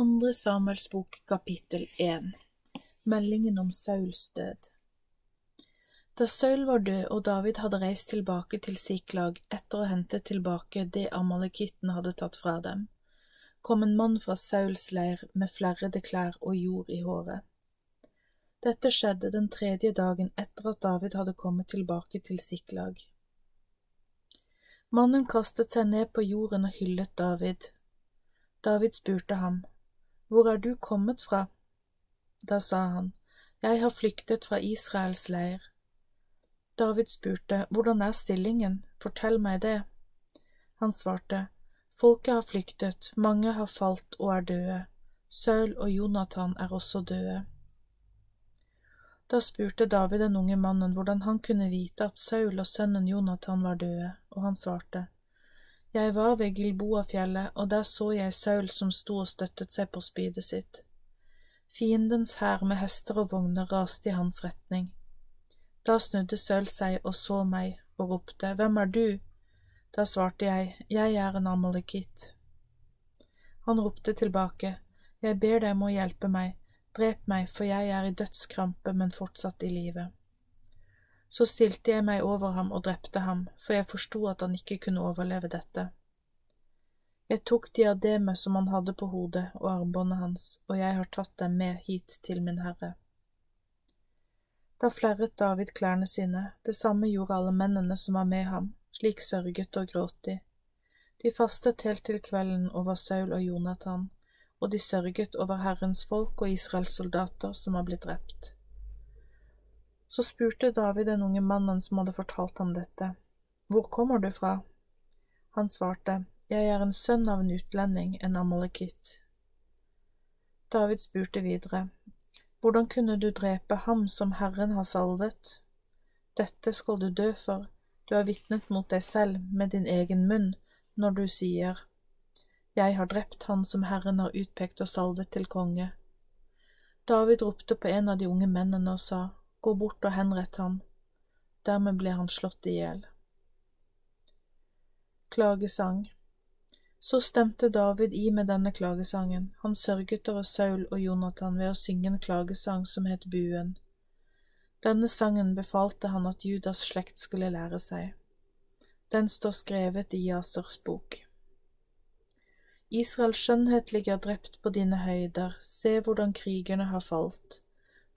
Andre Samuels bok kapittel 1 Meldingen om Sauls død Da Saul var død og David hadde reist tilbake til Siklag etter å hente tilbake det amalekitten hadde tatt fra dem, kom en mann fra Sauls leir med flerrede klær og jord i håret. Dette skjedde den tredje dagen etter at David hadde kommet tilbake til Siklag. Mannen kastet seg ned på jorden og hyllet David. David spurte ham, hvor er du kommet fra? Da sa han, Jeg har flyktet fra Israels leir. David spurte, Hvordan er stillingen, fortell meg det. Han svarte, Folket har flyktet, mange har falt og er døde. Saul og Jonathan er også døde. Da spurte David den unge mannen hvordan han kunne vite at Saul og sønnen Jonathan var døde, og han svarte, jeg var ved Gilboafjellet, og der så jeg Saul som sto og støttet seg på spydet sitt. Fiendens hær med hester og vogner raste i hans retning. Da snudde Saul seg og så meg og ropte, Hvem er du? Da svarte jeg, Jeg er en amalekitt. Han ropte tilbake, Jeg ber deg om å hjelpe meg, drep meg, for jeg er i dødskrampe, men fortsatt i live. Så stilte jeg meg over ham og drepte ham, for jeg forsto at han ikke kunne overleve dette. Jeg tok diademet som han hadde på hodet og armbåndet hans, og jeg har tatt dem med hit til min herre. Da flerret David klærne sine, det samme gjorde alle mennene som var med ham, slik sørget og gråt de. De fastet helt til kvelden over Saul og Jonathan, og de sørget over Herrens folk og Israels soldater som var blitt drept. Så spurte David den unge mannen som hadde fortalt ham dette, Hvor kommer du fra? Han svarte, Jeg er en sønn av en utlending, en amalekitt. David spurte videre, Hvordan kunne du drepe ham som Herren har salvet? Dette skal du dø for, du har vitnet mot deg selv med din egen munn når du sier, Jeg har drept han som Herren har utpekt og salvet til konge. David ropte på en av de unge mennene og sa, Gå bort og henrett ham. Dermed ble han slått i hjel. Klagesang Så stemte David i med denne klagesangen. Han sørget over Saul og Jonathan ved å synge en klagesang som het Buen. Denne sangen befalte han at Judas slekt skulle lære seg. Den står skrevet i Jasers bok. Israels skjønnhet ligger drept på dine høyder, se hvordan krigerne har falt.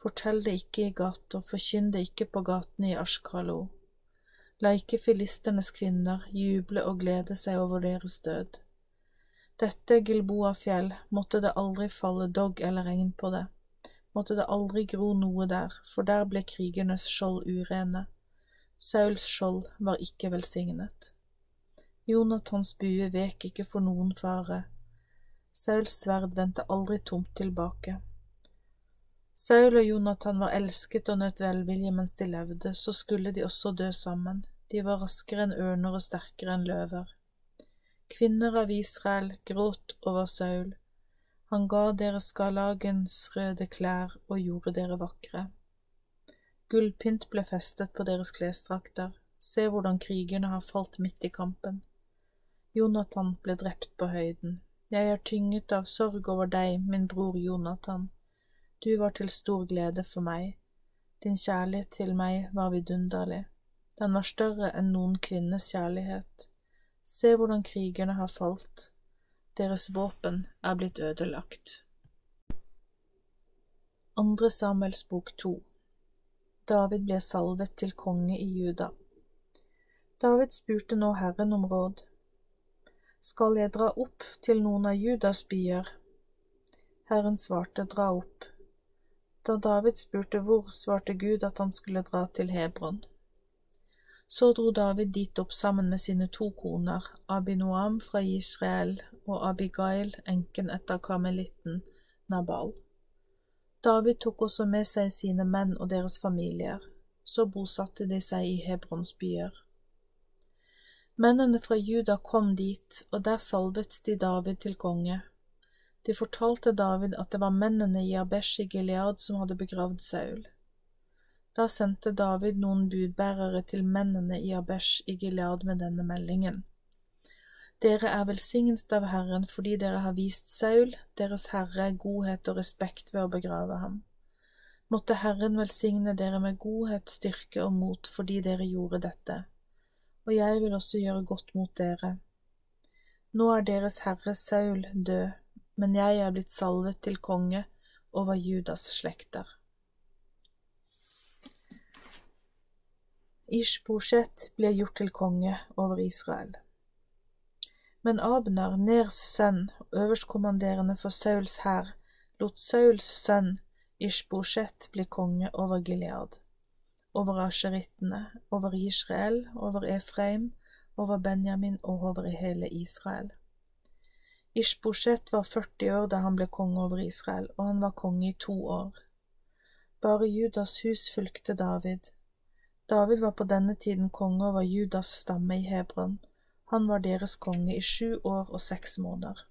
Fortell det ikke i gata, forkynn det ikke på gatene i Ashkalo. La ikke filisternes kvinner juble og glede seg over deres død. Dette Gilboa-fjell, måtte det aldri falle dogg eller regn på det, måtte det aldri gro noe der, for der ble krigernes skjold urene. Sauls skjold var ikke velsignet. Jonathans bue vek ikke for noen fare. Sauls sverd vendte aldri tomt tilbake. Saul og Jonathan var elsket og nøt velvilje mens de levde, så skulle de også dø sammen. De var raskere enn ørner og sterkere enn løver. Kvinner av Israel gråt over Saul. Han ga dere skalagens røde klær og gjorde dere vakre. Gullpynt ble festet på deres klesdrakter. Se hvordan krigerne har falt midt i kampen. Jonathan ble drept på høyden. Jeg er tynget av sorg over deg, min bror Jonathan. Du var til stor glede for meg. Din kjærlighet til meg var vidunderlig. Den var større enn noen kvinnes kjærlighet. Se hvordan krigerne har falt. Deres våpen er blitt ødelagt. Andre Samuels bok to David ble salvet til konge i Juda. David spurte nå Herren om råd. Skal jeg dra opp til noen av Judas byer? Herren svarte, dra opp. Da David spurte hvor, svarte Gud at han skulle dra til Hebron. Så dro David dit opp sammen med sine to koner, Abinoam fra Israel og Abigail, enken etter karmelitten Nabal. David tok også med seg sine menn og deres familier, så bosatte de seg i Hebrons byer. Mennene fra Juda kom dit, og der salvet de David til konge. De fortalte David at det var mennene i Abesh i Gilead som hadde begravd Saul. Da sendte David noen budbærere til mennene i Abesh i Gilead med denne meldingen. Dere er velsignet av Herren fordi dere har vist Saul, deres herre, godhet og respekt ved å begrave ham. Måtte Herren velsigne dere med godhet, styrke og mot fordi dere gjorde dette, og jeg vil også gjøre godt mot dere. Nå er deres herre Saul død, men jeg er blitt salvet til konge over Judas slekter. Ishbosjet ble gjort til konge over Israel. Men Abner, Ners sønn, øverstkommanderende for Sauls hær, lot Sauls sønn Ishbosjet bli konge over Gilead, over asjerittene, over Israel, over Efraim, over Benjamin og over hele Israel. Ishbosjet var 40 år da han ble konge over Israel, og han var konge i to år. Bare Judas hus fulgte David. David var på denne tiden konge over Judas stamme i Hebron. Han var deres konge i sju år og seks måneder.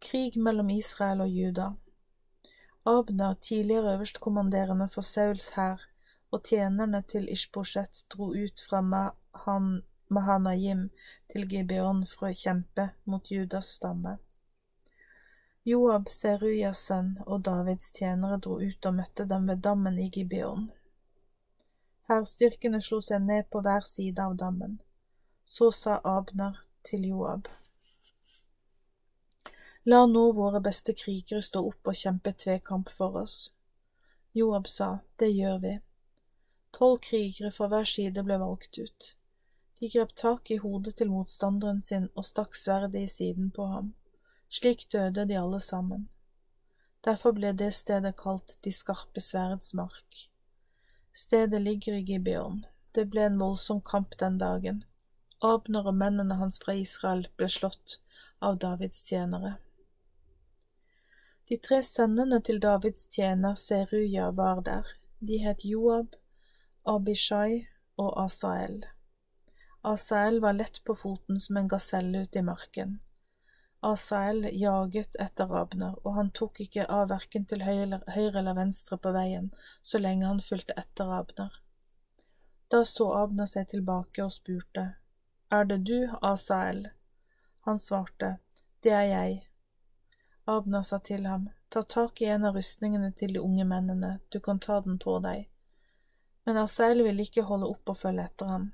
Krig mellom Israel og Juda Abner, tidligere øverstkommanderende for Sauls hær, og tjenerne til Ishbosjet dro ut fra Mahan, Mahanayim til Gibeon for å kjempe mot Judas stamme. Joab, Seruyas sønn, og Davids tjenere dro ut og møtte dem ved dammen i Gibeon. Hærstyrkene slo seg ned på hver side av dammen. Så sa Abner til Joab. La nå våre beste krigere stå opp og kjempe tvekamp for oss. Joab sa, det gjør vi. Tolv krigere fra hver side ble valgt ut. De grep tak i hodet til motstanderen sin og stakk sverdet i siden på ham. Slik døde de alle sammen. Derfor ble det stedet kalt De skarpe sverds mark. Stedet ligger i Gibeon. Det ble en voldsom kamp den dagen. Abner og mennene hans fra Israel ble slått av Davids tjenere. De tre sønnene til Davids tjener Seruja var der. De het Joab, Abishai og Asael. Asael var lett på foten som en gaselle ute i marken. Asael jaget etter Abner, og han tok ikke av verken til høyre eller venstre på veien så lenge han fulgte etter Abner. Da så Abner seg tilbake og spurte, Er det du, Asael? Han svarte, Det er jeg. Abner sa til ham, Ta tak i en av rustningene til de unge mennene, du kan ta den på deg. Men Asael ville ikke holde opp og følge etter ham.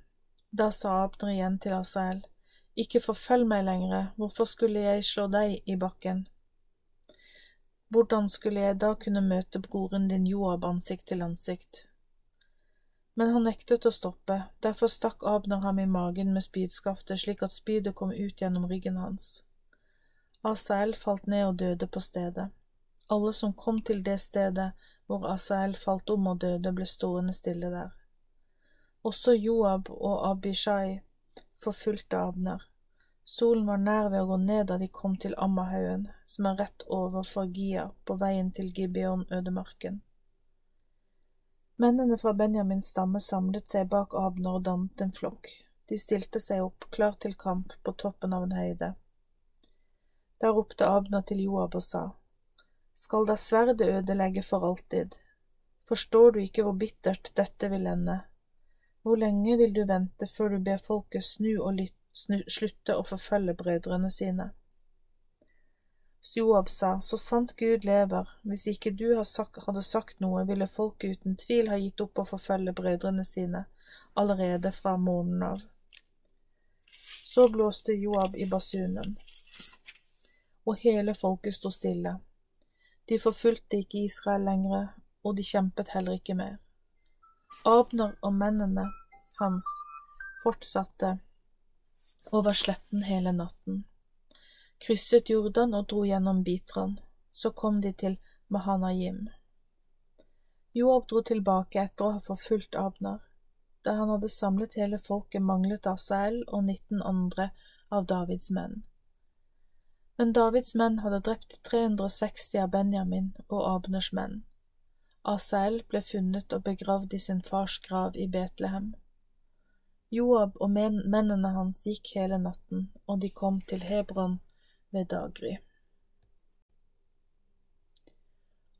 Da sa Abner igjen til Asael, ikke forfølg meg lenger, hvorfor skulle jeg slå deg i bakken? Hvordan skulle jeg da kunne møte broren din Joab ansikt til ansikt? Men han nektet å stoppe, derfor stakk Abner ham i magen med spydskaftet slik at spydet kom ut gjennom ryggen hans. Asael falt ned og døde på stedet. Alle som kom til det stedet hvor Asael falt om og døde, ble stående stille der. Også Joab og Abishai forfulgte Abner. Solen var nær ved å gå ned da de kom til Ammahaugen, som er rett overfor Gia, på veien til Gibeon-ødemarken. Mennene fra Benjamins stamme samlet seg bak Abner og dannet en flokk. De stilte seg opp, klar til kamp, på toppen av en høyde. Da ropte Abner til Joab og sa, Skal da sverdet ødelegge for alltid? Forstår du ikke hvor bittert dette vil ende? Hvor lenge vil du vente før du ber folket snu og slutte å forfølge brødrene sine? Joab sa, Så sant Gud lever, hvis ikke du hadde sagt noe, ville folket uten tvil ha gitt opp å forfølge brødrene sine allerede fra morgenen av. Så blåste Joab i basunen, og hele folket sto stille. De forfulgte ikke Israel lenger, og de kjempet heller ikke mer. Abner og mennene hans fortsatte over sletten hele natten, krysset Jordan og dro gjennom Bitran. Så kom de til Mahanayim. Joab dro tilbake etter å ha forfulgt Abner. Da han hadde samlet hele folket, manglet Asael og 19 andre av Davids menn. Men Davids menn hadde drept 360 av Benjamin og Abners menn. Asael ble funnet og begravd i sin fars grav i Betlehem. Joab og mennene hans gikk hele natten, og de kom til Hebron ved daggry.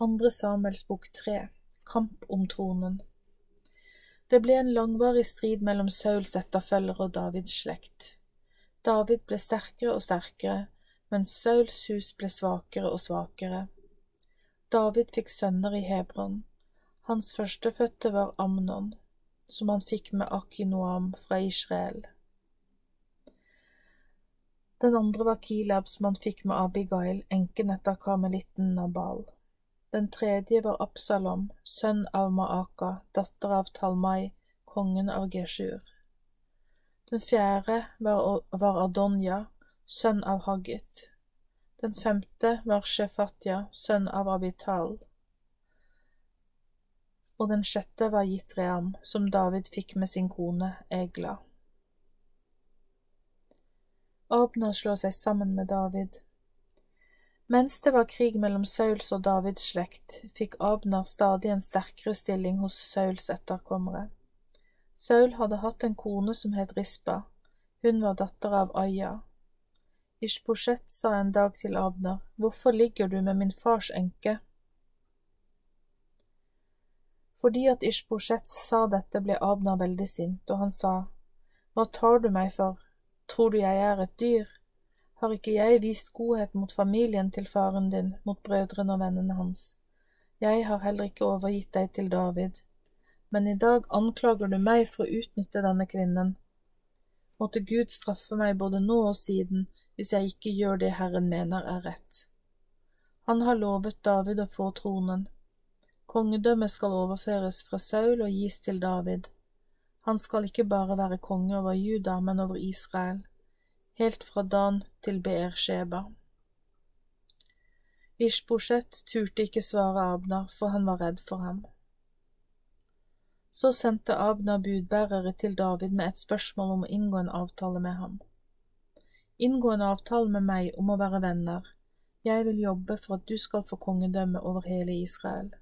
Andre Samuels bok tre Kamp om tronen Det ble en langvarig strid mellom Sauls etterfølgere og Davids slekt. David ble sterkere og sterkere, mens Sauls hus ble svakere og svakere. David fikk sønner i Hebron. Hans førstefødte var Amnon, som han fikk med Akinoam fra Israel. Den andre var Kilab, som han fikk med Abigail, enken etter karmelitten Nabal. Den tredje var Absalom, sønn av Maaka, datter av Talmai, kongen av Geshur. Den fjerde var, Adonja, sønn av Haggit. Den femte var Shefatya, sønn av Abital. Og den sjette var Jitream, som David fikk med sin kone Egla. Abner slår seg sammen med David. Mens det var krig mellom Sauls og Davids slekt, fikk Abner stadig en sterkere stilling hos Sauls etterkommere. Saul hadde hatt en kone som het Rispa, hun var datter av Aya. Ishbosjet sa en dag til Abner, Hvorfor ligger du med min fars enke? Fordi at Ishbosjet sa dette, ble Abner veldig sint, og han sa, Hva tar du meg for, Tror du jeg er et dyr? Har ikke jeg vist godhet mot familien til faren din, mot brødrene og vennene hans? Jeg har heller ikke overgitt deg til David. Men i dag anklager du meg for å utnytte denne kvinnen. Måtte Gud straffe meg både nå og siden, hvis jeg ikke gjør det Herren mener er rett. Han har lovet David å få tronen. Kongedømmet skal overføres fra Saul og gis til David. Han skal ikke bare være konge over Juda, men over Israel, helt fra Dan til Beersheba. Ishbosjet turte ikke svare Abner, for han var redd for ham. Så sendte Abner budbærere til David med et spørsmål om å inngå en avtale med ham. Inngå en avtale med meg om å være venner, jeg vil jobbe for at du skal få kongedømme over hele Israel.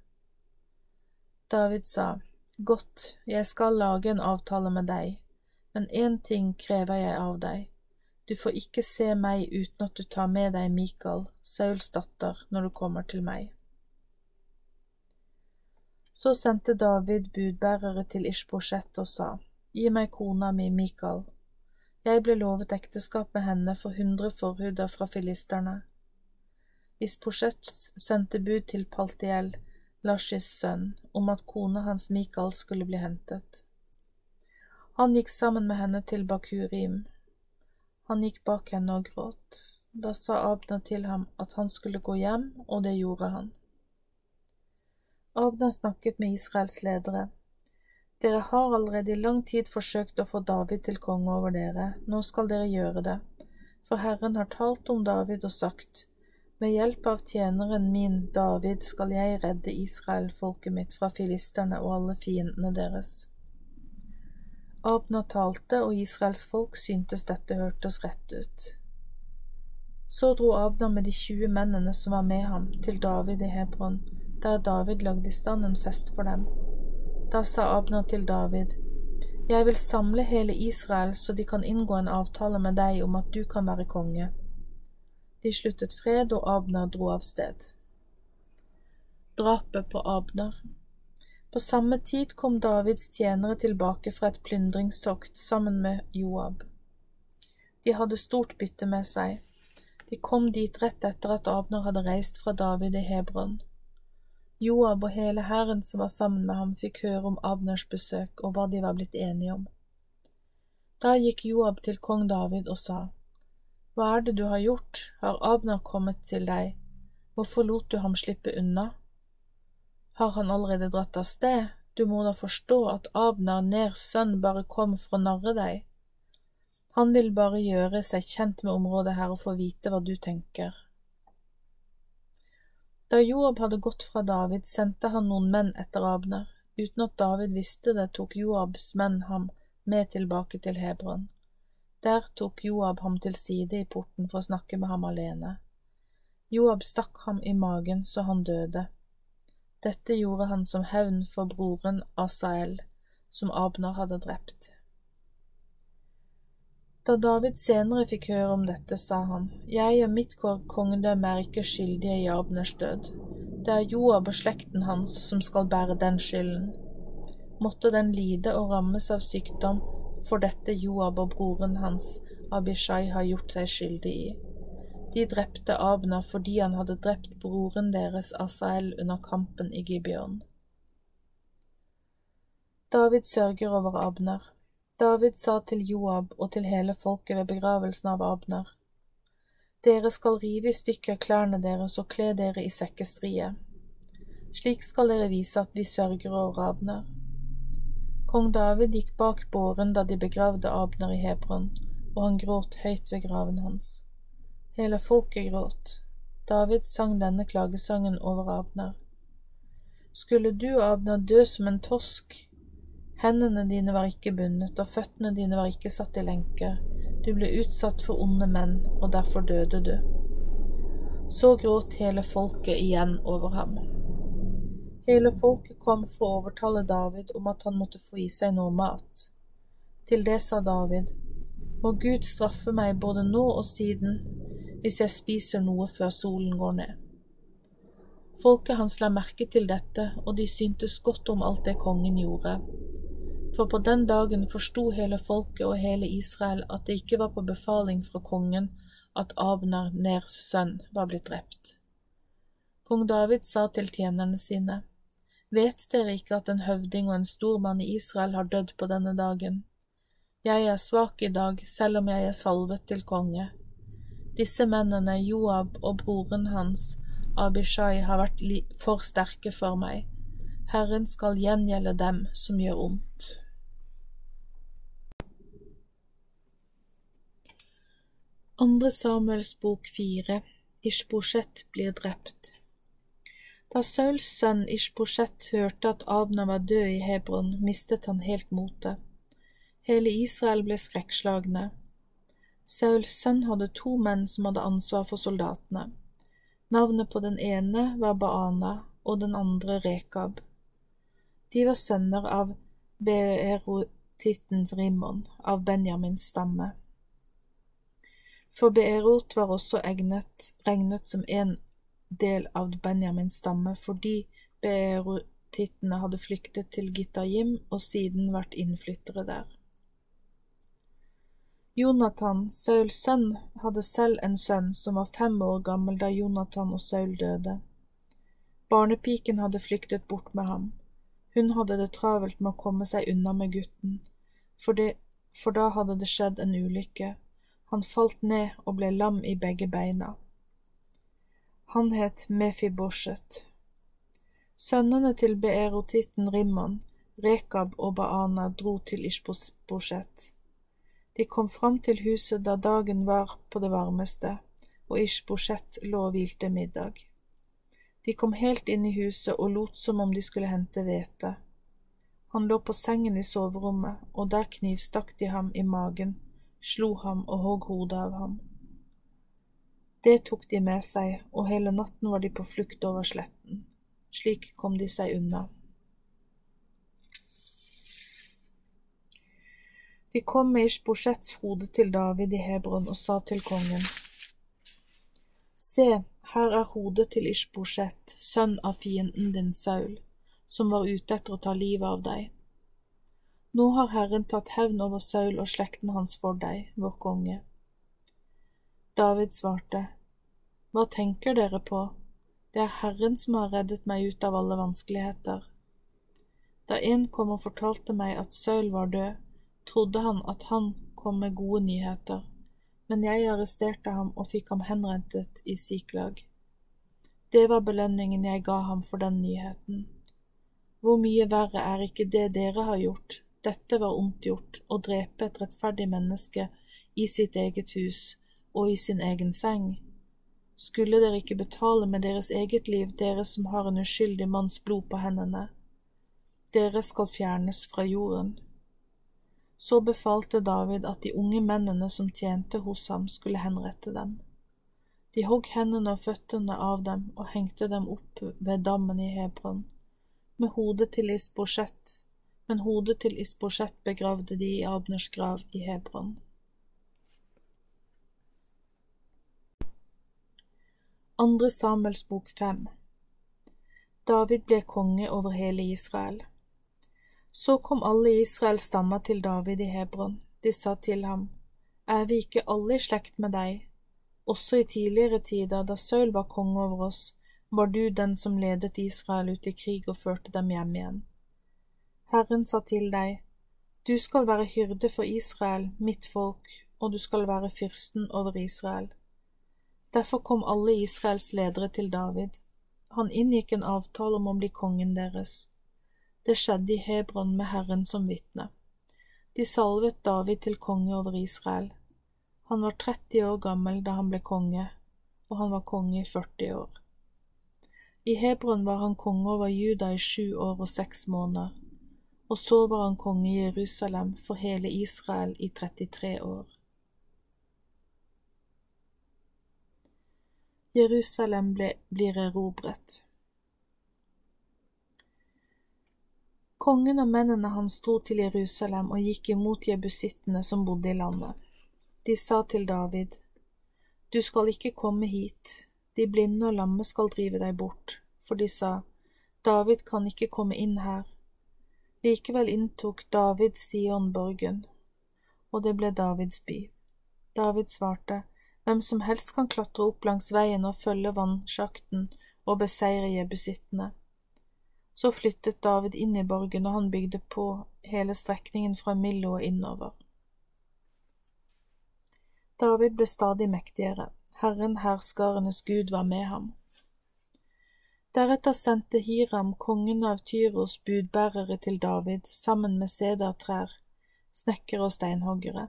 David sa, Godt, jeg skal lage en avtale med deg, men én ting krever jeg av deg. Du får ikke se meg uten at du tar med deg Mikael, Sauls datter, når du kommer til meg. Så sendte David budbærere til Ishbosjet og sa, Gi meg kona mi, Mikael. Jeg ble lovet ekteskap med henne for hundre forhuder fra filisterne. Ishbosjet sendte bud til Paltiel, Lashis sønn, om at kona hans Mikael skulle bli hentet. Han gikk sammen med henne til Bakurim. Han gikk bak henne og gråt. Da sa Abna til ham at han skulle gå hjem, og det gjorde han. Abna snakket med Israels ledere. Dere har allerede i lang tid forsøkt å få David til konge over dere, nå skal dere gjøre det, for Herren har talt om David og sagt, med hjelp av tjeneren min David skal jeg redde Israel, folket mitt, fra filisterne og alle fiendene deres. Abna talte, og Israels folk syntes dette hørtes rett ut. Så dro Abna med de tjue mennene som var med ham, til David i Hebron, der David lagde i stand en fest for dem. Da sa Abner til David, Jeg vil samle hele Israel så de kan inngå en avtale med deg om at du kan være konge. De sluttet fred, og Abner dro av sted. Drapet på Abner På samme tid kom Davids tjenere tilbake fra et plyndringstokt sammen med Joab. De hadde stort bytte med seg. De kom dit rett etter at Abner hadde reist fra David i Hebron. Joab og hele hæren som var sammen med ham, fikk høre om Abners besøk og hva de var blitt enige om. Da gikk Joab til kong David og sa, hva er det du har gjort, har Abner kommet til deg, hvorfor lot du ham slippe unna? Har han allerede dratt av sted, du må da forstå at Abner, Ners sønn, bare kom for å narre deg. Han vil bare gjøre seg kjent med området her og få vite hva du tenker. Da Joab hadde gått fra David, sendte han noen menn etter Abner. Uten at David visste det, tok Joabs menn ham med tilbake til Hebron. Der tok Joab ham til side i porten for å snakke med ham alene. Joab stakk ham i magen så han døde. Dette gjorde han som hevn for broren Asael, som Abner hadde drept. Da David senere fikk høre om dette, sa han, Jeg og mitt kongedømme er ikke skyldige i Abners død. Det er Joab og slekten hans som skal bære den skylden. Måtte den lide og rammes av sykdom for dette Joab og broren hans Abishai har gjort seg skyldig i. De drepte Abner fordi han hadde drept broren deres Asael under kampen i Gibeon. David sørger over Abner. David sa til Joab og til hele folket ved begravelsen av Abner. Dere skal rive i stykker klærne deres og kle dere i sekkestrie. Slik skal dere vise at vi sørger over Abner. Kong David gikk bak båren da de begravde Abner i Hebron, og han gråt høyt ved graven hans. Hele folket gråt. David sang denne klagesangen over Abner. Skulle du, Abner, dø som en tosk, hendene dine var ikke bundet, og føttene dine var ikke satt i lenker, du ble utsatt for onde menn, og derfor døde du. Så gråt hele folket igjen over ham. Hele folket kom for å overtale David om at han måtte få i seg noe mat. Til det sa David, Må Gud straffe meg både nå og siden, hvis jeg spiser noe før solen går ned. Folket hans la merke til dette, og de syntes godt om alt det kongen gjorde. For på den dagen forsto hele folket og hele Israel at det ikke var på befaling fra kongen at Abner, Ners sønn, var blitt drept. Kong David sa til tjenerne sine, Vet dere ikke at en høvding og en stor mann i Israel har dødd på denne dagen? Jeg er svak i dag, selv om jeg er salvet til konge. Disse mennene, Joab og broren hans, Abishai, har vært for sterke for meg. Herren skal gjengjelde dem som gjør ondt. Andre Samuels bok fire Ishbosjet blir drept. Da Sauls sønn Ishbosjet hørte at Abner var død i Hebron, mistet han helt motet. Hele Israel ble skrekkslagne. Sauls sønn hadde to menn som hadde ansvar for soldatene. Navnet på den ene var Baana og den andre Rekab. De var sønner av Beerotitten Rimon, av Benjamins stamme. For Beerot var også egnet, regnet som en del av Benjamins stamme fordi beerotittene hadde flyktet til Gitajim og siden vært innflyttere der. Jonathan, Sauls sønn, hadde selv en sønn som var fem år gammel da Jonathan og Saul døde. Barnepiken hadde flyktet bort med ham. Hun hadde det travelt med å komme seg unna med gutten, for, det, for da hadde det skjedd en ulykke. Han falt ned og ble lam i begge beina. Han het Mefibosjet. Sønnene til beerotitten Rimman, Rekab og Baana dro til Ishbosjet. De kom fram til huset da dagen var på det varmeste, og Ishbosjet lå og hvilte middag. De kom helt inn i huset og lot som om de skulle hente hvete. Han lå på sengen i soverommet, og der knivstakk de ham i magen, slo ham og hogg hodet av ham. Det tok de med seg, og hele natten var de på flukt over sletten. Slik kom de seg unna. De kom med Ishbosjets hode til David i Hebron og sa til kongen, Se, her er hodet til Ishbosjet, sønn av fienden din Saul, som var ute etter å ta livet av deg. Nå har Herren tatt hevn over Saul og slekten hans for deg, vår konge. David svarte, hva tenker dere på? Det er Herren som har reddet meg ut av alle vanskeligheter. Da en kom og fortalte meg at Saul var død, trodde han at han kom med gode nyheter, men jeg arresterte ham og fikk ham henrentet i Siklag. Det var belønningen jeg ga ham for den nyheten. Hvor mye verre er ikke det dere har gjort, dette var ondt gjort, å drepe et rettferdig menneske i sitt eget hus og i sin egen seng. Skulle dere ikke betale med deres eget liv, dere som har en uskyldig manns blod på hendene? Dere skal fjernes fra jorden. Så befalte David at de unge mennene som tjente hos ham, skulle henrette dem. De hogg hendene og føttene av dem og hengte dem opp ved dammen i Hebron, med hodet til Isbosjet, men hodet til Isbosjet begravde de i Abners grav i Hebron. Andre Samuels bok fem David ble konge over hele Israel. Så kom alle Israels stammer til David i Hebron. De sa til ham, Er vi ikke alle i slekt med deg? Også i tidligere tider, da Saul var konge over oss, var du den som ledet Israel ut i krig og førte dem hjem igjen. Herren sa til deg, Du skal være hyrde for Israel, mitt folk, og du skal være fyrsten over Israel. Derfor kom alle Israels ledere til David. Han inngikk en avtale om å bli kongen deres. Det skjedde i Hebron med Herren som vitne. De salvet David til konge over Israel. Han var 30 år gammel da han ble konge, og han var konge i 40 år. I Hebron var han konge over Juda i sju år og seks måneder, og så var han konge i Jerusalem for hele Israel i 33 år. Jerusalem ble, blir erobret. Kongen og mennene hans dro til Jerusalem og gikk imot jebusittene som bodde i landet. De sa til David, Du skal ikke komme hit, de blinde og lamme skal drive deg bort, for de sa, David kan ikke komme inn her. Likevel inntok David Sion-borgen, og det ble Davids by. David svarte, Hvem som helst kan klatre opp langs veien og følge vannsjakten og beseire jebusittene. Så flyttet David inn i borgen, og han bygde på hele strekningen fra Millo og innover. David ble stadig mektigere, Herren herskarenes Gud var med ham. Deretter sendte Hiram, kongen av Tyros, budbærere til David sammen med sedertrær, snekkere og steinhoggere.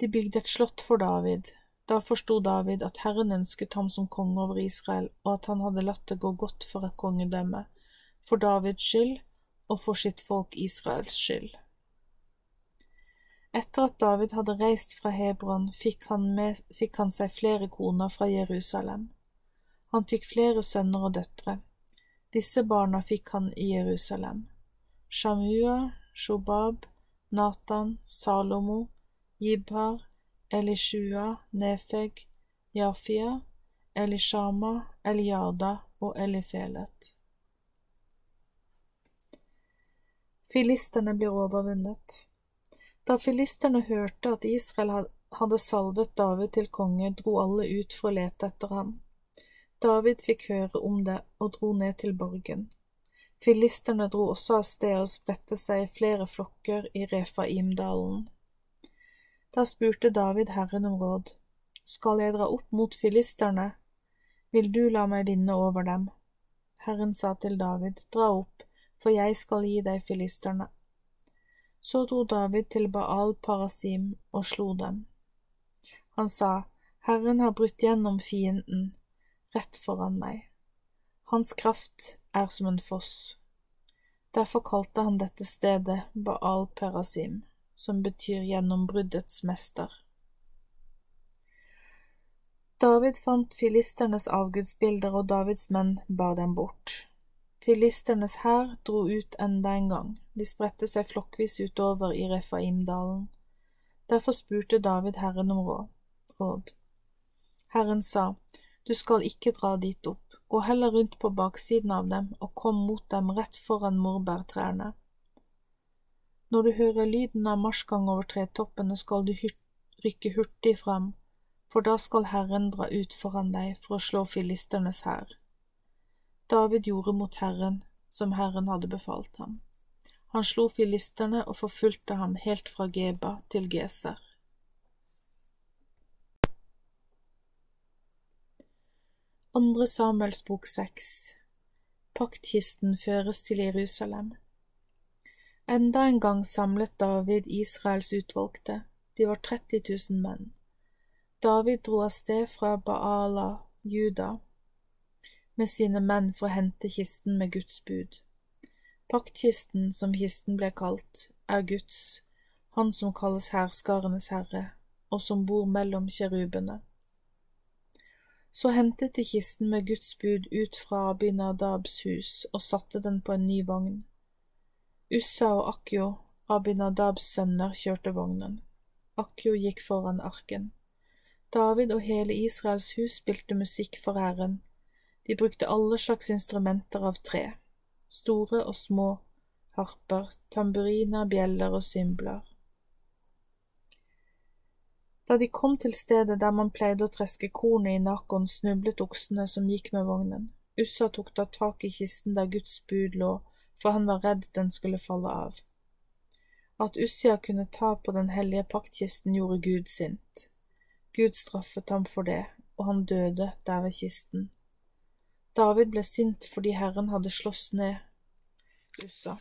De bygde et slott for David, da forsto David at Herren ønsket ham som konge over Israel, og at han hadde latt det gå godt for et kongedømme, for Davids skyld og for sitt folk Israels skyld. Etter at David hadde reist fra Hebron, fikk han, med, fikk han seg flere koner fra Jerusalem. Han fikk flere sønner og døtre. Disse barna fikk han i Jerusalem. Shamua, Shobab, Natan, Salomo, Jibhar, Elishua, Nefeg, Jafia, Elishama, Eliada og Elifelet. Filisterne blir overvunnet. Da filisterne hørte at Israel hadde salvet David til konge, dro alle ut for å lete etter ham. David fikk høre om det og dro ned til borgen. Filisterne dro også av sted og spredte seg i flere flokker i Refaimdalen. Da spurte David Herren om råd. Skal jeg dra opp mot filisterne? Vil du la meg vinne over dem? Herren sa til David, dra opp, for jeg skal gi deg filisterne. Så dro David til Baal Parasim og slo dem. Han sa, Herren har brutt gjennom fienden, rett foran meg. Hans kraft er som en foss. Derfor kalte han dette stedet Baal Perasim som betyr gjennombruddets mester. David fant filisternes avgudsbilder, og Davids menn bar dem bort. Filisternes hær dro ut enda en gang, de spredte seg flokkvis utover i Refaimdalen. Derfor spurte David Herren om råd. Herren sa, Du skal ikke dra dit opp, gå heller rundt på baksiden av dem og kom mot dem rett foran morbærtrærne. Når du hører lyden av marsjgang over tretoppene, skal du rykke hurtig frem, for da skal Herren dra ut foran deg for å slå filisternes hær. David gjorde mot Herren som Herren hadde befalt ham. Han slo filisterne og forfulgte ham helt fra Geba til Geser. Andre Samuels bok seks Paktkisten føres til Jerusalem. Enda en gang samlet David Israels utvalgte, de var 30 000 menn. David dro av sted fra Baala, Juda, med sine menn for å hente kisten med Guds bud. Paktkisten, som kisten ble kalt, er Guds, han som kalles herskarenes herre, og som bor mellom kjerubene. Så hentet de kisten med Guds bud ut fra Abinadabs hus og satte den på en ny vogn. Ussa og Akjo, Abinadabs sønner, kjørte vognen. Akjo gikk foran arken. David og hele Israels hus spilte musikk for Herren. De brukte alle slags instrumenter av tre, store og små, harper, tamburiner, bjeller og symbler. Da de kom til stedet der man pleide å treske kornet i Nakon, snublet oksene som gikk med vognen. Ussa tok da tak i kisten der Guds bud lå, for han var redd den skulle falle av. At Ussia kunne ta på den hellige paktkisten, gjorde Gud sint. Gud straffet ham for det, og han døde der ved kisten. David ble sint fordi Herren hadde slåss ned Ussa.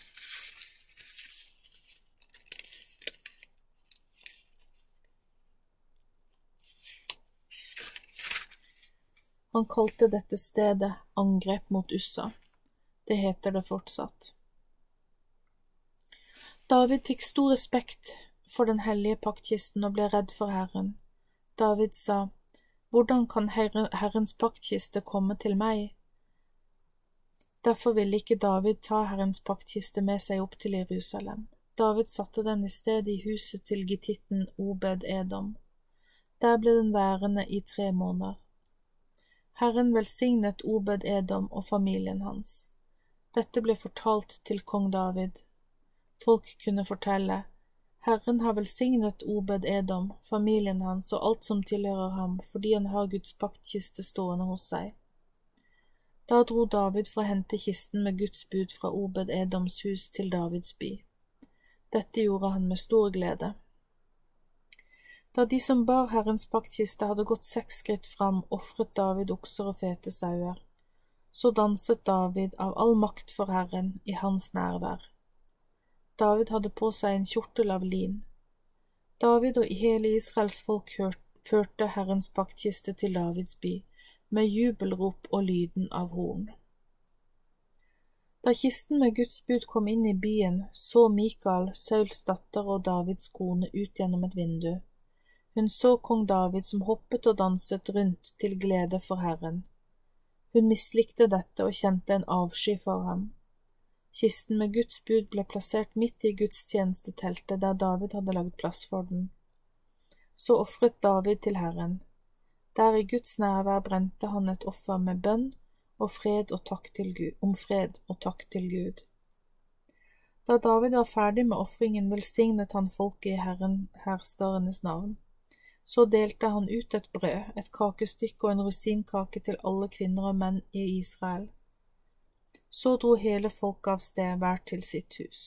Han kalte dette stedet angrep mot Ussa. Det heter det fortsatt. David fikk stor respekt for den hellige paktkisten og ble redd for Herren. David sa, Hvordan kan Herrens paktkiste komme til meg? Derfor ville ikke David ta Herrens paktkiste med seg opp til Jerusalem. David satte den i stedet i huset til gittitten Obed Edom. Der ble den værende i tre måneder. Herren velsignet Obed Edom og familien hans. Dette ble fortalt til kong David. Folk kunne fortelle, Herren har velsignet Obed Edom, familien hans og alt som tilhører ham, fordi han har Guds paktkiste stående hos seg. Da dro David for å hente kisten med Guds bud fra Obed Edoms hus til Davids by. Dette gjorde han med stor glede. Da de som bar Herrens paktkiste hadde gått seks skritt fram, ofret David okser og fete sauer. Så danset David av all makt for Herren i hans nærvær. David hadde på seg en kjortel av lin. David og hele Israels folk førte Herrens paktkiste til Davids by, med jubelrop og lyden av horn. Da kisten med Guds bud kom inn i byen, så Mikael, Sauls datter og Davids kone ut gjennom et vindu. Hun så kong David som hoppet og danset rundt til glede for Herren. Hun mislikte dette og kjente en avsky for ham. Kisten med Guds bud ble plassert midt i gudstjenesteteltet der David hadde lagd plass for den. Så ofret David til Herren. Der i Guds nærvær brente han et offer med bønn og fred og takk til Gud, om fred og takk til Gud. Da David var ferdig med ofringen, velsignet han folket i Herren herskarenes navn. Så delte han ut et brød, et kakestykke og en rosinkake til alle kvinner og menn i Israel. Så dro hele folket av sted, hver til sitt hus.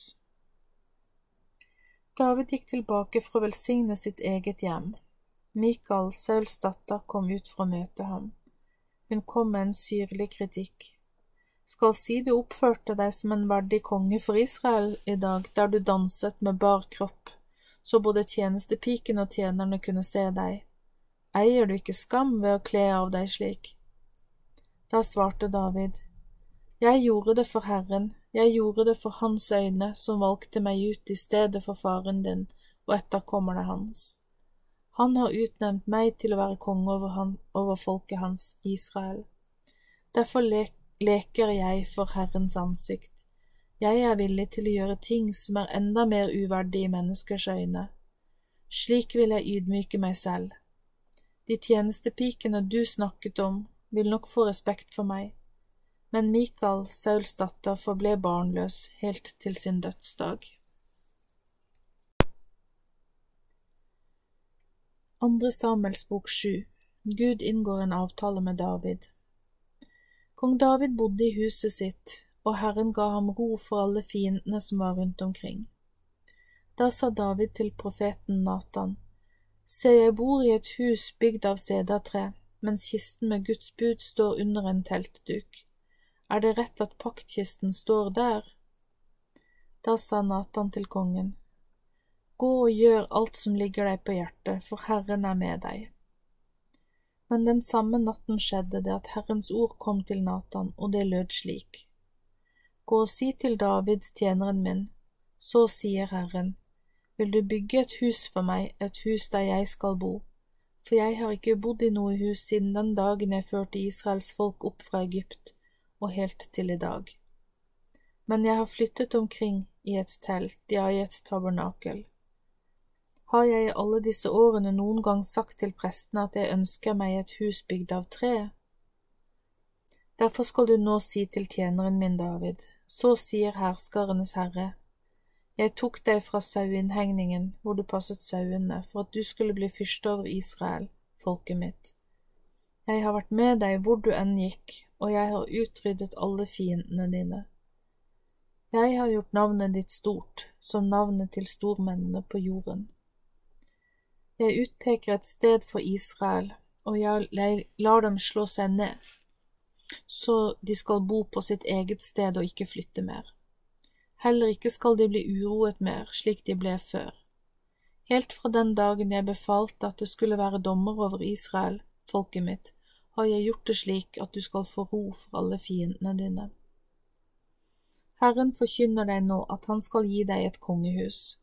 David gikk tilbake for å velsigne sitt eget hjem. Mikael, Sauls datter, kom ut for å møte ham. Hun kom med en syrlig kritikk. Skal si du oppførte deg som en verdig konge for Israel i dag, der du danset med bar kropp så både tjenestepiken og tjenerne kunne se deg. Eier du ikke skam ved å kle av deg slik? Da svarte David, Jeg gjorde det for Herren, jeg gjorde det for Hans øyne, som valgte meg ut i stedet for faren din og etterkommerne hans. Han har utnevnt meg til å være konge over, han, over folket hans, Israel. Derfor le leker jeg for Herrens ansikt jeg er villig til å gjøre ting som er enda mer uverdig i menneskers øyne. Slik vil jeg ydmyke meg selv. De tjenestepikene du snakket om, vil nok få respekt for meg, men Mikael, Sauls datter, forble barnløs helt til sin dødsdag. Andre Samuels bok sju Gud inngår en avtale med David. Kong David bodde i huset sitt, og Herren ga ham ro for alle fiendene som var rundt omkring. Da sa David til profeten Natan, Se, jeg bor i et hus bygd av sedertre, mens kisten med Guds bud står under en teltduk. Er det rett at paktkisten står der? Da sa Natan til kongen, Gå og gjør alt som ligger deg på hjertet, for Herren er med deg. Men den samme natten skjedde det at Herrens ord kom til Natan, og det lød slik. Gå og si til David, tjeneren min, så sier Herren, vil du bygge et hus for meg, et hus der jeg skal bo, for jeg har ikke bodd i noe hus siden den dagen jeg førte Israels folk opp fra Egypt og helt til i dag. Men jeg har flyttet omkring i et telt, ja, i et tabernakel. Har jeg i alle disse årene noen gang sagt til prestene at jeg ønsker meg et hus bygd av tre? Derfor skal du nå si til tjeneren min David, så sier herskarenes herre, Jeg tok deg fra saueinnhegningen hvor du passet sauene, for at du skulle bli fyrste over Israel, folket mitt. Jeg har vært med deg hvor du enn gikk, og jeg har utryddet alle fiendene dine. Jeg har gjort navnet ditt stort, som navnet til stormennene på jorden. Jeg utpeker et sted for Israel, og jeg lar dem slå seg ned, så de skal bo på sitt eget sted og ikke flytte mer. Heller ikke skal de bli uroet mer, slik de ble før. Helt fra den dagen jeg befalte at det skulle være dommer over Israel, folket mitt, har jeg gjort det slik at du skal få ro for alle fiendene dine. Herren forkynner deg nå at han skal gi deg et kongehus.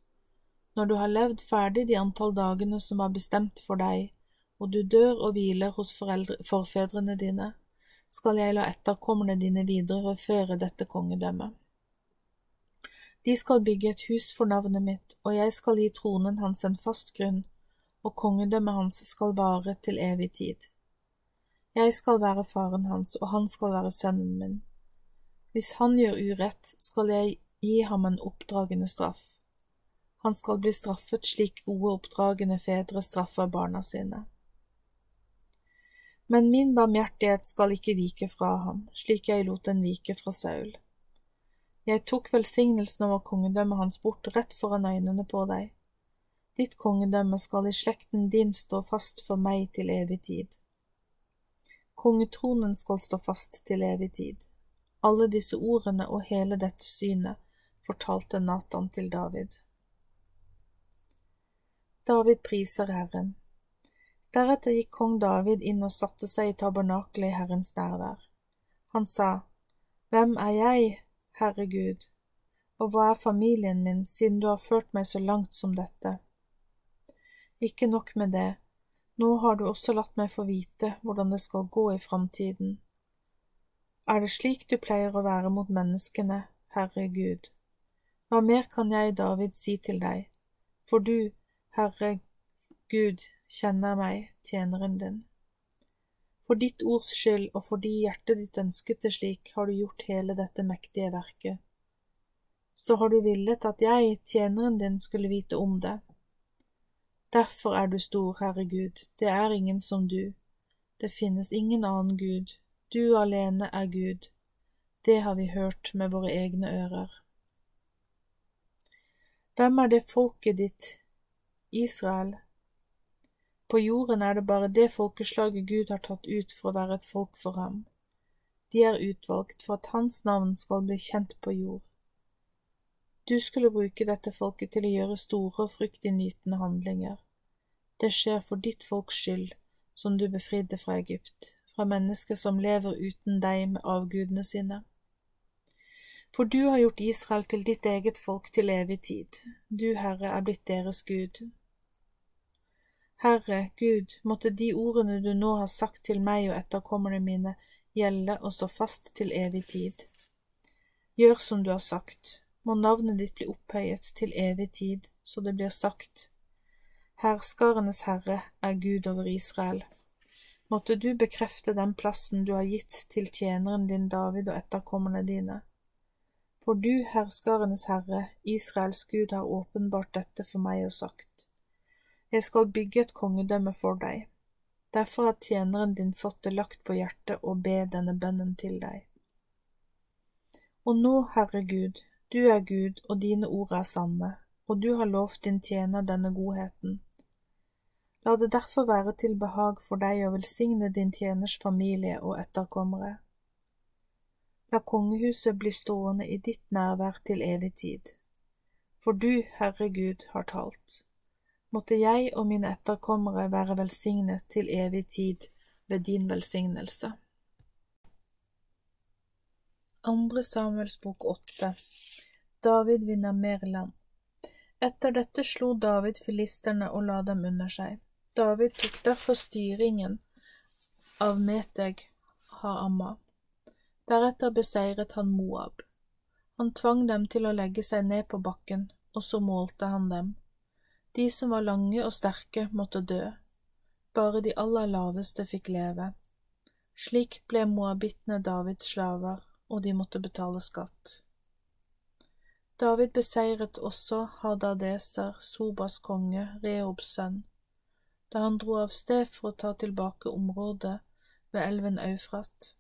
Når du har levd ferdig de antall dagene som var bestemt for deg, og du dør og hviler hos forfedrene dine, skal jeg la etterkommerne dine videreføre dette kongedømmet. De skal bygge et hus for navnet mitt, og jeg skal gi tronen hans en fast grunn, og kongedømmet hans skal vare til evig tid. Jeg skal være faren hans, og han skal være sønnen min. Hvis han gjør urett, skal jeg gi ham en oppdragende straff. Han skal bli straffet slik gode oppdragende fedre straffer barna sine. Men min barmhjertighet skal ikke vike fra ham, slik jeg lot den vike fra Saul. Jeg tok velsignelsen over kongedømmet hans bort rett foran øynene på deg. Ditt kongedømme skal i slekten din stå fast for meg til evig tid. Kongetronen skal stå fast til evig tid. Alle disse ordene og hele dette synet fortalte Natan til David. David priser Herren. Deretter gikk kong David inn og satte seg i tabernakelet i Herrens nærvær. Han sa, Hvem er jeg, Herre Gud, og hva er familien min siden du har ført meg så langt som dette? Ikke nok med det, nå har du også latt meg få vite hvordan det skal gå i framtiden. Er det slik du pleier å være mot menneskene, Herre Gud? Hva mer kan jeg, David, si til deg, for du, Herre Gud, kjenner meg, tjeneren din. For ditt ords skyld og fordi hjertet ditt ønsket det slik, har du gjort hele dette mektige verket. Så har du villet at jeg, tjeneren din, skulle vite om det. Derfor er du stor, Herre Gud, det er ingen som du. Det finnes ingen annen Gud, du alene er Gud. Det har vi hørt med våre egne ører. Hvem er det folket ditt, Israel, på jorden er det bare det folkeslaget Gud har tatt ut for å være et folk for ham. De er utvalgt for at hans navn skal bli kjent på jord. Du skulle bruke dette folket til å gjøre store og fryktinngytende handlinger. Det skjer for ditt folks skyld, som du befridde fra Egypt, fra mennesker som lever uten deg med avgudene sine. For du har gjort Israel til ditt eget folk til evig tid, du, Herre, er blitt deres Gud, Herre Gud, måtte de ordene du nå har sagt til meg og etterkommerne mine, gjelde og stå fast til evig tid. Gjør som du har sagt, må navnet ditt bli opphøyet til evig tid, så det blir sagt, Herskarenes Herre er Gud over Israel. Måtte du bekrefte den plassen du har gitt til tjeneren din David og etterkommerne dine. For du, herskarenes Herre, Israels Gud, har åpenbart dette for meg og sagt. Jeg skal bygge et kongedømme for deg. Derfor har tjeneren din fått det lagt på hjertet å be denne bønnen til deg. Og nå, Herre Gud, du er Gud, og dine ord er sanne, og du har lovt din tjener denne godheten. La det derfor være til behag for deg å velsigne din tjeners familie og etterkommere. La kongehuset bli stående i ditt nærvær til evig tid. For du, Herre Gud, har talt. Måtte jeg og mine etterkommere være velsignet til evig tid ved din velsignelse. Andre Samuels bok åtte David vinner mer land Etter dette slo David filisterne og la dem under seg. David tok derfor styringen av Meteg Haama. Deretter beseiret han Moab. Han tvang dem til å legge seg ned på bakken, og så målte han dem. De som var lange og sterke, måtte dø, bare de aller laveste fikk leve. Slik ble moabittene Davids slaver, og de måtte betale skatt. David beseiret også Hadadeser, Sobas konge, Reobs sønn, da han dro av sted for å ta tilbake området ved elven Eufrat.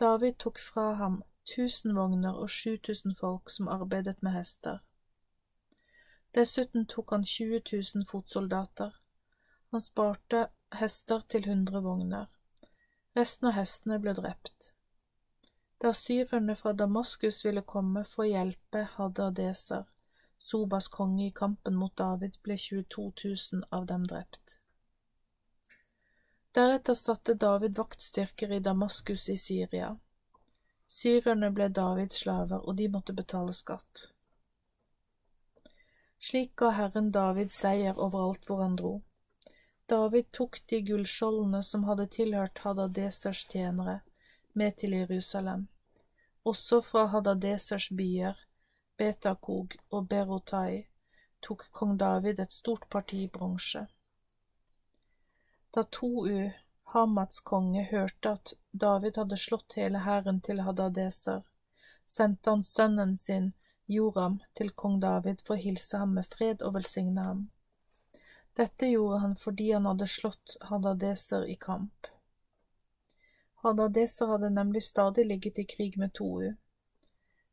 David tok fra ham tusen vogner og 7000 folk som arbeidet med hester. Dessuten tok han 20 000 fotsoldater. Han sparte hester til 100 vogner. Resten av hestene ble drept. Da syrerne fra Damaskus ville komme for å hjelpe Hadadeser, Sobas konge i kampen mot David, ble 22 000 av dem drept. Deretter satte David vaktstyrker i Damaskus i Syria. Syrerne ble Davids slaver, og de måtte betale skatt. Slik ga Herren David seier overalt hvor han dro. David tok de gullskjoldene som hadde tilhørt Hadadesers tjenere, med til Jerusalem. Også fra Hadadesers byer, Betakog og Berotai, tok kong David et stort parti bronse. Da Tou, Hamats konge, hørte at David hadde slått hele hæren til Hadadeser, sendte han sønnen sin Joram til kong David for å hilse ham med fred og velsigne ham. Dette gjorde han fordi han hadde slått Hadadeser i kamp. Hadadeser hadde nemlig stadig ligget i krig med Tou.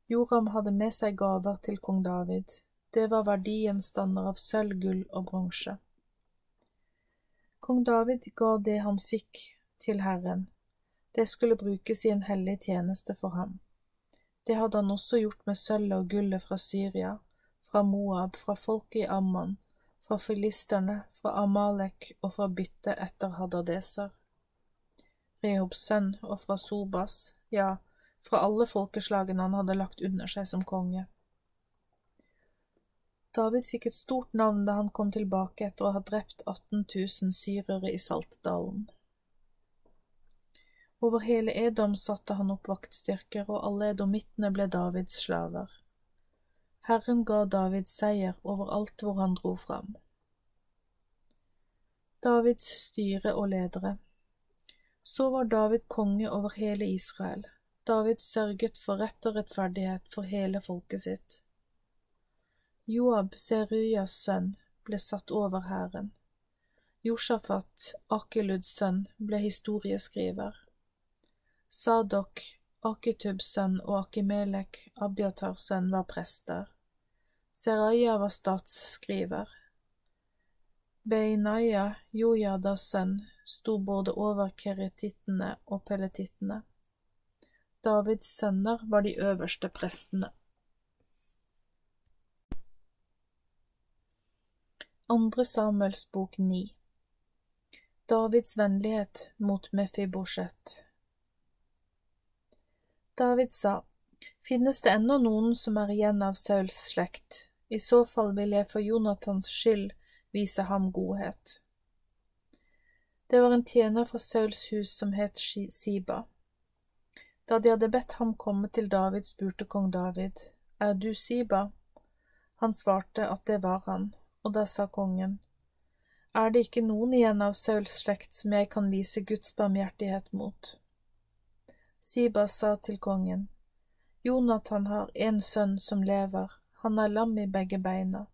Joram hadde med seg gaver til kong David. Det var verdigjenstander av sølv, gull og bronse. Kong David ga det han fikk, til Herren. Det skulle brukes i en hellig tjeneste for ham. Det hadde han også gjort med sølvet og gullet fra Syria, fra Moab, fra folket i Amman, fra filisterne, fra Amalek og fra byttet etter Hadadeser. Rehobs sønn og fra Sobas, ja, fra alle folkeslagene han hadde lagt under seg som konge. David fikk et stort navn da han kom tilbake etter å ha drept 18 000 syrere i Saltdalen. Over hele Edom satte han opp vaktstyrker, og alle edomittene ble Davids slaver. Herren ga David seier overalt hvor han dro fram. Davids styre og ledere Så var David konge over hele Israel. David sørget for rett og rettferdighet for hele folket sitt. Joab, Seruyas sønn, ble satt over hæren. Josjafat, Akiluds sønn, ble historieskriver. Sadok, Akitubs sønn og Akimelek, Abiatars sønn, var prester. Seraya var statsskriver. Beinaya, Jojadas sønn, sto både over keretittene og peletittene. Davids sønner var de øverste prestene. Andre Samuels bok ni Davids vennlighet mot Mefibosjet David sa, Finnes det ennå noen som er igjen av Sauls slekt? I så fall vil jeg for Jonathans skyld vise ham godhet. Det var en tjener fra Sauls hus som het Siba. Da de hadde bedt ham komme til David, spurte kong David, Er du Siba? Han svarte at det var han, og da sa kongen, Er det ikke noen igjen av Sauls slekt som jeg kan vise Guds barmhjertighet mot? Siba sa til kongen, Jonathan har en sønn som lever, han er lam i begge beina.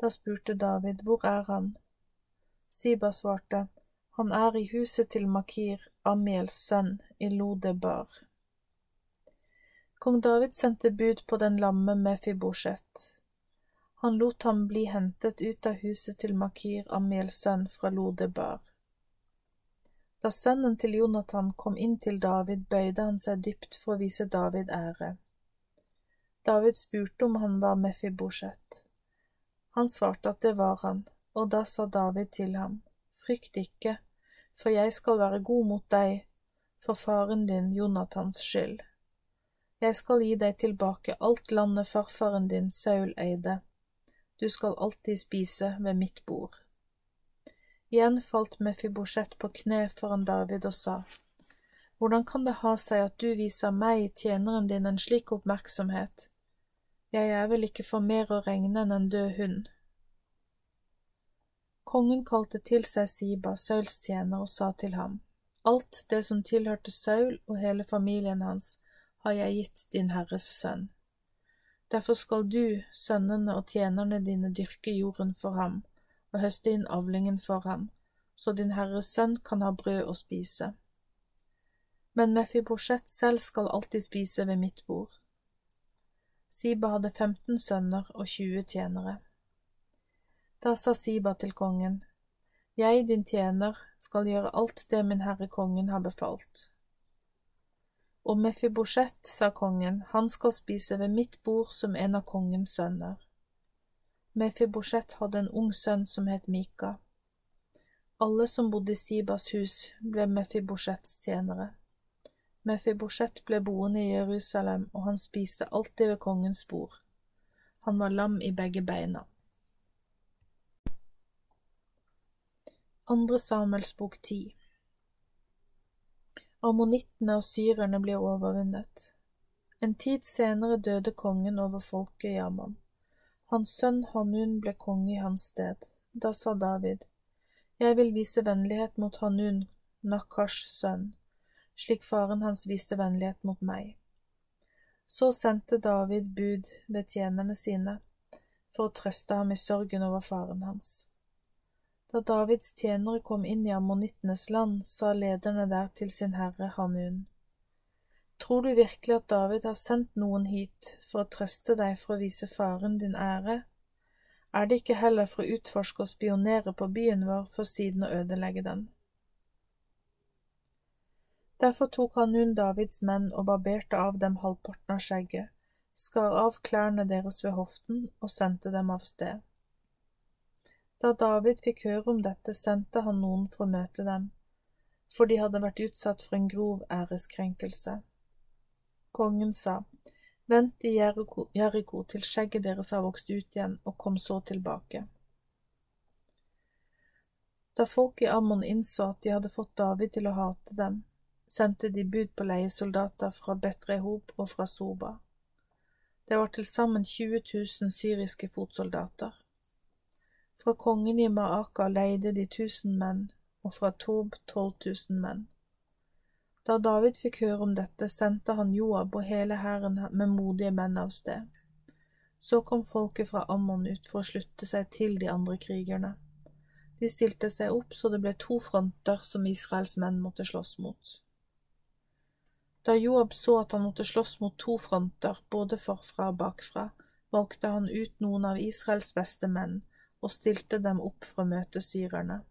Da spurte David, Hvor er han? Siba svarte, han er i huset til Makir, Amiels sønn, i Lodebar. Kong David sendte bud på den lamme Mefibosjet. Han lot ham bli hentet ut av huset til Makir, Amiels sønn, fra Lodebar. Da sønnen til Jonathan kom inn til David, bøyde han seg dypt for å vise David ære. David spurte om han var Mefibosjet. Han svarte at det var han, og da sa David til ham, Frykt ikke, for jeg skal være god mot deg, for faren din Jonathans skyld. Jeg skal gi deg tilbake alt landet farfaren din Saul eide. Du skal alltid spise ved mitt bord. Igjen falt Mefibosjet på kne foran David og sa, Hvordan kan det ha seg at du viser meg, tjeneren din, en slik oppmerksomhet? Jeg er vel ikke for mer å regne enn en død hund. Kongen kalte til seg Siba, Sauls tjener, og sa til ham, Alt det som tilhørte Saul og hele familien hans, har jeg gitt din herres sønn. Derfor skal du, sønnene og tjenerne dine dyrke jorden for ham og høste inn avlingen for ham, så din herres sønn kan ha brød å spise. Men Mefibosjet selv skal alltid spise ved mitt bord. Siba hadde 15 sønner og 20 tjenere. Da sa Siba til kongen, Jeg, din tjener, skal gjøre alt det min herre kongen har befalt. Og Mefibosjet, sa kongen, han skal spise ved mitt bord som en av kongens sønner. Mefibosjet hadde en ung sønn som het Mika. Alle som bodde i Sibas hus, ble Mefibosjets tjenere. Mefibosjet ble boende i Jerusalem, og han spiste alltid ved kongens bord. Han var lam i begge beina. Andre Samuels bok ti Ammonittene og syrerne blir overvunnet. En tid senere døde kongen over folket i Ammon. Hans sønn Hanun ble konge i hans sted. Da sa David, Jeg vil vise vennlighet mot Hanun, nakkars sønn, slik faren hans viste vennlighet mot meg. Så sendte David bud ved tjenerne sine for å trøste ham i sorgen over faren hans. Da Davids tjenere kom inn i ammonittenes land, sa lederne der til sin herre Hanun, Tror du virkelig at David har sendt noen hit for å trøste deg for å vise faren din ære? Er det ikke heller for å utforske og spionere på byen vår for siden å ødelegge den? Derfor tok han nun Davids menn og barberte av dem halvparten av skjegget, skar av klærne deres ved hoften og sendte dem av sted. Da David fikk høre om dette, sendte han noen for å møte dem, for de hadde vært utsatt for en grov æreskrenkelse. Kongen sa, Vent i Jeriko til skjegget deres har vokst ut igjen, og kom så tilbake. Da folk i Ammon innså at de hadde fått David til å hate dem, sendte de bud på leiesoldater fra Betrehob og fra Soba. Det var til sammen 20 000 syriske fotsoldater. Fra kongen i Maaka leide de 1000 menn, og fra Tob 12 000 menn. Da David fikk høre om dette, sendte han Joab og hele hæren med modige menn av sted. Så kom folket fra Ammon ut for å slutte seg til de andre krigerne. De stilte seg opp så det ble to fronter som Israels menn måtte slåss mot. Da Joab så at han måtte slåss mot to fronter, både forfra og bakfra, valgte han ut noen av Israels beste menn og stilte dem opp for å møte syrerne.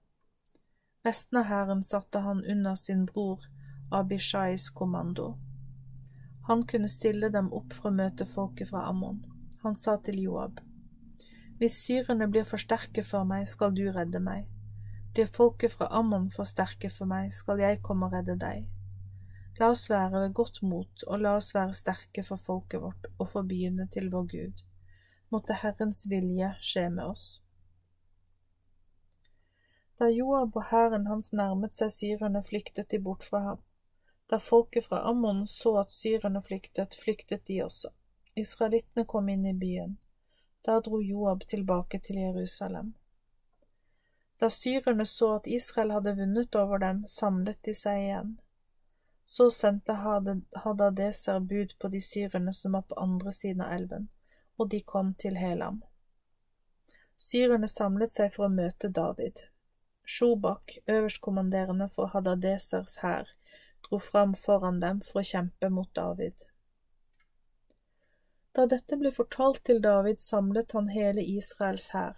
Resten av hæren satte han under sin bror Abishais kommando. Han kunne stille dem opp for å møte folket fra Ammon. Han sa til Joab, Hvis syrene blir for sterke for meg, skal du redde meg. Blir folket fra Ammon for sterke for meg, skal jeg komme og redde deg. La oss være ved godt mot, og la oss være sterke for folket vårt og for byene til vår Gud. Måtte Herrens vilje skje med oss. Da Joab og hæren hans nærmet seg syrerne, flyktet de bort fra ham. Da folket fra Ammon så at syrerne flyktet, flyktet de også. Israelittene kom inn i byen. Da dro Joab tilbake til Jerusalem. Da syrerne så at Israel hadde vunnet over dem, samlet de seg igjen. Så sendte Hadadeser bud på de syrerne som var på andre siden av elven, og de kom til Helam. Syrerne samlet seg for å møte David. Shobak, øverstkommanderende for Hadadesers hær, dro fram foran dem for å kjempe mot David. Da dette ble fortalt til David, samlet han hele Israels hær.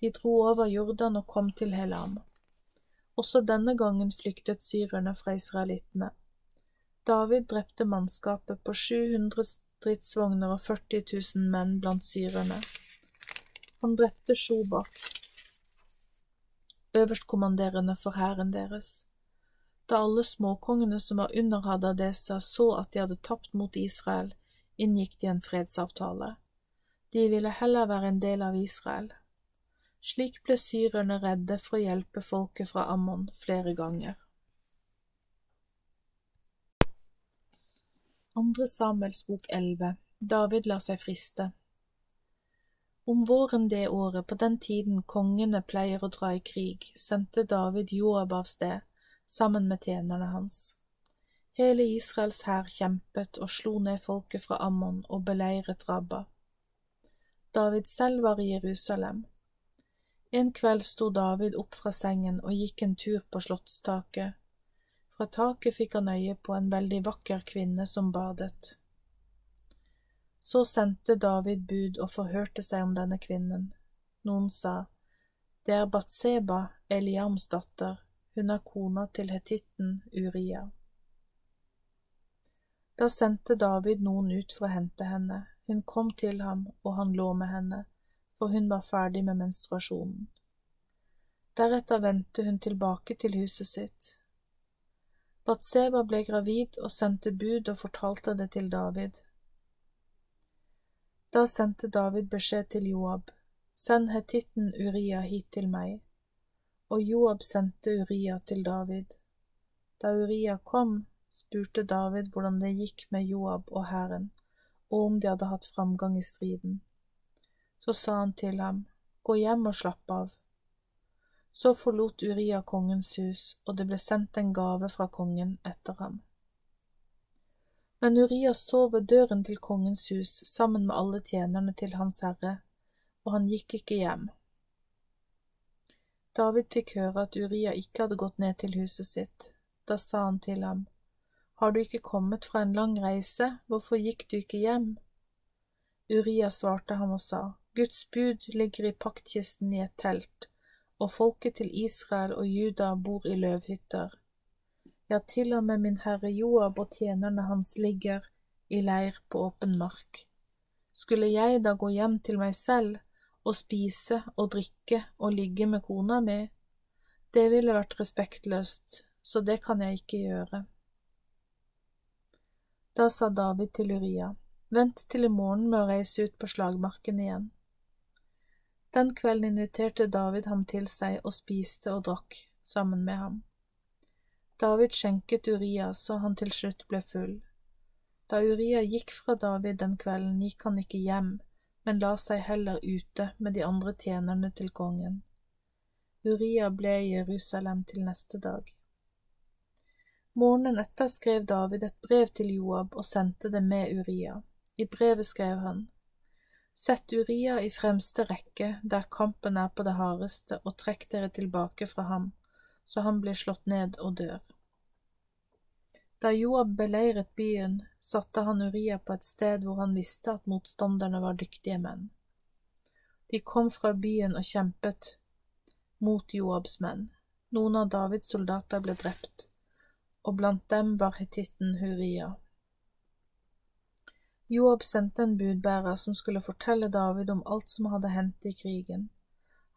De dro over Jordan og kom til Helam. Også denne gangen flyktet syrerne fra israelittene. David drepte mannskapet på 700 stridsvogner og 40 000 menn blant syrerne. Han drepte Shobak, øverstkommanderende for hæren deres. Da alle småkongene som var under Hadadesa så at de hadde tapt mot Israel, inngikk de en fredsavtale. De ville heller være en del av Israel. Slik ble syrerne redde for å hjelpe folket fra Ammon flere ganger. Andre Samuels bok 11 David lar seg friste Om våren det året, på den tiden kongene pleier å dra i krig, sendte David Joab av sted sammen med tjenerne hans. Hele Israels hær kjempet og slo ned folket fra Ammon og beleiret Rabba. David selv var i Jerusalem. En kveld sto David opp fra sengen og gikk en tur på slottstaket. Fra taket fikk han øye på en veldig vakker kvinne som badet. Så sendte David bud og forhørte seg om denne kvinnen. Noen sa, Det er Batseba, Eliams datter, hun er kona til hetitten Uria. Da sendte David noen ut for å hente henne, hun kom til ham, og han lå med henne for hun var ferdig med menstruasjonen. Deretter vendte hun tilbake til huset sitt. Batseba ble gravid og sendte bud og fortalte det til David. Da sendte David beskjed til Joab, send hetitten Uria hit til meg, og Joab sendte Uria til David. Da Uria kom, spurte David hvordan det gikk med Joab og hæren, og om de hadde hatt framgang i striden. Så sa han til ham, Gå hjem og slapp av. Så forlot Uria kongens hus, og det ble sendt en gave fra kongen etter ham. Men Uria sov ved døren til kongens hus sammen med alle tjenerne til hans herre, og han gikk ikke hjem. David fikk høre at Uria ikke hadde gått ned til huset sitt. Da sa han til ham, Har du ikke kommet fra en lang reise, hvorfor gikk du ikke hjem? Uria svarte ham og sa, Guds bud ligger i paktkisten i et telt, og folket til Israel og Juda bor i løvhytter. Ja, til og med min herre Joab og tjenerne hans ligger i leir på åpen mark. Skulle jeg da gå hjem til meg selv og spise og drikke og ligge med kona mi? Det ville vært respektløst, så det kan jeg ikke gjøre. Da sa David til Uria, vent til i morgen med å reise ut på slagmarken igjen. Den kvelden inviterte David ham til seg og spiste og drakk sammen med ham. David skjenket Uria så han til slutt ble full. Da Uria gikk fra David den kvelden, gikk han ikke hjem, men la seg heller ute med de andre tjenerne til kongen. Uria ble i Jerusalem til neste dag. Morgenen etter skrev David et brev til Joab og sendte det med Uria. I brevet skrev han, Sett Uria i fremste rekke der kampen er på det hardeste, og trekk dere tilbake fra ham, så han blir slått ned og dør. Da Joab beleiret byen, satte han Uria på et sted hvor han visste at motstanderne var dyktige menn. De kom fra byen og kjempet mot Joabs menn. Noen av Davids soldater ble drept, og blant dem var hetitten Huria. Joab sendte en budbærer som skulle fortelle David om alt som hadde hendt i krigen.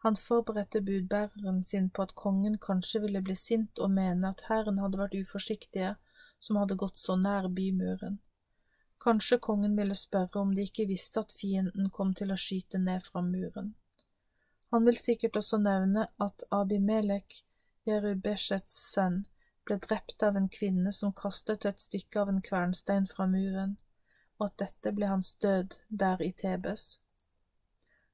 Han forberedte budbæreren sin på at kongen kanskje ville bli sint og mene at hæren hadde vært uforsiktige som hadde gått så nær bymuren. Kanskje kongen ville spørre om de ikke visste at fienden kom til å skyte ned fra muren. Han vil sikkert også nevne at Abimelek, Jerubeshets sønn, ble drept av en kvinne som kastet et stykke av en kvernstein fra muren og at dette ble hans død der i Tebes.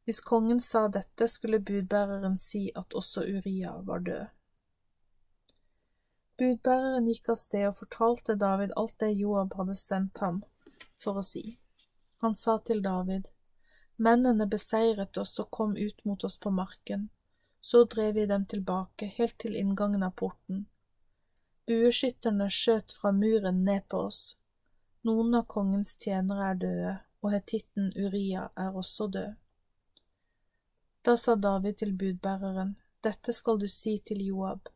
Hvis kongen sa dette, skulle budbæreren si at også Uria var død. Budbæreren gikk av sted og fortalte David alt det Joab hadde sendt ham for å si. Han sa til David, Mennene beseiret oss og kom ut mot oss på marken. Så drev vi dem tilbake, helt til inngangen av porten. Bueskytterne skjøt fra muren ned på oss, noen av kongens tjenere er døde, og hetitten Uria er også død. Da sa David til budbæreren, Dette skal du si til Joab.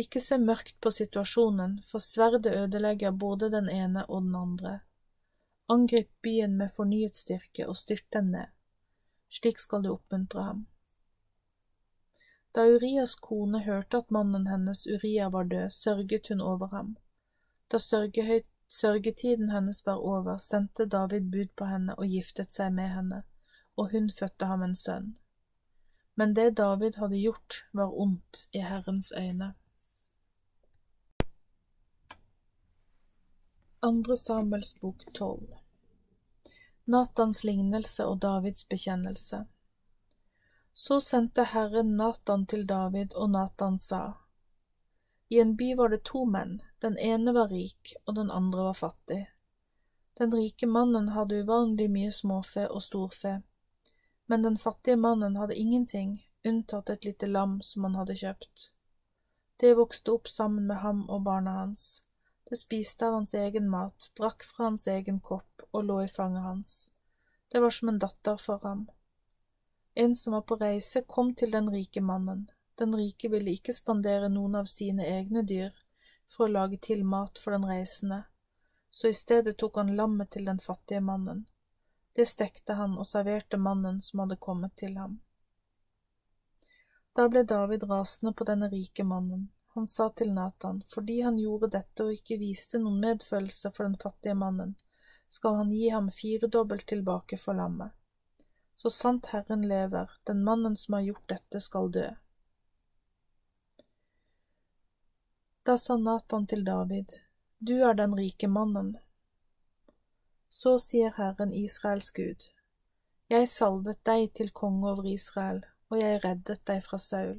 Ikke se mørkt på situasjonen, for sverdet ødelegger både den ene og den andre. Angrip byen med fornyet styrke og styrt den ned. Slik skal du oppmuntre ham. Da Urias kone hørte at mannen hennes Uria var død, sørget hun over ham. Da Sørgetiden hennes var over, sendte David bud på henne og giftet seg med henne, og hun fødte ham en sønn. Men det David hadde gjort, var ondt i Herrens øyne. Andre Samuels bok tolv Natans lignelse og Davids bekjennelse Så sendte Herren Natan til David, og Natan sa, i en by var det to menn, den ene var rik, og den andre var fattig. Den rike mannen hadde uvanlig mye småfe og storfe, Men den fattige mannen hadde ingenting, unntatt et lite lam som han hadde kjøpt. Det vokste opp sammen med ham og barna hans. Det spiste av hans egen mat, drakk fra hans egen kopp og lå i fanget hans. Det var som en datter for ham. En som var på reise, kom til den rike mannen. Den rike ville ikke spandere noen av sine egne dyr for å lage til mat for den reisende, så i stedet tok han lammet til den fattige mannen. Det stekte han og serverte mannen som hadde kommet til ham. Da ble David rasende på denne rike mannen. Han sa til Natan, fordi han gjorde dette og ikke viste noen medfølelse for den fattige mannen, skal han gi ham firedobbelt tilbake for lammet. Så sant Herren lever, den mannen som har gjort dette, skal dø. Da sa Natan til David, Du er den rike mannen, så sier Herren Israels Gud, Jeg salvet deg til konge over Israel, og jeg reddet deg fra Saul.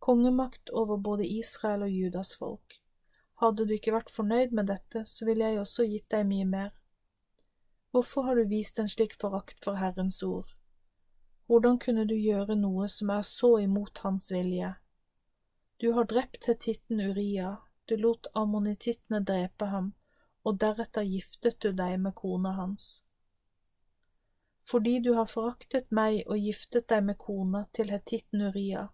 Kongemakt over både Israel og Judas folk. Hadde du ikke vært fornøyd med dette, så ville jeg også gitt deg mye mer. Hvorfor har du vist en slik forakt for Herrens ord? Hvordan kunne du gjøre noe som er så imot Hans vilje? Du har drept hetitten Uria, du lot ammonittene drepe ham, og deretter giftet du deg med kona hans. Fordi du har foraktet meg og giftet deg med kona til hetitten Uria,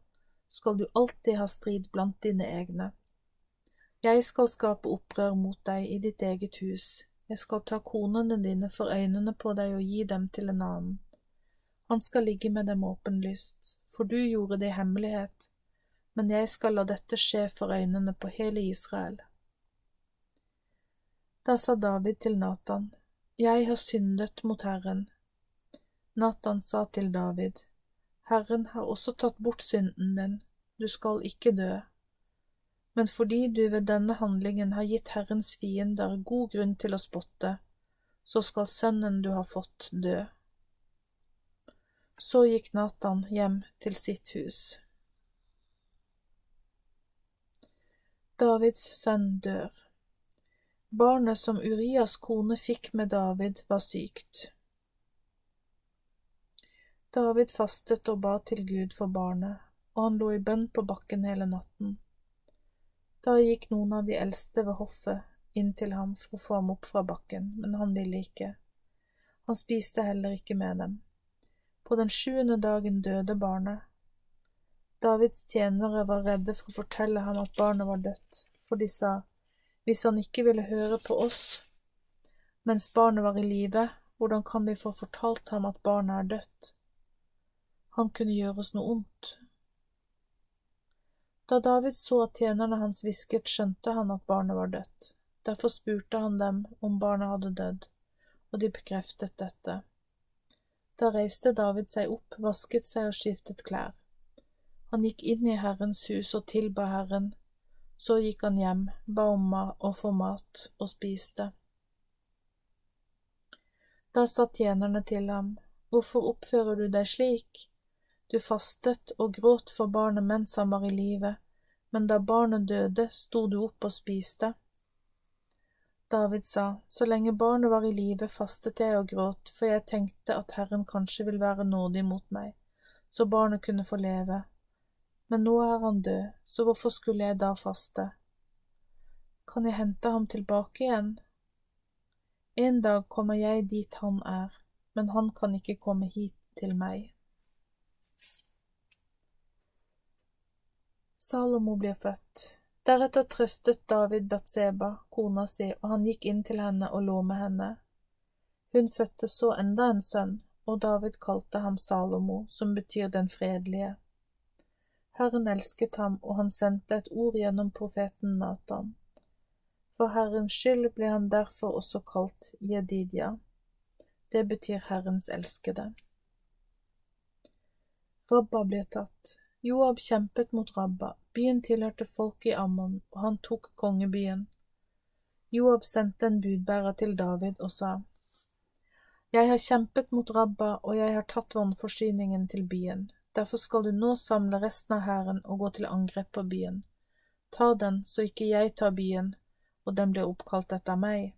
skal du alltid ha strid blant dine egne. Jeg skal skape opprør mot deg i ditt eget hus, jeg skal ta konene dine for øynene på deg og gi dem til en annen. Han skal ligge med dem åpenlyst, for du gjorde det i hemmelighet, men jeg skal la dette skje for øynene på hele Israel. Da sa David til Natan, Jeg har syndet mot Herren. Natan sa til David, Herren har også tatt bort synden din, du skal ikke dø. Men fordi du ved denne handlingen har gitt Herrens fiender god grunn til å spotte, så skal sønnen du har fått, dø. Så gikk Natan hjem til sitt hus. Davids sønn dør. Barnet som Urias kone fikk med David, var sykt. David fastet og ba til Gud for barnet, og han lå i bønn på bakken hele natten. Da gikk noen av de eldste ved hoffet inn til ham for å få ham opp fra bakken, men han ville ikke. Han spiste heller ikke med dem. På den sjuende dagen døde barnet. Davids tjenere var redde for å fortelle ham at barnet var dødt, for de sa, hvis han ikke ville høre på oss mens barnet var i live, hvordan kan vi få fortalt ham at barnet er dødt? Han kunne gjøre oss noe ondt. Da David så at tjenerne hans hvisket, skjønte han at barnet var dødt. Derfor spurte han dem om barnet hadde dødd, og de bekreftet dette. Da reiste David seg opp, vasket seg og skiftet klær. Han gikk inn i Herrens hus og tilba Herren, så gikk han hjem, ba om å få mat, og spiste. Da sa tjenerne til ham, Hvorfor oppfører du deg slik? Du fastet og gråt for barnet mens han var i live, men da barnet døde, sto du opp og spiste. David sa, Så lenge barnet var i live, fastet jeg og gråt, for jeg tenkte at Herren kanskje vil være nådig mot meg, så barnet kunne få leve men nå er han død, så hvorfor skulle jeg da faste? Kan jeg hente ham tilbake igjen? En dag kommer jeg dit han er, men han kan ikke komme hit til meg. Salomo blir født. Deretter trøstet David Batseba, kona si, og han gikk inn til henne og lå med henne. Hun fødte så enda en sønn, og David kalte ham Salomo, som betyr den fredelige. Herren elsket ham, og han sendte et ord gjennom profeten Natan. For Herrens skyld ble han derfor også kalt Jedidia. Det betyr Herrens elskede. Rabba blir tatt. Joab kjempet mot Rabba. Byen tilhørte folket i Ammon, og han tok kongebyen. Joab sendte en budbærer til David og sa, Jeg har kjempet mot Rabba, og jeg har tatt vannforsyningen til byen. Derfor skal du nå samle resten av hæren og gå til angrep på byen. Ta den, så ikke jeg tar byen, og den blir oppkalt etter meg.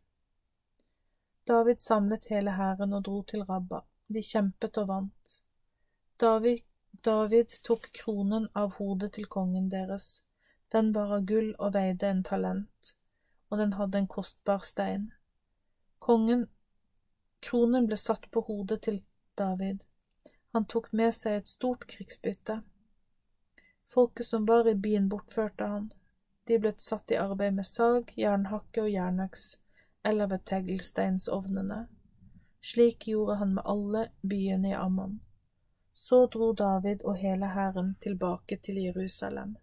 David samlet hele hæren og dro til Rabba. De kjempet og vant. David, David tok kronen av hodet til kongen deres. Den var av gull og veide en talent, og den hadde en kostbar stein. Kongen, kronen ble satt på hodet til David. Han tok med seg et stort krigsbytte. Folket som var i byen, bortførte han. De ble satt i arbeid med sag, jernhakke og jernøks, eller ved teglsteinsovnene. Slik gjorde han med alle byene i Ammon. Så dro David og hele hæren tilbake til Jerusalem.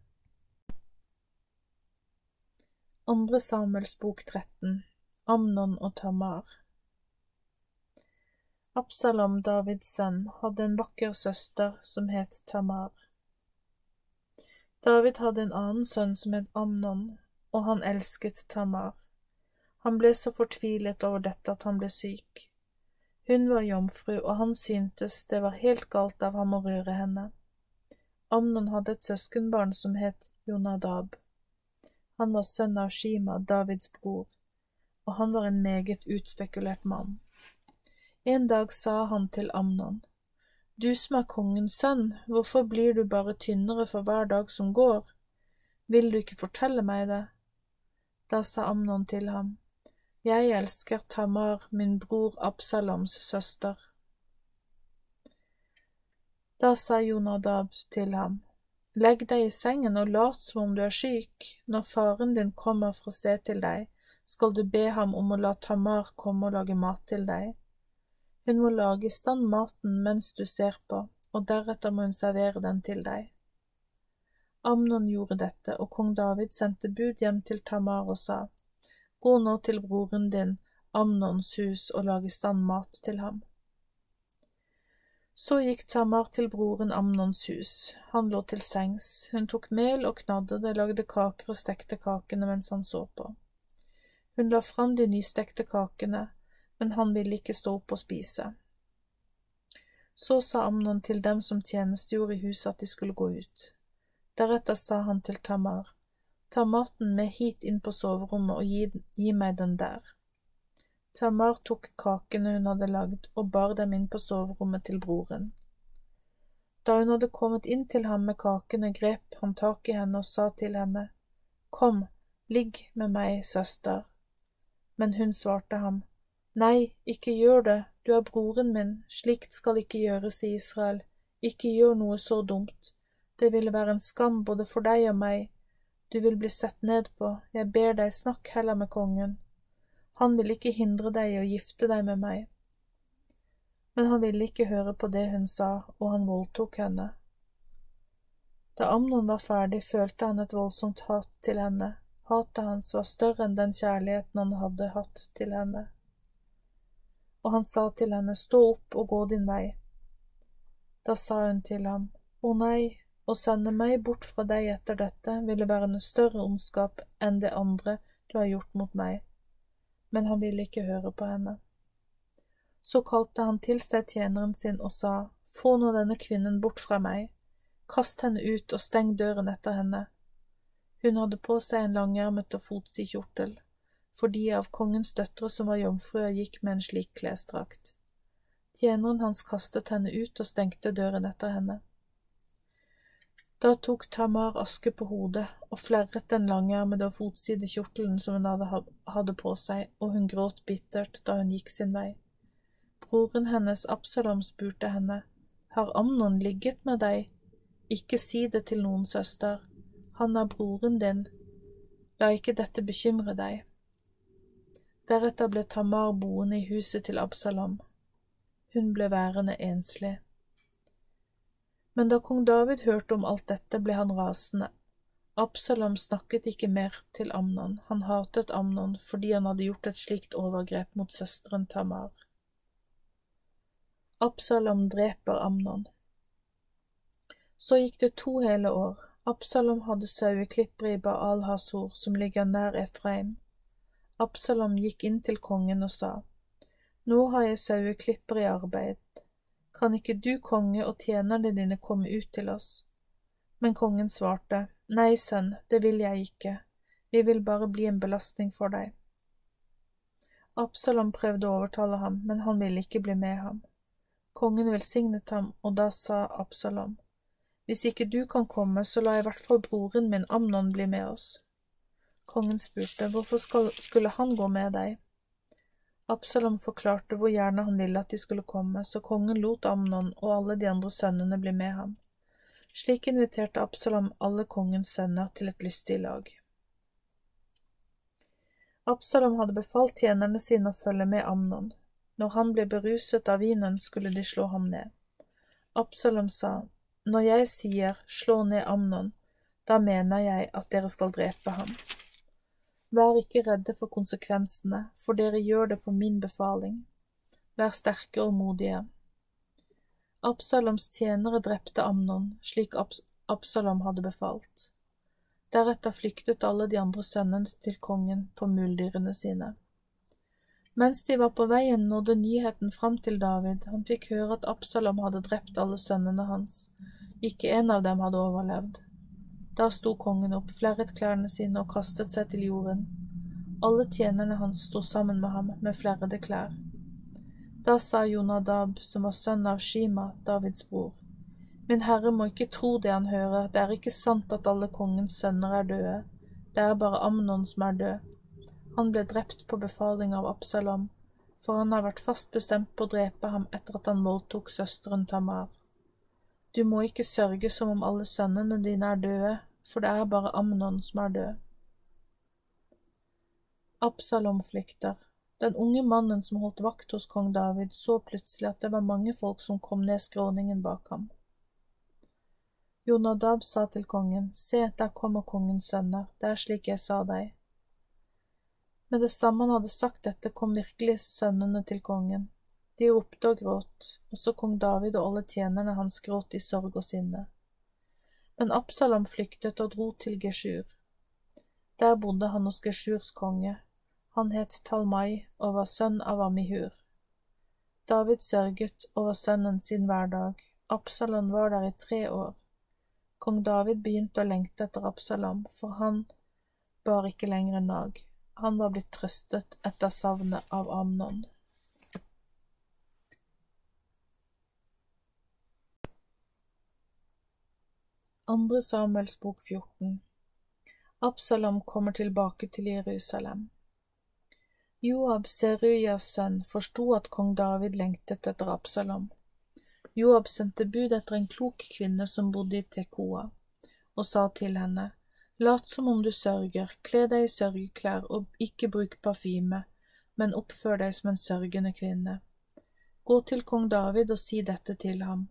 Andre Samuels bok 13 Amnon og Tamar Absalom, Davids sønn, hadde en vakker søster som het Tamar. David hadde en annen sønn som het Amnon, og han elsket Tamar. Han ble så fortvilet over dette at han ble syk. Hun var jomfru, og han syntes det var helt galt av ham å røre henne. Amnon hadde et søskenbarn som het Jonadab. Han var sønn av Shima, Davids bror, og han var en meget utspekulert mann. En dag sa han til Amnon, Du som er kongens sønn, hvorfor blir du bare tynnere for hver dag som går? Vil du ikke fortelle meg det? Da sa Amnon til ham, jeg elsker Tamar, min bror Absaloms søster. Da sa Jonadab til ham, Legg deg i sengen og lat som om du er syk. Når faren din kommer for å se til deg, skal du be ham om å la Tamar komme og lage mat til deg. Hun må lage i stand maten mens du ser på, og deretter må hun servere den til deg. Amnon gjorde dette, og kong David sendte bud hjem til Tamar og sa, Gå nå til broren din, Amnons hus, og lag i stand mat til ham. Så gikk Tamar til broren Amnons hus. Han lå til sengs. Hun tok mel og knadde det, lagde kaker og stekte kakene mens han så på. Hun la fram de nystekte kakene, men han ville ikke stå opp og spise. Så sa Amnon til dem som tjenestegjorde i huset at de skulle gå ut. Deretter sa han til Tamar, Ta maten med hit inn på soverommet og gi, gi meg den der. Tamar tok kakene hun hadde lagd og bar dem inn på soverommet til broren. Da hun hadde kommet inn til ham med kakene, grep han tak i henne og sa til henne, Kom, ligg med meg, søster. Men hun svarte ham, Nei, ikke gjør det, du er broren min, slikt skal ikke gjøres i Israel, ikke gjør noe så dumt, det ville være en skam både for deg og meg, du vil bli sett ned på, jeg ber deg, snakk heller med kongen. Han vil ikke hindre deg i å gifte deg med meg. Men han ville ikke høre på det hun sa, og han voldtok henne. Da Amnon var ferdig, følte han et voldsomt hat til henne. Hatet hans var større enn den kjærligheten han hadde hatt til henne. Og han sa til henne, Stå opp og gå din vei. Da sa hun til ham, Å nei, å sende meg bort fra deg etter dette ville være en større ondskap enn det andre du har gjort mot meg. Men han ville ikke høre på henne. Så kalte han til seg tjeneren sin og sa, Få nå denne kvinnen bort fra meg, kast henne ut og steng døren etter henne. Hun hadde på seg en langermet og fotsid kjortel, for de av kongens døtre som var jomfruer, gikk med en slik klesdrakt. Tjeneren hans kastet henne ut og stengte døren etter henne. Da tok Tamar aske på hodet og flerret den langermede og fotside kjortelen som hun hadde på seg, og hun gråt bittert da hun gikk sin vei. Broren hennes Absalom spurte henne, Har Amnon ligget med deg? Ikke si det til noen, søster, han er broren din, la ikke dette bekymre deg. Deretter ble Tamar boende i huset til Absalom. Hun ble værende enslig. Men da kong David hørte om alt dette, ble han rasende. Absalom snakket ikke mer til Amnon, han hatet Amnon fordi han hadde gjort et slikt overgrep mot søsteren Tamar. Absalom dreper Amnon. Så gikk det to hele år. Absalom hadde saueklippere i Baal Hasor, som ligger nær Efraim. Absalom gikk inn til kongen og sa, Nå har jeg saueklippere i arbeid, kan ikke du, konge, og tjenerne dine komme ut til oss? Men kongen svarte, Nei, sønn, det vil jeg ikke, vi vil bare bli en belastning for deg. Absalom prøvde å overtale ham, men han ville ikke bli med ham. Kongen velsignet ham, og da sa Absalom, Hvis ikke du kan komme, så la i hvert fall broren min Amnon bli med oss. Kongen spurte, Hvorfor skulle han gå med deg? Absalom forklarte hvor gjerne han ville at de skulle komme, så kongen lot Amnon og alle de andre sønnene bli med ham. Slik inviterte Absalom alle kongens sønner til et lystig lag. Absalom hadde befalt tjenerne sine å følge med Amnon. Når han ble beruset av vinen, skulle de slå ham ned. Absalom sa, Når jeg sier slå ned Amnon, da mener jeg at dere skal drepe ham. Vær ikke redde for konsekvensene, for dere gjør det på min befaling. Vær sterke og modige. Absaloms tjenere drepte Amnon, slik Abs Absalom hadde befalt. Deretter flyktet alle de andre sønnene til kongen på muldyrene sine. Mens de var på veien, nådde nyheten fram til David. Han fikk høre at Absalom hadde drept alle sønnene hans. Ikke en av dem hadde overlevd. Da sto kongen opp, flerret klærne sine og kastet seg til jorden. Alle tjenerne hans sto sammen med ham med flerrede klær. Da sa Jonadab, som var sønn av Shima, Davids bror, Min herre må ikke tro det han hører, det er ikke sant at alle kongens sønner er døde, det er bare Amnon som er død. Han ble drept på befaling av Absalom, for han har vært fast bestemt på å drepe ham etter at han voldtok søsteren Tamar. Du må ikke sørge som om alle sønnene dine er døde, for det er bare Amnon som er død. Absalom flykter. Den unge mannen som holdt vakt hos kong David, så plutselig at det var mange folk som kom ned skråningen bak ham. Jonadab sa til kongen, Se, der kommer kongens sønner, det er slik jeg sa deg. Med det samme han hadde sagt dette, kom virkelig sønnene til kongen. De ropte og gråt, og så kong David og alle tjenerne hans gråt i sorg og sinne. Men Absalom flyktet og dro til Geshur. Der bodde han hos Geshurs konge. Han het Talmai og var sønn av Amihur. David sørget over sønnen sin hver dag. Absalom var der i tre år. Kong David begynte å lengte etter Absalom, for han bar ikke lenger nag. Han var blitt trøstet etter savnet av Amnon. Andre Samuels bok 14 Absalom kommer tilbake til Jerusalem. Joab, Serujas sønn, forsto at kong David lengtet etter Absalom. Joab sendte bud etter en klok kvinne som bodde i Tekoa, og sa til henne, Lat som om du sørger, kle deg i sørgeklær og ikke bruk parfyme, men oppfør deg som en sørgende kvinne. Gå til kong David og si dette til ham.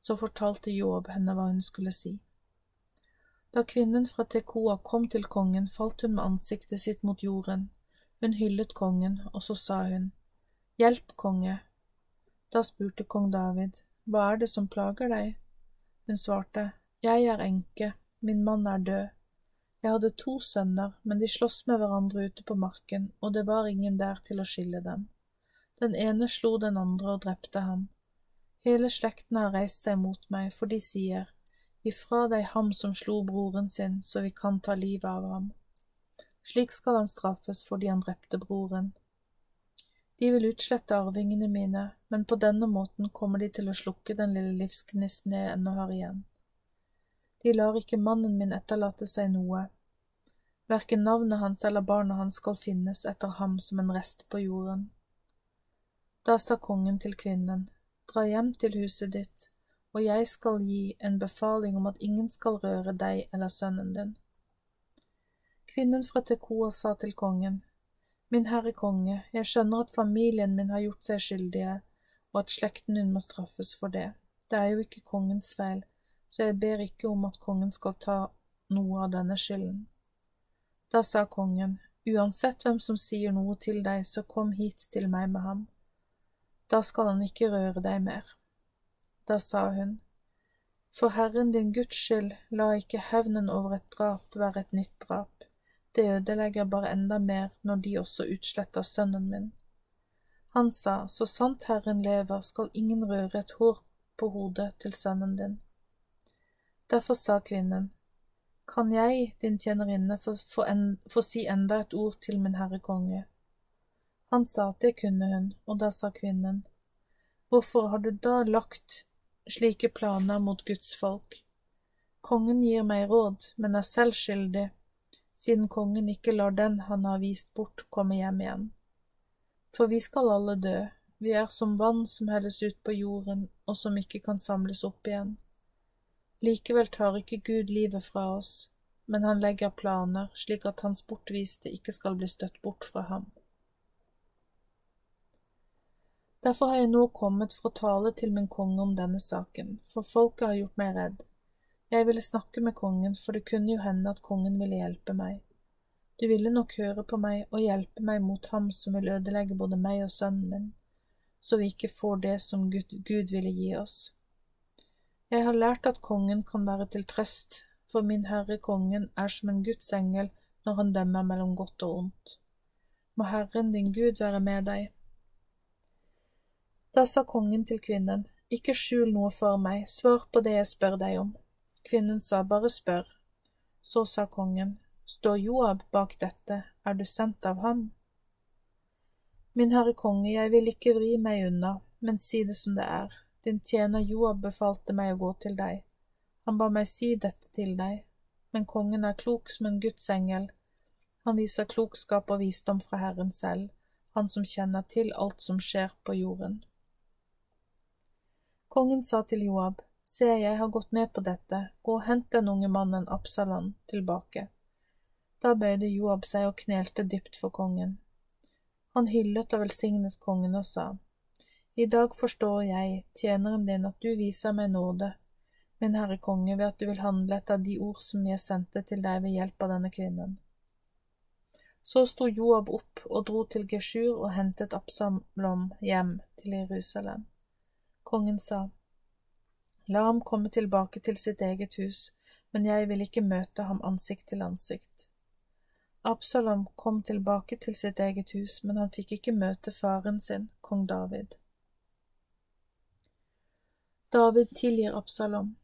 Så fortalte Joab henne hva hun skulle si. Da kvinnen fra Tekoa kom til kongen, falt hun med ansiktet sitt mot jorden. Hun hyllet kongen, og så sa hun, Hjelp, konge, da spurte kong David, Hva er det som plager deg? Hun svarte, Jeg er enke, min mann er død. Jeg hadde to sønner, men de sloss med hverandre ute på marken, og det var ingen der til å skille dem. Den ene slo den andre og drepte ham. Hele slekten har reist seg mot meg, for de sier, Ifra deg ham som slo broren sin, så vi kan ta livet av ham. Slik skal han straffes fordi han drepte broren. De vil utslette arvingene mine, men på denne måten kommer de til å slukke den lille livsgnisten jeg ennå har igjen. De lar ikke mannen min etterlate seg noe. Verken navnet hans eller barna hans skal finnes etter ham som en rest på jorden. Da sa kongen til kvinnen, dra hjem til huset ditt, og jeg skal gi en befaling om at ingen skal røre deg eller sønnen din. Kvinnen fra Tekoa sa til kongen, Min herre konge, jeg skjønner at familien min har gjort seg skyldige, og at slekten din må straffes for det. Det er jo ikke kongens feil, så jeg ber ikke om at kongen skal ta noe av denne skylden. Da sa kongen, uansett hvem som sier noe til deg, så kom hit til meg med ham. Da skal han ikke røre deg mer. Da sa hun, For Herren din Guds skyld, la ikke hevnen over et drap være et nytt drap. Det ødelegger bare enda mer når de også utsletter sønnen min. Han sa, Så sant Herren lever, skal ingen røre et hår på hodet til sønnen din. Derfor sa kvinnen, Kan jeg, din tjenerinne, få, få, en, få si enda et ord til min herre konge? Han sa at det kunne hun, og da sa kvinnen, Hvorfor har du da lagt slike planer mot Guds folk? Kongen gir meg råd, men er selv skyldig, siden kongen ikke lar den han har vist bort, komme hjem igjen. For vi skal alle dø, vi er som vann som helles ut på jorden og som ikke kan samles opp igjen. Likevel tar ikke Gud livet fra oss, men han legger planer slik at hans bortviste ikke skal bli støtt bort fra ham. Derfor har jeg nå kommet for å tale til min konge om denne saken, for folket har gjort meg redd. Jeg ville snakke med kongen, for det kunne jo hende at kongen ville hjelpe meg. Du ville nok høre på meg og hjelpe meg mot ham som vil ødelegge både meg og sønnen min, så vi ikke får det som Gud, Gud ville gi oss. Jeg har lært at kongen kan være til trøst, for min herre kongen er som en Guds engel når han dømmer mellom godt og ondt. Må Herren din Gud være med deg. Da sa kongen til kvinnen, Ikke skjul noe for meg, svar på det jeg spør deg om. Kvinnen sa, Bare spør. Så sa kongen, Står Joab bak dette, er du sendt av ham? Min herre konge, jeg vil ikke vri meg unna, men si det som det er. Din tjener Joab befalte meg å gå til deg. Han ba meg si dette til deg, men kongen er klok som en Guds engel. Han viser klokskap og visdom fra Herren selv, han som kjenner til alt som skjer på jorden. Kongen sa til Joab, Se, jeg har gått med på dette, gå og hent den unge mannen Absalon tilbake. Da bøyde Joab seg og knelte dypt for kongen. Han hyllet og velsignet kongen og sa, I dag forstår jeg, tjeneren din, at du viser meg nåde, min herre konge, ved at du vil handle etter de ord som jeg sendte til deg ved hjelp av denne kvinnen. Så sto Joab opp og dro til Geshur og hentet Absalom hjem til Jerusalem. Kongen sa, La ham komme tilbake til sitt eget hus, men jeg vil ikke møte ham ansikt til ansikt. Absalom kom tilbake til sitt eget hus, men han fikk ikke møte faren sin, kong David. David tilgir Absalom.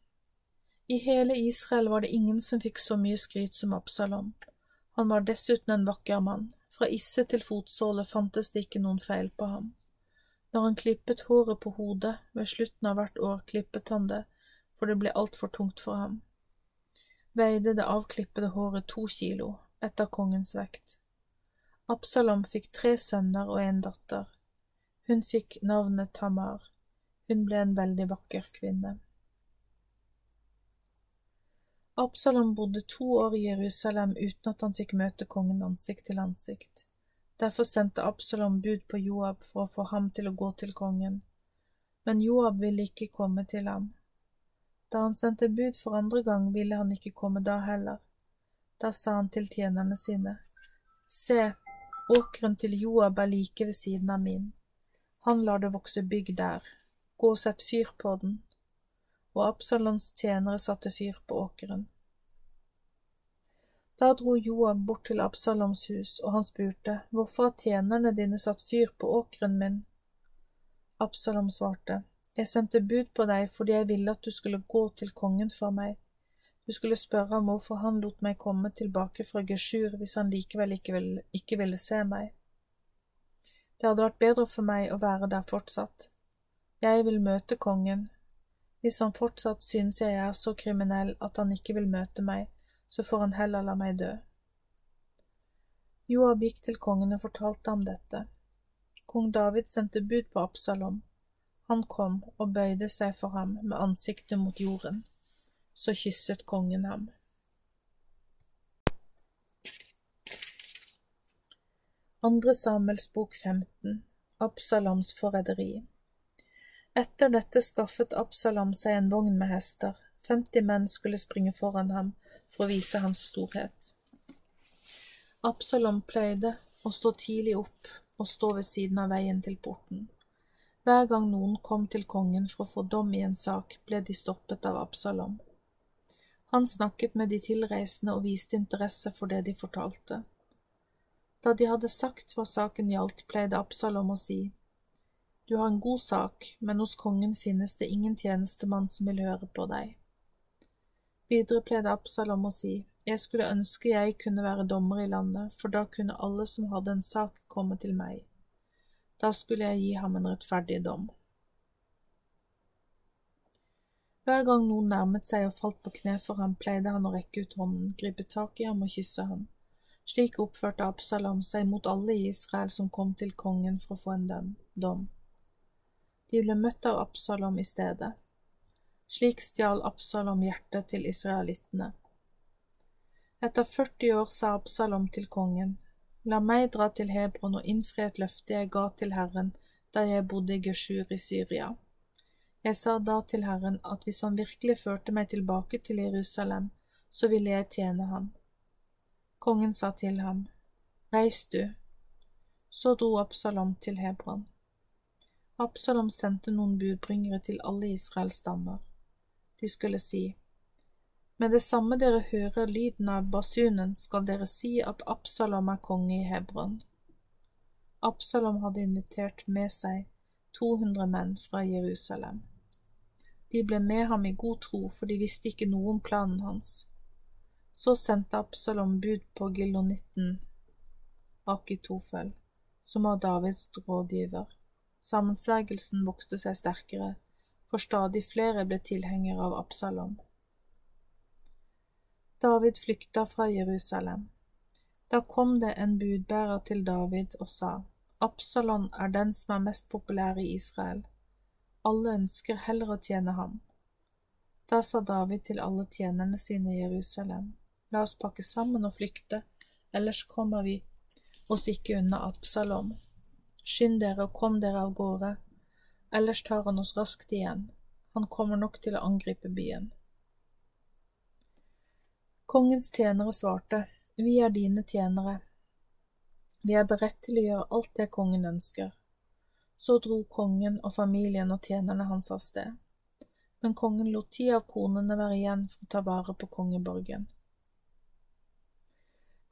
I hele Israel var det ingen som fikk så mye skryt som Absalom. Han var dessuten en vakker mann. Fra isse til fotsåle fantes det ikke noen feil på ham. Når han klippet håret på hodet, ved slutten av hvert år klippet han det, for det ble altfor tungt for ham. Veide det avklippede håret to kilo, etter kongens vekt. Absalom fikk tre sønner og en datter. Hun fikk navnet Tamar. Hun ble en veldig vakker kvinne. Absalom bodde to år i Jerusalem uten at han fikk møte kongen ansikt til ansikt. Derfor sendte Absalom bud på Joab for å få ham til å gå til kongen, men Joab ville ikke komme til ham. Da han sendte bud for andre gang, ville han ikke komme da heller. Da sa han til tjenerne sine, Se, åkeren til Joab er like ved siden av min. Han lar det vokse bygg der. Gå og sett fyr på den. Og Absaloms tjenere satte fyr på åkeren. Da dro Joab bort til Absaloms hus, og han spurte, Hvorfor har tjenerne dine satt fyr på åkeren min? Absalom svarte, Jeg sendte bud på deg fordi jeg ville at du skulle gå til kongen for meg. Du skulle spørre ham hvorfor han lot meg komme tilbake fra Geshur hvis han likevel ikke ville, ikke ville se meg. Det hadde vært bedre for meg å være der fortsatt. Jeg vil møte kongen. Hvis han fortsatt synes jeg er så kriminell at han ikke vil møte meg, så får han heller la meg dø. Joab gikk til kongen og fortalte ham dette. Kong David sendte bud på Absalom. Han kom og bøyde seg for ham med ansiktet mot jorden. Så kysset kongen ham. Andre Samuels bok 15 Absaloms forræderi Etter dette skaffet Absalom seg en vogn med hester. 50 menn skulle springe foran ham, for å vise hans storhet. Absalom pleide å stå tidlig opp og stå ved siden av veien til porten. Hver gang noen kom til kongen for å få dom i en sak, ble de stoppet av Absalom. Han snakket med de tilreisende og viste interesse for det de fortalte. Da de hadde sagt hva saken gjaldt, pleide Absalom å si, Du har en god sak, men hos kongen finnes det ingen tjenestemann som vil høre på deg. Videre pleide Absalom å si, Jeg skulle ønske jeg kunne være dommer i landet, for da kunne alle som hadde en sak, komme til meg. Da skulle jeg gi ham en rettferdig dom. Hver gang noen nærmet seg og falt på kne for ham, pleide han å rekke ut hånden, gripe tak i ham og kysse ham. Slik oppførte Absalom seg mot alle i Israel som kom til kongen for å få en dom. De ble møtt av Absalom i stedet. Slik stjal Absalom hjertet til israelittene. Etter 40 år sa Absalom til kongen, La meg dra til Hebron og innfri et løfte jeg ga til Herren da jeg bodde i Geshur i Syria. Jeg sa da til Herren at hvis han virkelig førte meg tilbake til Jerusalem, så ville jeg tjene ham. Kongen sa til ham, Reis du. Så dro Absalom til Hebron. Absalom sendte noen budbringere til alle Israels stammer. De skulle si, Med det samme dere hører lyden av basunen, skal dere si at Absalom er konge i Hebron. Absalom hadde invitert med seg 200 menn fra Jerusalem. De ble med ham i god tro, for de visste ikke noe om planen hans. Så sendte Absalom bud på Gilonitten Akitofel, som var Davids rådgiver. Sammensvergelsen vokste seg sterkere, for stadig flere ble tilhengere av Absalom. David flykta fra Jerusalem. Da kom det en budbærer til David og sa, Absalom er den som er mest populær i Israel alle ønsker heller å tjene ham. Da sa David til alle tjenerne sine i Jerusalem, la oss pakke sammen og flykte, ellers kommer vi oss ikke unna Absalom. Skynd dere og kom dere av gårde, ellers tar han oss raskt igjen, han kommer nok til å angripe byen. Kongens tjenere svarte, Vi er dine tjenere, vi er beredt til å gjøre alt det kongen ønsker. Så dro kongen og familien og tjenerne hans av sted. Men kongen lot ti av konene være igjen for å ta vare på kongeborgen.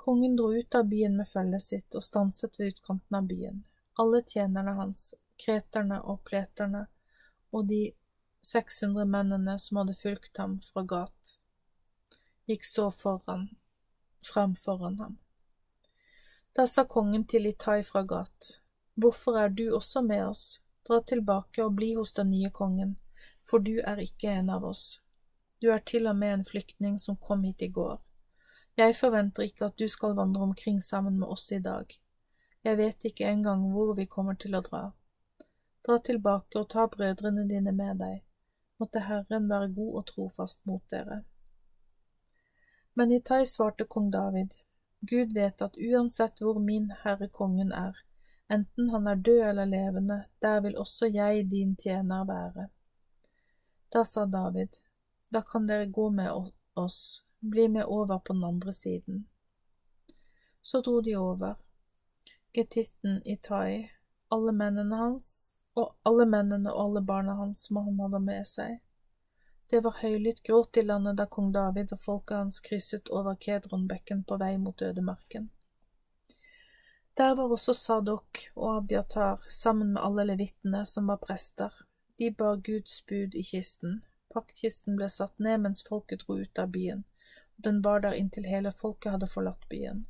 Kongen dro ut av byen med følget sitt og stanset ved utkanten av byen. Alle tjenerne hans, kreterne og pleterne og de 600 mennene som hadde fulgt ham fra Gat, gikk så foran, frem foran ham. Da sa kongen til Itai fra Gat, Hvorfor er du også med oss? Dra tilbake og bli hos den nye kongen, for du er ikke en av oss. Du er til og med en flyktning som kom hit i går. Jeg forventer ikke at du skal vandre omkring sammen med oss i dag. Jeg vet ikke engang hvor vi kommer til å dra. Dra tilbake og ta brødrene dine med deg. Måtte Herren være god og trofast mot dere. Men Itai svarte kong David, Gud vet at uansett hvor min herre kongen er, enten han er død eller levende, der vil også jeg, din tjener, være. Da sa David, da kan dere gå med oss, bli med over på den andre siden. Så dro de over. Getitten Itai, alle mennene hans, og alle mennene og alle barna hans som han hadde med seg. Det var høylytt gråt i landet da kong David og folket hans krysset over Kedronbekken på vei mot ødemarken. Der var også Sadok og Abiatar sammen med alle levittene som var prester. De bar Guds bud i kisten. Paktkisten ble satt ned mens folket dro ut av byen, og den var der inntil hele folket hadde forlatt byen.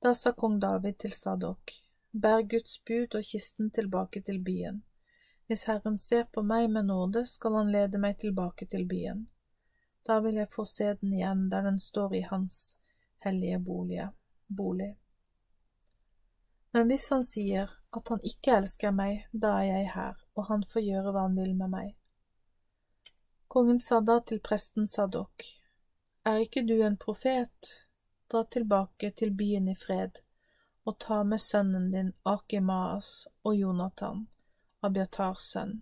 Da sa kong David til Sadok, bær Guds bud og kisten tilbake til byen. Hvis Herren ser på meg med nåde, skal han lede meg tilbake til byen. Da vil jeg få se den igjen der den står i hans hellige bolig. Men hvis han sier at han ikke elsker meg, da er jeg her, og han får gjøre hva han vil med meg. Kongen sa da til presten Sadok, Er ikke du en profet? Dra tilbake til byen i fred, og ta med sønnen din Akimaas og Jonathan, Abiatars sønn.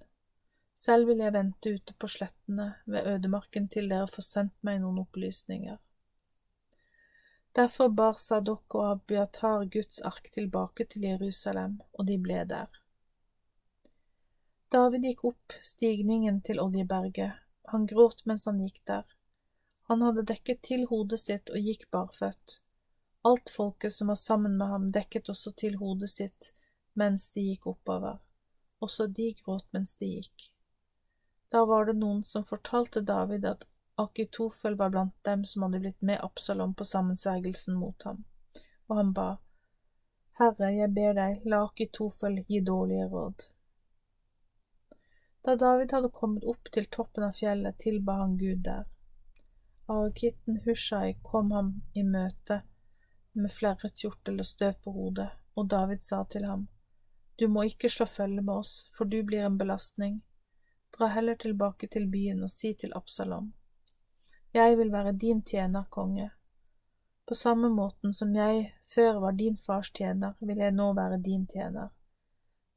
Selv vil jeg vente ute på slettene ved ødemarken til dere får sendt meg noen opplysninger. Derfor bar Sadok og Abiatar Guds ark tilbake til Jerusalem, og de ble der. David gikk opp stigningen til Oljeberget, han gråt mens han gikk der. Han hadde dekket til hodet sitt og gikk barføtt. Alt folket som var sammen med ham, dekket også til hodet sitt mens de gikk oppover. Også de gråt mens de gikk. Da var det noen som fortalte David at Akitofel var blant dem som hadde blitt med Absalom på sammensvergelsen mot ham, og han ba, Herre, jeg ber deg, la Akitofel gi dårlige råd. Da David hadde kommet opp til toppen av fjellet, tilba han Gud der. Arakitten Hushai kom ham i møte med flerret kjortel og støv på hodet, og David sa til ham, Du må ikke slå følge med oss, for du blir en belastning. Dra heller tilbake til byen og si til Absalom, Jeg vil være din tjener, konge. På samme måten som jeg før var din fars tjener, vil jeg nå være din tjener.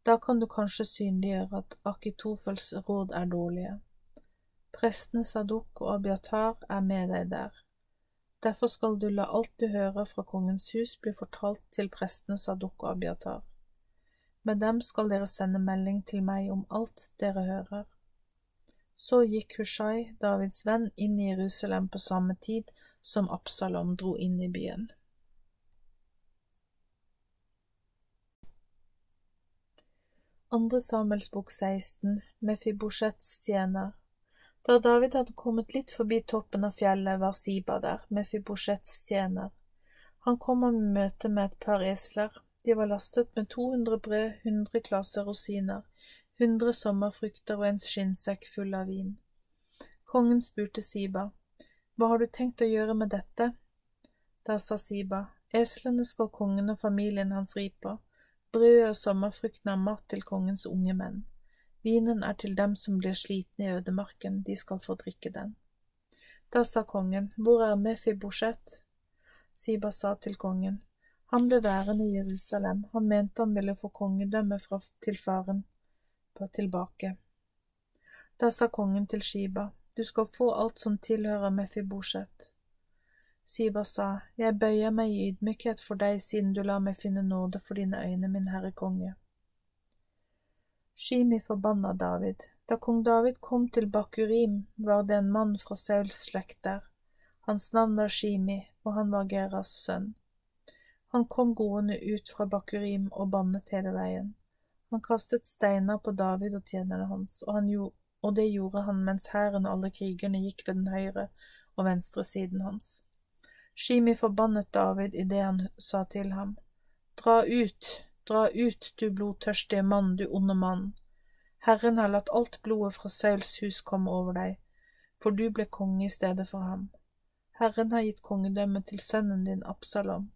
Da kan du kanskje synliggjøre at Akitofels råd er dårlige. Prestene Sadok og Abiatar er med deg der. Derfor skal du la alt du hører fra kongens hus bli fortalt til prestene Sadduk og Abiatar. Med dem skal dere sende melding til meg om alt dere hører. Så gikk Hushai, Davids venn, inn i Jerusalem på samme tid som Absalom dro inn i byen. Andre Samuels bok 16, Mefibosjets tjener. Da David hadde kommet litt forbi toppen av fjellet, var Siba der, Mefibosjets tjener. Han kom ham i møte med et par esler. De var lastet med 200 brød, 100 klasser rosiner, 100 sommerfrukter og en skinnsekk full av vin. Kongen spurte Siba, Hva har du tenkt å gjøre med dette? Da sa Siba, Eslene skal kongen og familien hans ri på, brødet og sommerfruktene er mat til kongens unge menn. Vinen er til dem som blir slitne i ødemarken, de skal få drikke den. Da sa kongen, Hvor er Mefibosjet? Siba sa til kongen, Han ble værende i Jerusalem, han mente han ville få kongedømmet fra til faren på tilbake. Da sa kongen til Shiba, Du skal få alt som tilhører Mefibosjet. Siba sa, Jeg bøyer meg i ydmykhet for deg siden du lar meg finne nåde for dine øyne, min herre konge. Shimi forbanna David. Da kong David kom til Bakurim, var det en mann fra Sauls slekt der. Hans navn var Shimi, og han var Geras sønn. Han kom gående ut fra Bakurim og bannet hele veien. Han kastet steiner på David og tjenerne hans, og, gjorde, og det gjorde han mens hæren og alle krigerne gikk ved den høyre og venstre siden hans. Shimi forbannet David idet han sa til ham, Dra ut, Dra ut, du blodtørstige mann, du onde mann. Herren har latt alt blodet fra Sauls hus komme over deg, for du ble konge i stedet for ham. Herren har gitt kongedømmet til sønnen din Absalom.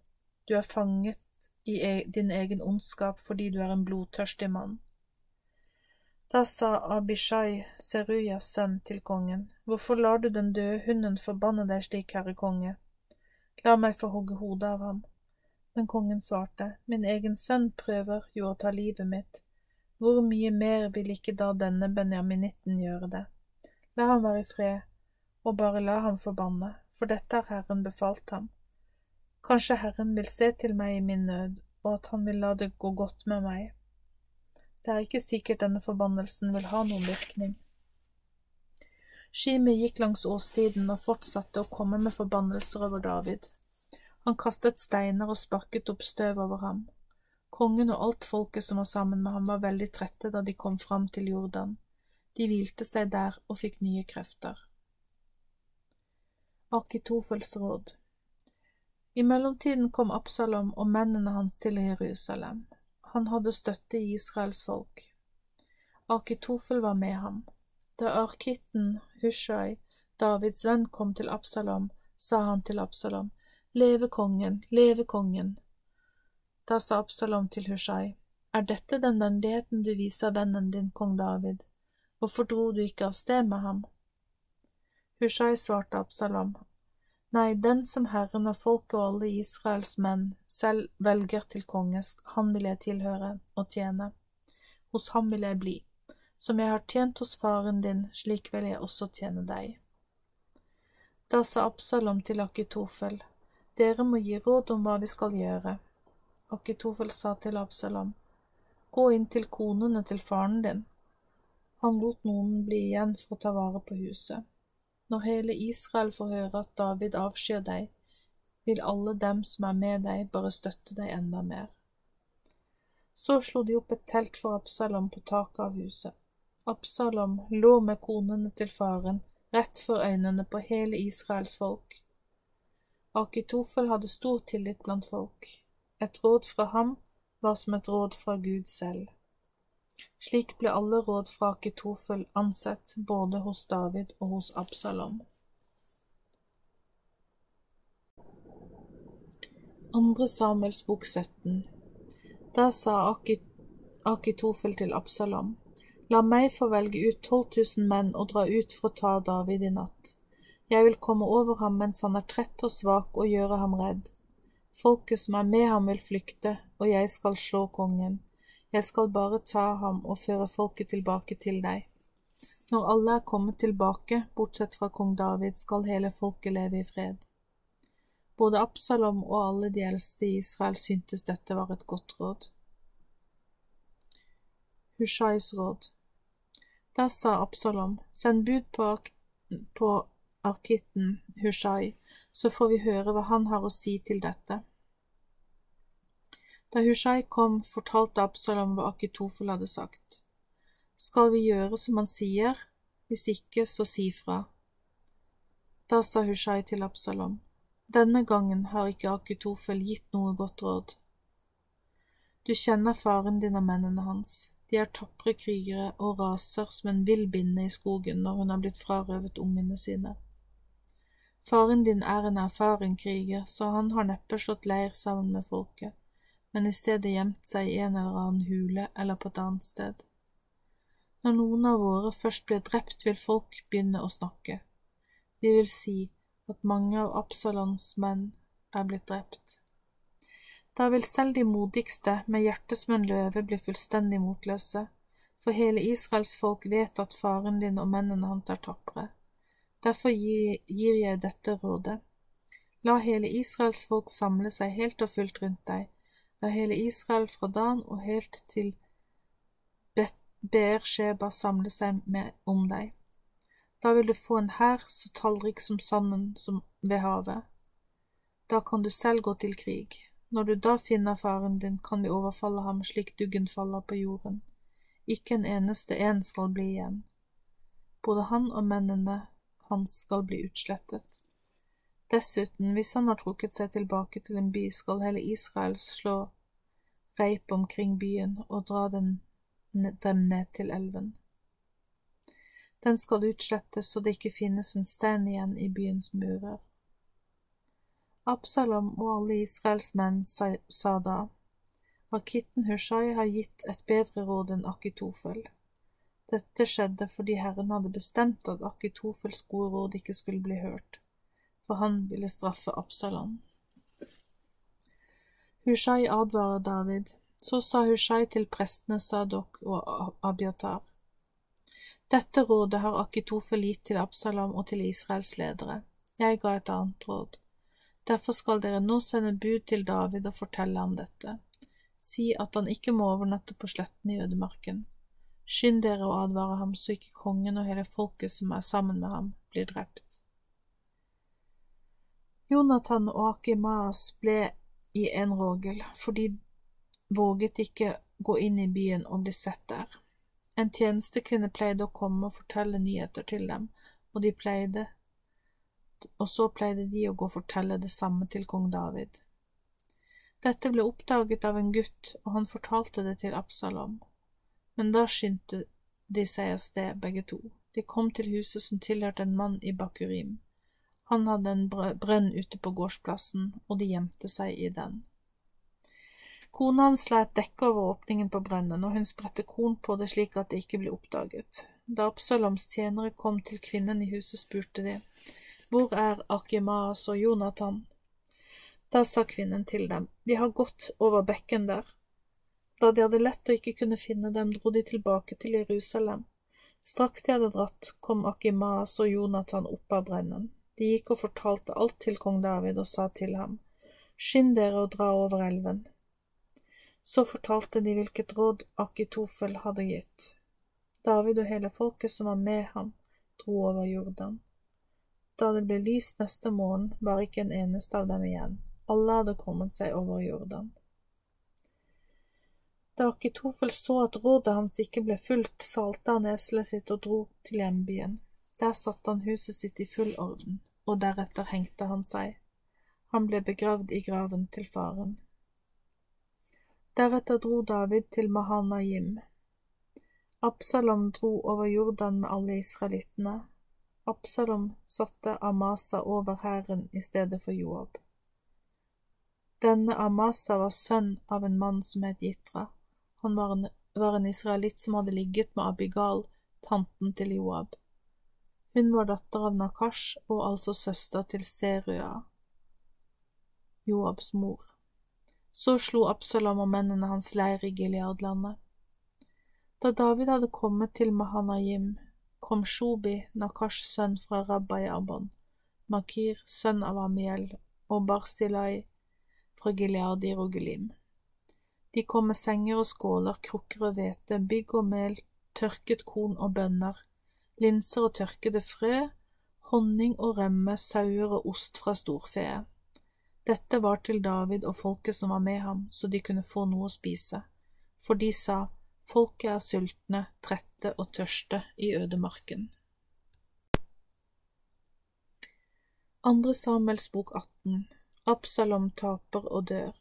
Du er fanget i e din egen ondskap fordi du er en blodtørstig mann. Da sa Abishai, Seruyas sønn, til kongen, Hvorfor lar du den døde hunden forbanne deg slik, herre konge? La meg få hogge hodet av ham. Men kongen svarte, Min egen sønn prøver jo å ta livet mitt. Hvor mye mer vil ikke da denne benjaminitten gjøre det? La ham være i fred, og bare la ham forbanne, for dette har Herren befalt ham. Kanskje Herren vil se til meg i min nød, og at han vil la det gå godt med meg. Det er ikke sikkert denne forbannelsen vil ha noen virkning. Shimi gikk langs åssiden og fortsatte å komme med forbannelser over David. Han kastet steiner og sparket opp støv over ham. Kongen og alt folket som var sammen med ham, var veldig trette da de kom fram til Jordan. De hvilte seg der og fikk nye krefter. Akitofels råd I mellomtiden kom Absalom og mennene hans til Jerusalem. Han hadde støtte i Israels folk. Akitofel var med ham. Da arkitten Hushai, Davids venn, kom til Absalom, sa han til Absalom, Leve kongen, leve kongen. Da sa Absalom til Hushai, Er dette den vennligheten du viser vennen din, kong David? Hvorfor dro du ikke av sted med ham? Hushai svarte Absalom, Nei, den som Herren og folket og alle Israels menn selv velger til konge, han vil jeg tilhøre og tjene. Hos ham vil jeg bli. Som jeg har tjent hos faren din, slik vil jeg også tjene deg. Da sa Absalom til Akitofel, dere må gi råd om hva vi skal gjøre. Akitofel sa til Absalom, Gå inn til konene til faren din. Han lot noen bli igjen for å ta vare på huset. Når hele Israel får høre at David avskyr deg, vil alle dem som er med deg, bare støtte deg enda mer. Så slo de opp et telt for Absalom på taket av huset. Absalom lå med konene til faren rett for øynene på hele Israels folk. Akitofel hadde stor tillit blant folk. Et råd fra ham var som et råd fra Gud selv. Slik ble alle råd fra Akitofel ansett både hos David og hos Absalom. Andre Samuels bok 17 Da sa Akitofel til Absalom, La meg få velge ut tolv tusen menn og dra ut for å ta David i natt. Jeg vil komme over ham mens han er trett og svak og gjøre ham redd. Folket som er med ham vil flykte, og jeg skal slå kongen. Jeg skal bare ta ham og føre folket tilbake til deg. Når alle er kommet tilbake, bortsett fra kong David, skal hele folket leve i fred. Både Absalom og alle de eldste i Israel syntes dette var et godt råd. Hushais råd Da sa Absalom, send bud på, på arkitten Hushai, så får vi høre hva han har å si til dette. Da Hushai kom, fortalte Absalom hva Akitofel hadde sagt. Skal vi gjøre som han sier, hvis ikke, så si fra. Da sa Hushai til Absalom, denne gangen har ikke Akitofel gitt noe godt råd. Du kjenner faren din og mennene hans. De er tapre krigere og raser som en vill binne i skogen når hun har blitt frarøvet ungene sine. Faren din er en erfaren kriger, så han har neppe slått leir sammen med folket, men i stedet gjemt seg i en eller annen hule eller på et annet sted. Når noen av våre først blir drept, vil folk begynne å snakke. De vil si, at mange av Absalons menn er blitt drept. Da vil selv de modigste, med hjertet som en løve, bli fullstendig motløse, for hele Israels folk vet at faren din og mennene hans er tapre. Derfor gir jeg dette rådet. La hele Israels folk samle seg helt og fullt rundt deg, la hele Israel fra Dan og helt til Beer-Sheba samle seg med om deg. Da vil du få en hær så tallrik som sanden som ved havet. Da kan du selv gå til krig. Når du da finner faren din, kan vi overfalle ham slik duggen faller på jorden. Ikke en eneste en skal bli igjen. Både han og mennene hans skal bli utslettet. Dessuten, hvis han har trukket seg tilbake til en by, skal hele Israel slå reip omkring byen og dra den, dem ned til elven. Den skal utslettes så det ikke finnes en stein igjen i byens murer. Absalom og alle Israels menn sa da, Akitten Hushai har gitt et bedre råd enn Akitofel. Dette skjedde fordi Herren hadde bestemt at Akitofels gode råd ikke skulle bli hørt, for han ville straffe Absalom. Hushai advarer David. Så sa Hushai til prestene Sadok og Abiatar. Dette rådet har Akitofel gitt til Absalom og til Israels ledere. Jeg ga et annet råd. Derfor skal dere nå sende bud til David og fortelle ham dette. Si at han ikke må overnatte på sletten i ødemarken. Skynd dere å advare ham så ikke kongen og hele folket som er sammen med ham, blir drept. Jonathan og Akimaas ble i en rågel, for de våget ikke gå inn i byen og bli sett der. En tjenestekvinne pleide å komme og fortelle nyheter til dem, og de pleide og så pleide de å gå og fortelle det samme til kong David. Dette ble oppdaget av en gutt, og han fortalte det til Absalom. Men da skyndte de seg av sted, begge to. De kom til huset som tilhørte en mann i Bakurim. Han hadde en brønn ute på gårdsplassen, og de gjemte seg i den. Kona hans la et dekke over åpningen på brønnen, og hun spredte korn på det slik at det ikke ble oppdaget. Da Absaloms tjenere kom til kvinnen i huset, spurte de, Hvor er Akimaas og Jonathan? Da sa kvinnen til dem, De har gått over bekken der. Da de hadde lett å ikke kunne finne dem, dro de tilbake til Jerusalem. Straks de hadde dratt, kom Akimas og Jonathan opp av brennen. De gikk og fortalte alt til kong David og sa til ham, Skynd dere å dra over elven. Så fortalte de hvilket råd Akitofel hadde gitt. David og hele folket som var med ham, dro over Jordan. Da det ble lyst neste morgen, var ikke en eneste av dem igjen. Alle hadde kommet seg over Jordan. Da Akitofel så at rådet hans ikke ble fulgt, salte han eselet sitt og dro til hjembyen. Der satte han huset sitt i full orden, og deretter hengte han seg. Han ble begravd i graven til faren. Deretter dro David til Mahanaim. Absalom dro over Jordan med alle israelittene. Absalom satte Amasa over hæren i stedet for Joab. Denne Amasa var sønn av en mann som het Jitra. Han var en, var en israelitt som hadde ligget med Abigal, tanten til Joab. Hun var datter av Nakash og altså søster til Serua, Joabs mor. Så slo Absalom og mennene hans leir i Gileadlandet. Da David hadde kommet til Mahanayim, kom Shobi, Nakash sønn fra Rabba Abon, Makir, sønn av Amiel, og Barsilai fra Gilead i Rogelim. De kom med senger og skåler, krukker og hvete, bygg og mel, tørket korn og bønner, linser og tørkede frø, honning og rømme, sauer og ost fra storfeet. Dette var til David og folket som var med ham, så de kunne få noe å spise, for de sa, Folket er sultne, trette og tørste i ødemarken. Andre Samuels bok 18 Absalom taper og dør.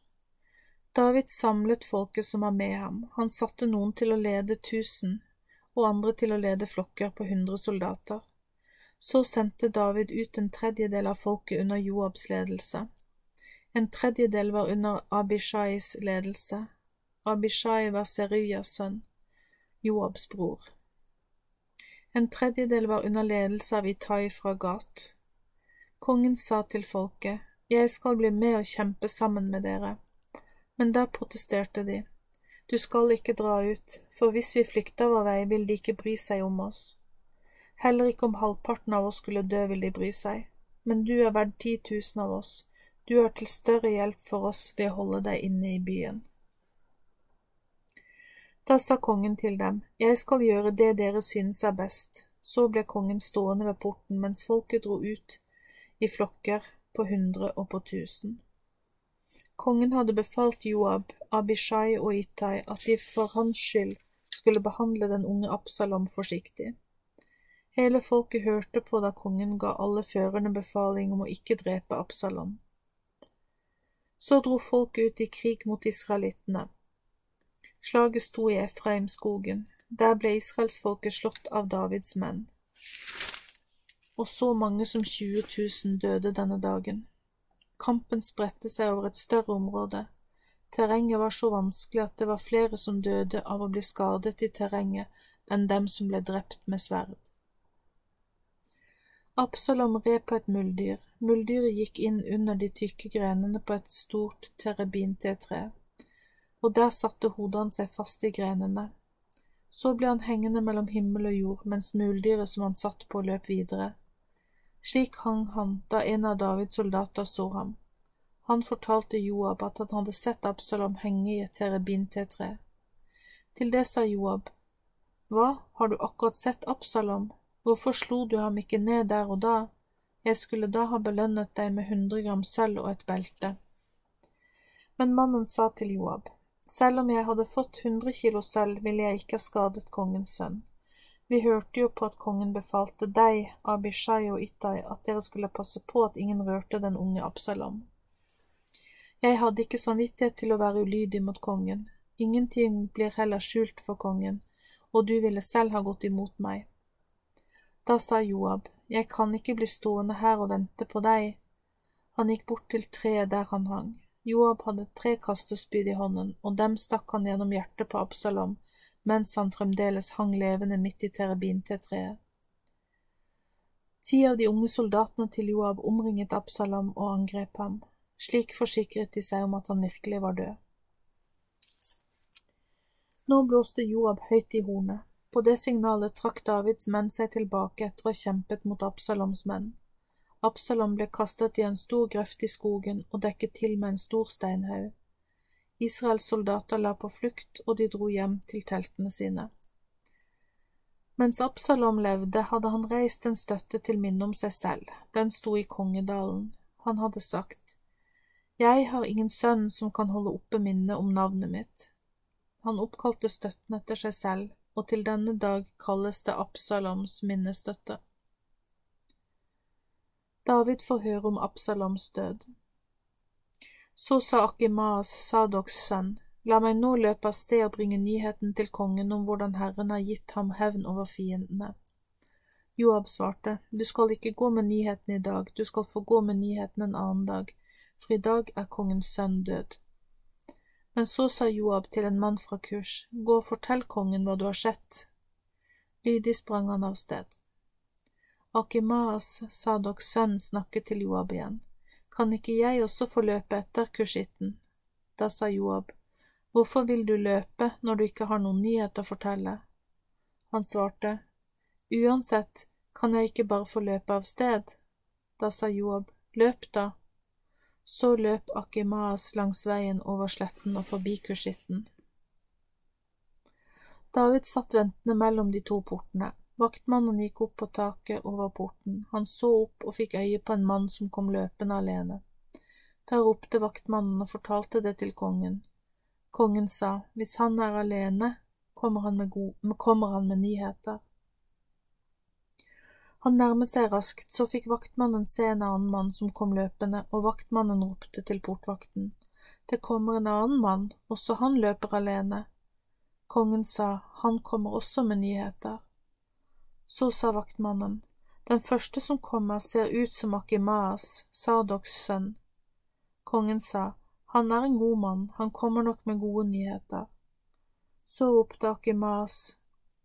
David samlet folket som var med ham, han satte noen til å lede tusen og andre til å lede flokker på hundre soldater. Så sendte David ut en tredjedel av folket under Joabs ledelse. En tredjedel var under Abishais ledelse, Abishai var Seruyas sønn, Joabs bror. En tredjedel var under ledelse av Itai fra Gat. Kongen sa til folket, Jeg skal bli med og kjempe sammen med dere. Men da protesterte de. Du skal ikke dra ut, for hvis vi flykter vår vei, vil de ikke bry seg om oss. Heller ikke om halvparten av oss skulle dø, vil de bry seg. Men du er verdt ti tusen av oss. Du er til større hjelp for oss ved å holde deg inne i byen. Da sa kongen til dem, Jeg skal gjøre det dere synes er best. Så ble kongen stående ved porten mens folket dro ut i flokker på hundre og på tusen. Kongen hadde befalt Joab, Abishai og Itai at de for hans skyld skulle behandle den unge Absalom forsiktig. Hele folket hørte på da kongen ga alle førerne befaling om å ikke drepe Absalom. Så dro folket ut i krig mot israelittene. Slaget sto i Efraimskogen. Der ble israelsfolket slått av Davids menn. Og så mange som 20 000 døde denne dagen. Kampen spredte seg over et større område. Terrenget var så vanskelig at det var flere som døde av å bli skadet i terrenget enn dem som ble drept med sverd. Absalom red på et muldyr. Muldyret gikk inn under de tykke grenene på et stort terabintetre, og der satte hodet han seg fast i grenene. Så ble han hengende mellom himmel og jord mens muldyret som han satt på, løp videre. Slik hang han da en av Davids soldater så ham. Han fortalte Joab at han hadde sett Absalom henge i et terebintetre. Til det sa Joab, Hva, har du akkurat sett Absalom, hvorfor slo du ham ikke ned der og da? Jeg skulle da ha belønnet deg med hundre gram sølv og et belte. Men mannen sa til Joab, selv om jeg hadde fått hundre kilo sølv, ville jeg ikke ha skadet kongens sønn. Vi hørte jo på at kongen befalte deg, Abishai og Ittai, at dere skulle passe på at ingen rørte den unge Absalom. Jeg hadde ikke samvittighet til å være ulydig mot kongen, ingenting blir heller skjult for kongen, og du ville selv ha gått imot meg. Da sa Joab, jeg kan ikke bli stående her og vente på deg. Han gikk bort til treet der han hang. Joab hadde tre kastespyd i hånden, og dem stakk han gjennom hjertet på Absalom mens han fremdeles hang levende midt i terabintetreet. Ti av de unge soldatene til Joab omringet Absalom og angrep ham. Slik forsikret de seg om at han virkelig var død. Nå blåste Joab høyt i hornet. På det signalet trakk Davids menn seg tilbake etter å ha kjempet mot Absaloms menn. Absalom ble kastet i en stor grøft i skogen og dekket til med en stor steinhaug. Israels soldater la på flukt, og de dro hjem til teltene sine. Mens Absalom levde, hadde han reist en støtte til minne om seg selv, den sto i Kongedalen. Han hadde sagt, Jeg har ingen sønn som kan holde oppe minnet om navnet mitt. Han oppkalte støtten etter seg selv, og til denne dag kalles det Absaloms minnestøtte. David får høre om Absaloms død. Så sa Akimaas, Sadoks sønn, La meg nå løpe av sted og bringe nyheten til kongen om hvordan Herren har gitt ham hevn over fiendene. Joab svarte, Du skal ikke gå med nyheten i dag, du skal få gå med nyheten en annen dag, for i dag er kongens sønn død. Men så sa Joab til en mann fra Kurs, Gå og fortell kongen hva du har sett. Lydig sprang han av sted. Akimaas, Sadoks sønn, snakket til Joab igjen. Kan ikke jeg også få løpe etter kushitten? Da sa Joab, Hvorfor vil du løpe når du ikke har noen nyhet å fortelle? Han svarte, Uansett kan jeg ikke bare få løpe av sted. Da sa Joab, Løp, da. Så løp Akimaas langs veien over sletten og forbi kushitten. David satt ventende mellom de to portene. Vaktmannen gikk opp på taket over porten. Han så opp og fikk øye på en mann som kom løpende alene. Da ropte vaktmannen og fortalte det til kongen. Kongen sa, hvis han er alene, kommer han med, kommer han med nyheter. Han nærmet seg raskt, så fikk vaktmannen se en annen mann som kom løpende, og vaktmannen ropte til portvakten. Det kommer en annen mann, også han løper alene. Kongen sa, han kommer også med nyheter. Så sa vaktmannen, den første som kommer ser ut som Akimaas, Sardoks sønn. Kongen sa, han er en god mann, han kommer nok med gode nyheter. Så ropte Akimaas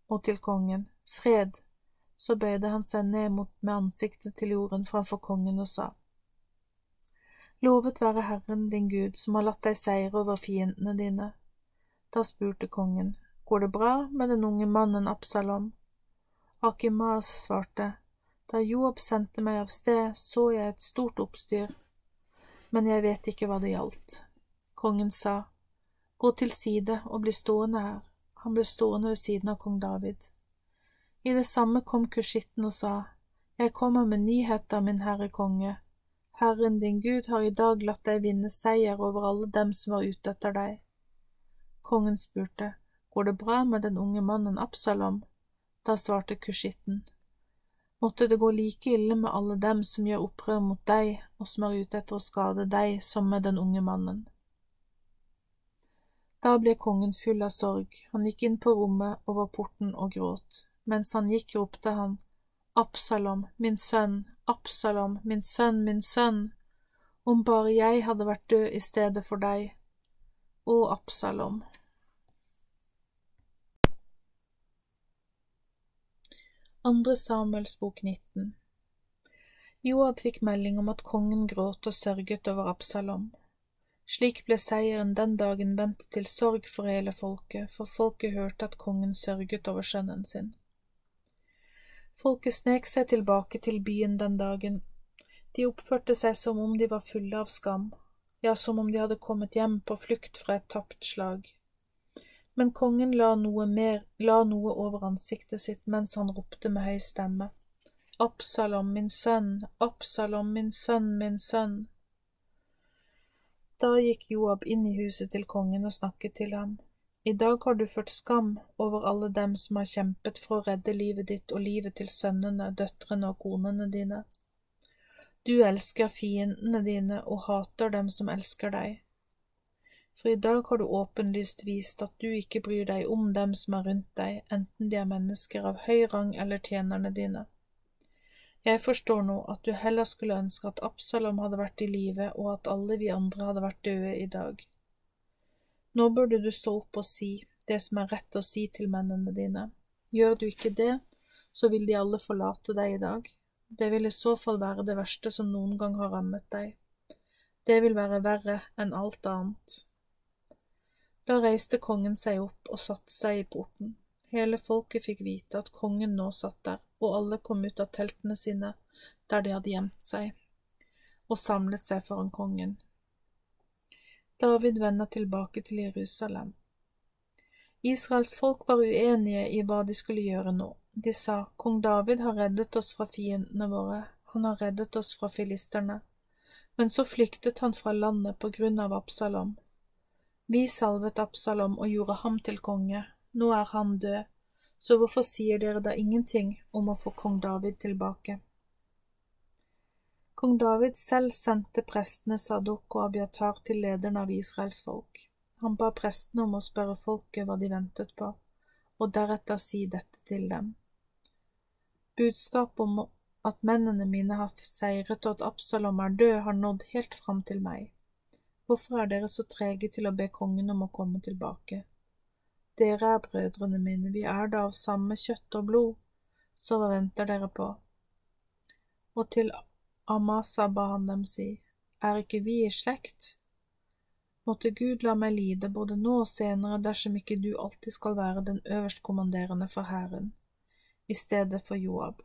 og til kongen, fred, så bøyde han seg ned mot med ansiktet til jorden framfor kongen og sa, Lovet være Herren din Gud, som har latt deg seire over fiendene dine. Da spurte kongen, Går det bra med den unge mannen Absalom? Akimas svarte, Da Joab sendte meg av sted, så jeg et stort oppstyr, men jeg vet ikke hva det gjaldt. Kongen sa, Gå til side og bli stående her. Han ble stående ved siden av kong David. I det samme kom kushitten og sa, Jeg kommer med nyheter, min herre konge. Herren din Gud har i dag latt deg vinne seier over alle dem som var ute etter deg. Kongen spurte, Går det bra med den unge mannen Absalom? Da svarte kushitten, Måtte det gå like ille med alle dem som gjør opprør mot deg, og som er ute etter å skade deg, som med den unge mannen. Da ble kongen full av sorg, han gikk inn på rommet over porten og gråt. Mens han gikk, ropte han, Absalom, min sønn, Absalom, min sønn, min sønn, om bare jeg hadde vært død i stedet for deg. Å, Absalom. Andre Samuels bok 19 Joab fikk melding om at kongen gråt og sørget over Absalom. Slik ble seieren den dagen vendt til sorg for hele folket, for folket hørte at kongen sørget over sønnen sin. Folket snek seg tilbake til byen den dagen. De oppførte seg som om de var fulle av skam, ja, som om de hadde kommet hjem på flukt fra et tapt slag. Men kongen la noe mer, la noe over ansiktet sitt mens han ropte med høy stemme. Absalom, min sønn, Absalom, min sønn, min sønn. Da gikk Joab inn i huset til kongen og snakket til ham. I dag har du ført skam over alle dem som har kjempet for å redde livet ditt og livet til sønnene, døtrene og konene dine. Du elsker fiendene dine og hater dem som elsker deg. For i dag har du åpenlyst vist at du ikke bryr deg om dem som er rundt deg, enten de er mennesker av høy rang eller tjenerne dine. Jeg forstår nå at du heller skulle ønske at Absalom hadde vært i live, og at alle vi andre hadde vært døde i dag. Nå burde du stå opp og si det som er rett å si til mennene dine. Gjør du ikke det, så vil de alle forlate deg i dag. Det vil i så fall være det verste som noen gang har rammet deg. Det vil være verre enn alt annet. Da reiste kongen seg opp og satte seg i porten. Hele folket fikk vite at kongen nå satt der, og alle kom ut av teltene sine, der de hadde gjemt seg, og samlet seg foran kongen. David vender tilbake til Jerusalem. Israels folk var uenige i hva de skulle gjøre nå. De sa, Kong David har reddet oss fra fiendene våre, han har reddet oss fra filisterne. Men så flyktet han fra landet på grunn av Absalom. Vi salvet Absalom og gjorde ham til konge, nå er han død, så hvorfor sier dere da ingenting om å få kong David tilbake? Kong David selv sendte prestene Sadok og Abiatar til lederen av Israels folk. Han ba prestene om å spørre folket hva de ventet på, og deretter si dette til dem. Budskapet om at mennene mine har seiret og at Absalom er død, har nådd helt fram til meg. Hvorfor er dere så trege til å be kongen om å komme tilbake? Dere er brødrene mine, vi er da av samme kjøtt og blod, så hva venter dere på? Og til Amasa ba han dem si, er ikke vi i slekt? Måtte Gud la meg lide både nå og senere dersom ikke du alltid skal være den øverstkommanderende for hæren, i stedet for Joab.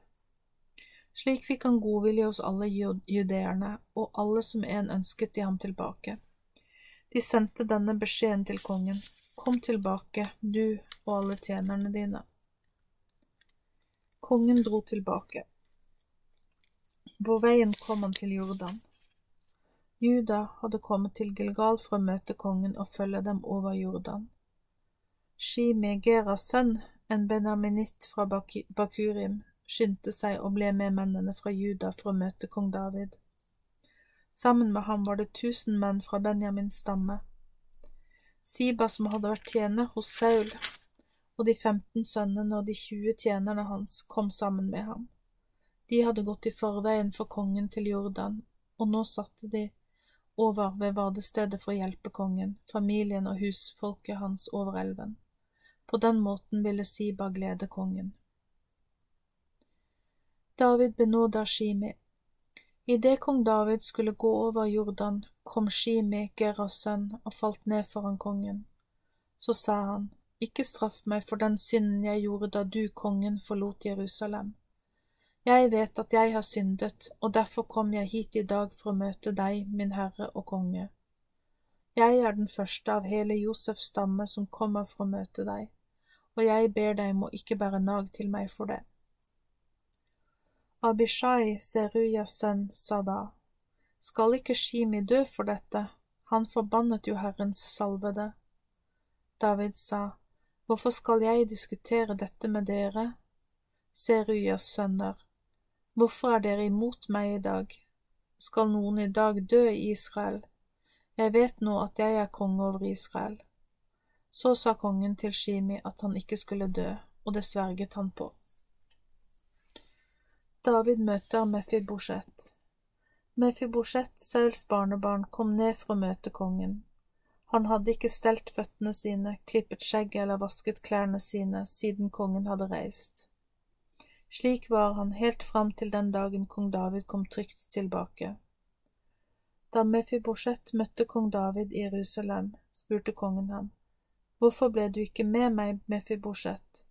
Slik fikk han godvilje hos alle judeerne, og alle som en ønsket de ham tilbake. De sendte denne beskjeden til kongen, kom tilbake, du og alle tjenerne dine. Kongen dro tilbake. På veien kom han til Jordan. Juda hadde kommet til Gilgal for å møte kongen og følge dem over Jordan. Shimi, Geras sønn, en benaminitt fra Bakurim, skyndte seg og ble med mennene fra Juda for å møte kong David. Sammen med ham var det tusen menn fra Benjamins stamme. Siba, som hadde vært tjener hos Saul, og de femten sønnene og de tjue tjenerne hans kom sammen med ham. De hadde gått i forveien for kongen til Jordan, og nå satte de over ved vadestedet for å hjelpe kongen, familien og husfolket hans over elven. På den måten ville Siba glede kongen. David benåda Shimi. Idet kong David skulle gå over Jordan, kom Shimi, Geras sønn, og falt ned foran kongen. Så sa han, Ikke straff meg for den synden jeg gjorde da du, kongen, forlot Jerusalem. Jeg vet at jeg har syndet, og derfor kom jeg hit i dag for å møte deg, min herre og konge. Jeg er den første av hele Josefs stamme som kommer for å møte deg, og jeg ber deg må ikke bære nag til meg for det. Abishai, Seruyas sønn, sa da, Skal ikke Shimi dø for dette, han forbannet jo Herrens salvede. David sa, Hvorfor skal jeg diskutere dette med dere? Seruyas sønner, hvorfor er dere imot meg i dag? Skal noen i dag dø i Israel? Jeg vet nå at jeg er konge over Israel. Så sa kongen til Shimi at han ikke skulle dø, og det sverget han på. David møter Mefibosjet. Mefibosjet, Sauls barnebarn, kom ned for å møte kongen. Han hadde ikke stelt føttene sine, klippet skjegget eller vasket klærne sine siden kongen hadde reist. Slik var han helt fram til den dagen kong David kom trygt tilbake. Da Mefibosjet møtte kong David i Jerusalem, spurte kongen ham, Hvorfor ble du ikke med meg, Mefibosjet?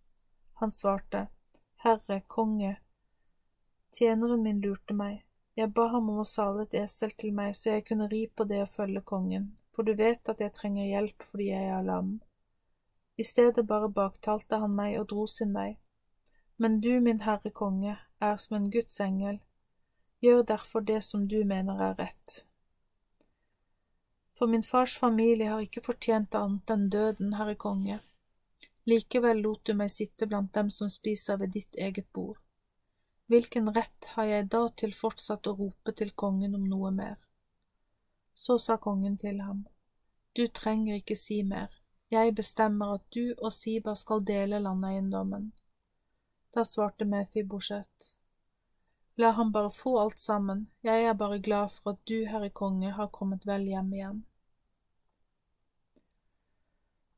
Han svarte, Herre, konge, Tjeneren min lurte meg, jeg ba ham om å sale et esel til meg så jeg kunne ri på det og følge kongen, for du vet at jeg trenger hjelp fordi jeg er lam. I stedet bare baktalte han meg og dro sin vei. Men du, min herre konge, er som en Guds engel, gjør derfor det som du mener er rett. For min fars familie har ikke fortjent annet enn døden, herre konge. Likevel lot du meg sitte blant dem som spiser ved ditt eget bord. Hvilken rett har jeg da til fortsatt å rope til kongen om noe mer? Så sa kongen til ham, Du trenger ikke si mer, jeg bestemmer at du og Siba skal dele landeiendommen. Da svarte Mefibosjet, La ham bare få alt sammen, jeg er bare glad for at du, herre konge, har kommet vel hjem igjen.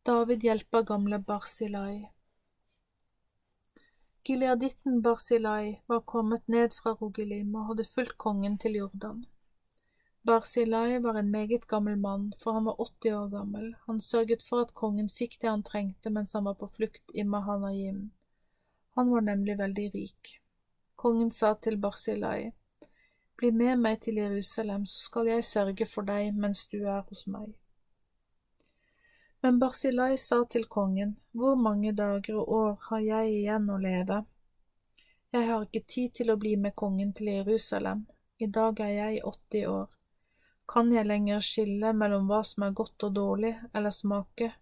David hjelper gamle Barsilai. Gileaditten Barsilai var kommet ned fra Rogelim og hadde fulgt kongen til Jordan. Barsilai var en meget gammel mann, for han var 80 år gammel. Han sørget for at kongen fikk det han trengte mens han var på flukt i Mahanayim. Han var nemlig veldig rik. Kongen sa til Barsilai, Bli med meg til Jerusalem, så skal jeg sørge for deg mens du er hos meg. Men Barsilai sa til kongen, Hvor mange dager og år har jeg igjen å leve? Jeg har ikke tid til å bli med kongen til Jerusalem, i dag er jeg 80 år. Kan jeg lenger skille mellom hva som er godt og dårlig, eller smake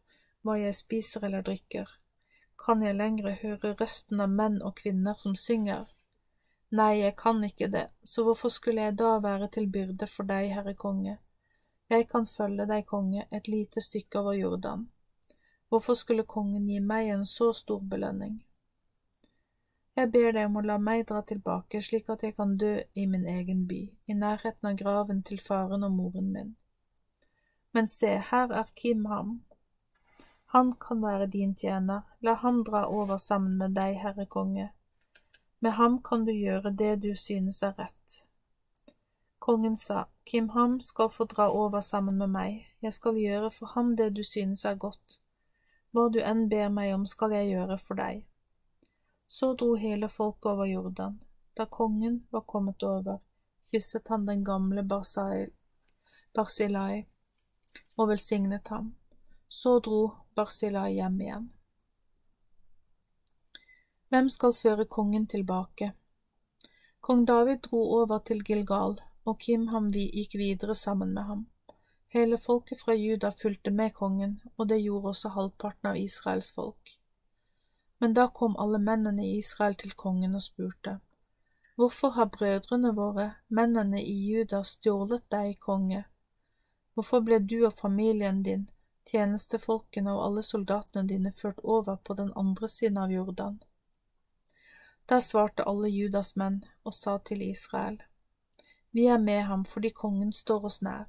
hva jeg spiser eller drikker? Kan jeg lenger høre røsten av menn og kvinner som synger? Nei, jeg kan ikke det, så hvorfor skulle jeg da være til byrde for deg, Herre konge? Jeg kan følge deg, konge, et lite stykke over Jordan. Hvorfor skulle kongen gi meg en så stor belønning? Jeg ber deg om å la meg dra tilbake slik at jeg kan dø i min egen by, i nærheten av graven til faren og moren min. Men se, her er Kimham. Han kan være din tjener, la ham dra over sammen med deg, herre konge. Med ham kan du gjøre det du synes er rett. Kongen sa, Kimham skal få dra over sammen med meg, jeg skal gjøre for ham det du synes er godt. Hva du enn ber meg om, skal jeg gjøre for deg. Så dro hele folket over Jordan. Da kongen var kommet over, kysset han den gamle Barsilai og velsignet ham. Så dro Barsilai hjem igjen. Hvem skal føre kongen tilbake? Kong David dro over til Gilgal, og Kimham gikk videre sammen med ham. Hele folket fra Juda fulgte med kongen, og det gjorde også halvparten av Israels folk. Men da kom alle mennene i Israel til kongen og spurte, Hvorfor har brødrene våre, mennene i Juda, stjålet deg, konge? Hvorfor ble du og familien din, tjenestefolkene og alle soldatene dine ført over på den andre siden av Jordan? Da svarte alle Judas menn og sa til Israel, Vi er med ham fordi kongen står oss nær.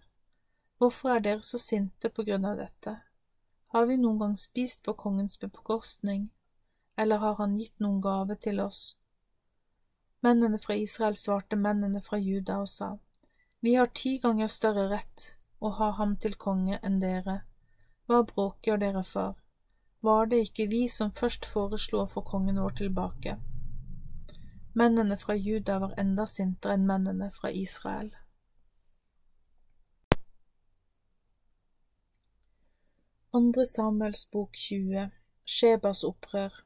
Hvorfor er dere så sinte på grunn av dette? Har vi noen gang spist på kongens bekostning, eller har han gitt noen gave til oss? Mennene fra Israel svarte mennene fra Juda og sa, Vi har ti ganger større rett å ha ham til konge enn dere. Hva bråker dere for? Var det ikke vi som først foreslo å få kongen vår tilbake? Mennene fra Juda var enda sintere enn mennene fra Israel. Andre Samuels bok 20 Shebas opprør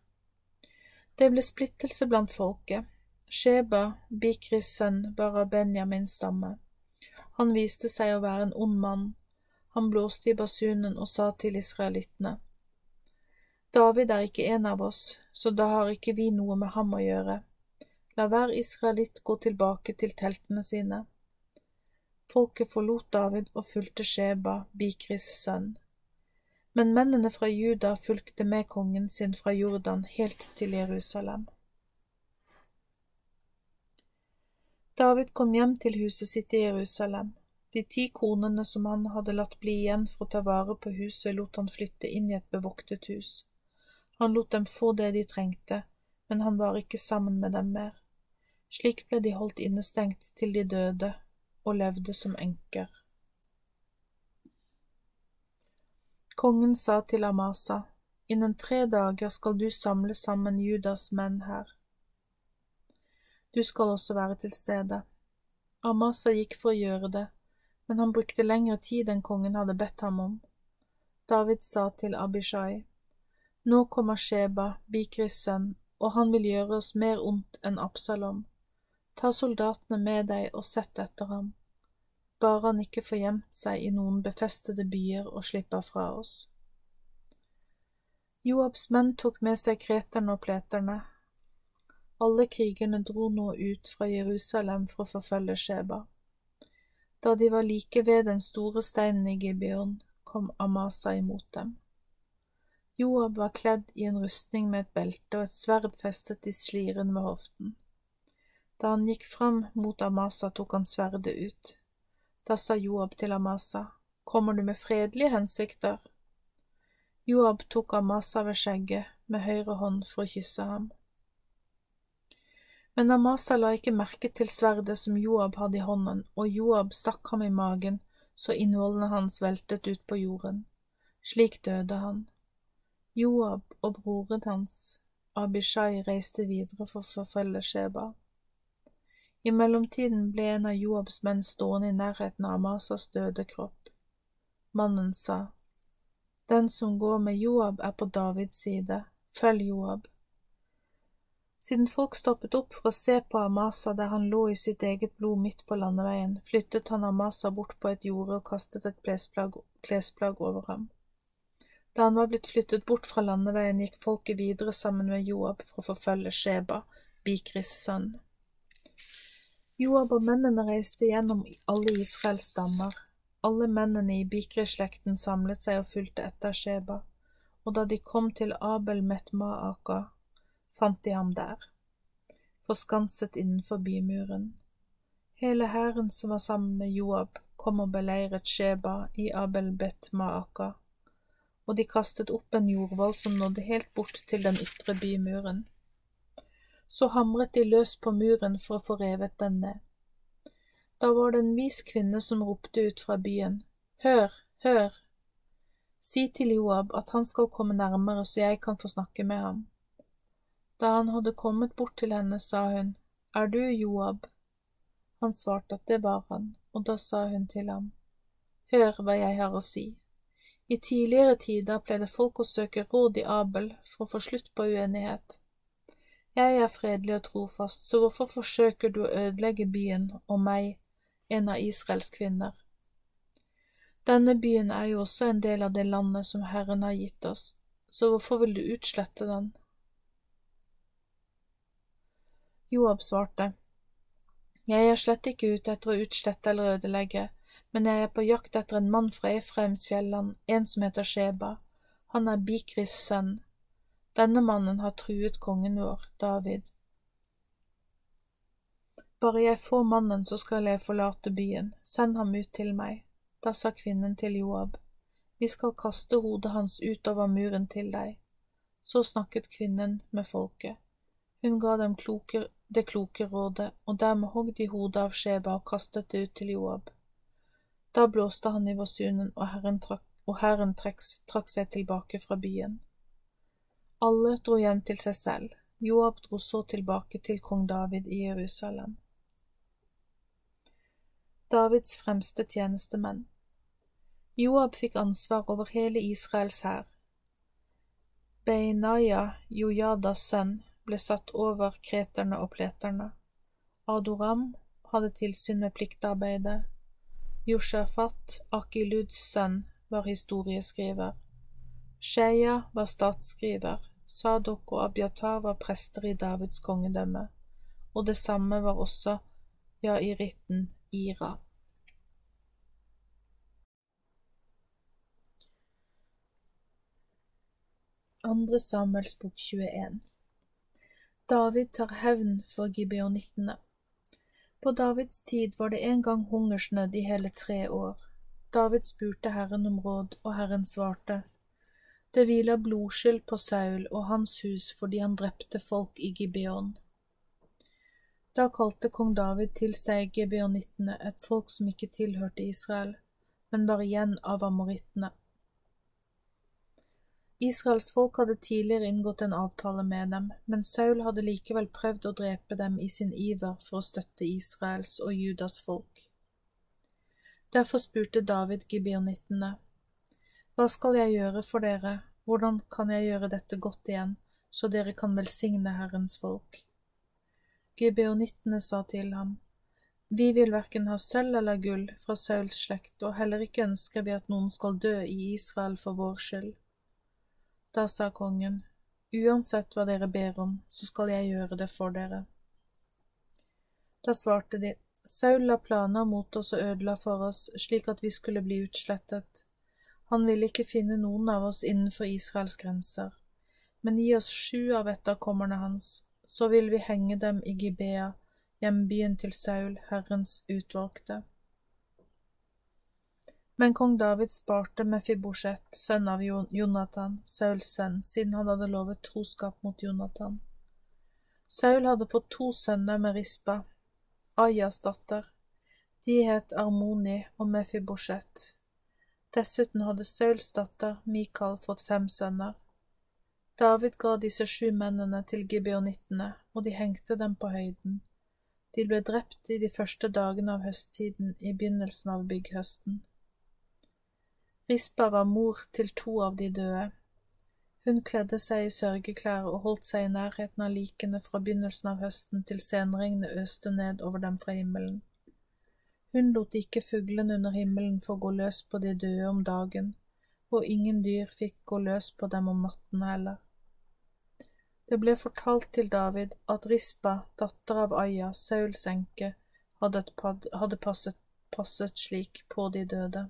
Det ble splittelse blant folket. Sheba, Bikris sønn, var av Benjamins stamme. Han viste seg å være en ond mann. Han blåste i basunen og sa til israelittene, David er ikke en av oss, så da har ikke vi noe med ham å gjøre. La hver israelitt gå tilbake til teltene sine. Folket forlot David og fulgte Sheba, Bikris sønn. Men mennene fra Juda fulgte med kongen sin fra Jordan helt til Jerusalem. David kom hjem til huset sitt i Jerusalem. De ti konene som han hadde latt bli igjen for å ta vare på huset, lot han flytte inn i et bevoktet hus. Han lot dem få det de trengte, men han var ikke sammen med dem mer. Slik ble de holdt innestengt til de døde og levde som enker. Kongen sa til Amasa, Innen tre dager skal du samle sammen Judas menn her. Du skal også være til stede. Amasa gikk for å gjøre det, men han brukte lengre tid enn kongen hadde bedt ham om. David sa til Abishai, Nå kommer Sheba, Bikris sønn, og han vil gjøre oss mer ondt enn Absalom. Ta soldatene med deg og sett etter ham, bare han ikke får gjemt seg i noen befestede byer og slipper fra oss. Joabs menn tok med seg kreterne og pleterne, alle krigerne dro nå ut fra Jerusalem for å forfølge Sheba. Da de var like ved den store steinen i Gibeon, kom Amasa imot dem. Joab var kledd i en rustning med et belte og et sverd festet i sliren ved hoften. Da han gikk fram mot Amasa, tok han sverdet ut. Da sa Joab til Amasa, Kommer du med fredelige hensikter? Joab tok Amasa ved skjegget med høyre hånd for å kysse ham. Men Amasa la ikke merke til sverdet som Joab hadde i hånden, og Joab stakk ham i magen så innvollene hans veltet ut på jorden. Slik døde han. Joab og broren hans, Abishai, reiste videre for å forfølge Sheba. I mellomtiden ble en av Joabs menn stående i nærheten av Amasas døde kropp. Mannen sa, Den som går med Joab, er på Davids side, følg Joab. Siden folk stoppet opp for å se på Amasa der han lå i sitt eget blod midt på landeveien, flyttet han Amasa bort på et jorde og kastet et klesplagg, over ham. Da han var blitt flyttet bort fra landeveien, gikk folket videre sammen med Joab for å forfølge Sheba, Bikris sønn. Joab og mennene reiste gjennom alle Israels stammer. Alle mennene i Bikri-slekten samlet seg og fulgte etter Sheba, og da de kom til Abel Metmaaka, fant de ham der, forskanset innenfor bymuren. Hele hæren som var sammen med Joab, kom og beleiret Sheba i Abel Betmaaka, og de kastet opp en jordvoll som nådde helt bort til den ytre bymuren. Så hamret de løs på muren for å få revet den ned. Da var det en vis kvinne som ropte ut fra byen, Hør, hør! Si til Joab at han skal komme nærmere så jeg kan få snakke med ham. Da han hadde kommet bort til henne, sa hun, Er du Joab? Han svarte at det var han, og da sa hun til ham, Hør hva jeg har å si. I tidligere tider pleide folk å søke råd i Abel for å få slutt på uenighet. Jeg er fredelig og trofast, så hvorfor forsøker du å ødelegge byen og meg en av Israels kvinner. Denne byen er jo også en del av det landet som Herren har gitt oss, så hvorfor vil du utslette den? Joab svarte, Jeg er slett ikke ute etter å utslette eller ødelegge, men jeg er på jakt etter en mann fra Efraimsfjelland, en som heter Sheba. Han er Bikris sønn. Denne mannen har truet kongen vår, David, bare jeg får mannen, så skal jeg forlate byen, send ham ut til meg. Da sa kvinnen til Joab, vi skal kaste hodet hans utover muren til deg. Så snakket kvinnen med folket. Hun ga dem kloke, det kloke rådet, og dermed hogg de hodet av Sheba og kastet det ut til Joab. Da blåste han i basunen, og Herren trakk, trakk seg tilbake fra byen. Alle dro hjem til seg selv. Joab dro så tilbake til kong David i Jerusalem. Davids fremste tjenestemenn. Joab fikk ansvar over hele Israels hær. Beinaya, Jojadas sønn, ble satt over kreterne og pleterne. Adoram hadde tilsyn med pliktarbeidet. Joshafat, Akiluds sønn, var historieskriver. Sheya var statsskriver. Sadok og Abiatar var prester i Davids kongedømme, og det samme var også Jairitten Ira. Andre Samuels bok 21 David tar hevn for gibeonittene. På Davids tid var det en gang hungersnød i hele tre år. David spurte Herren om råd, og Herren svarte. Det hviler blodskyld på Saul og hans hus fordi han drepte folk i Gibeon. Da kalte kong David til seg gibeonittene, et folk som ikke tilhørte Israel, men var igjen av amorittene. Israels folk hadde tidligere inngått en avtale med dem, men Saul hadde likevel prøvd å drepe dem i sin iver for å støtte Israels og Judas folk. Derfor spurte David gibeonittene, Hva skal jeg gjøre for dere, hvordan kan jeg gjøre dette godt igjen, så dere kan velsigne Herrens folk? Gibeonittene sa til ham, Vi vil verken ha sølv eller gull fra Sauls slekt, og heller ikke ønsker vi at noen skal dø i Israel for vår skyld. Da sa kongen, Uansett hva dere ber om, så skal jeg gjøre det for dere. Da svarte de, Saul la planer mot oss og ødela for oss, slik at vi skulle bli utslettet. Han vil ikke finne noen av oss innenfor Israels grenser, men gi oss sju av etterkommerne hans, så vil vi henge dem i Gibea, hjembyen til Saul, Herrens utvalgte. Men kong David sparte Mefibosjet, sønn av Jonathan, Sauls sønn, siden han hadde lovet troskap mot Jonathan. Saul hadde fått to sønner med Rispa, Ayas datter. De het Armoni og Mefibosjet. Dessuten hadde Sauls datter Mikael fått fem sønner. David ga disse sju mennene til gibeonittene, og de hengte dem på høyden. De ble drept i de første dagene av høsttiden i begynnelsen av bygghøsten. Rispa var mor til to av de døde. Hun kledde seg i sørgeklær og holdt seg i nærheten av likene fra begynnelsen av høsten til senregnet øste ned over dem fra himmelen. Hun lot ikke fuglene under himmelen få gå løs på de døde om dagen, og ingen dyr fikk gå løs på dem om natten heller. Det ble fortalt til David at Rispa, datter av Aya, Sauls enke, hadde, hadde passet passet slik på de døde.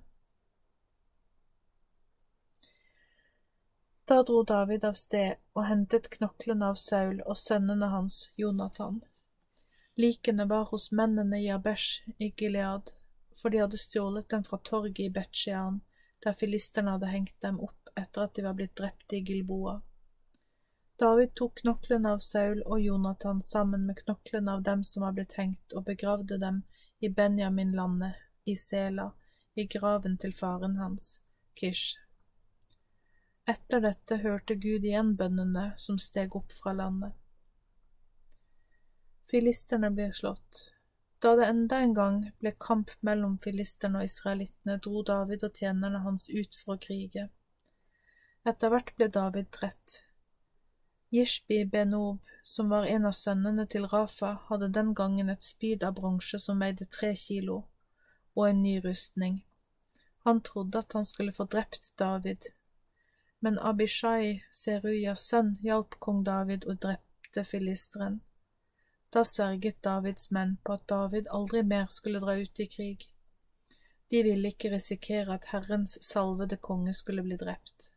Da dro David av sted og hentet knoklene av Saul og sønnene hans, Jonathan. Likene var hos mennene i Abesh i Gilead, for de hadde stjålet dem fra torget i Betsjean, der filisterne hadde hengt dem opp etter at de var blitt drept i Gilboa. David tok knoklene av Saul og Jonathan sammen med knoklene av dem som var blitt hengt, og begravde dem i Benjaminlandet, i Sela, i graven til faren hans, Kish. Etter dette hørte Gud igjen bønnene som steg opp fra landet. Filisterne ble slått. Da det enda en gang ble kamp mellom filisterne og israelittene, dro David og tjenerne hans ut for å krige. Etter hvert ble David drept. Jishbi Benob, som var en av sønnene til Rafa, hadde den gangen et spyd av bronse som veide tre kilo, og en ny rustning. Han trodde at han skulle få drept David, men Abishai, Seruyas sønn, hjalp kong David og drepte filisteren. Da sørget Davids menn på at David aldri mer skulle dra ut i krig. De ville ikke risikere at Herrens salvede konge skulle bli drept.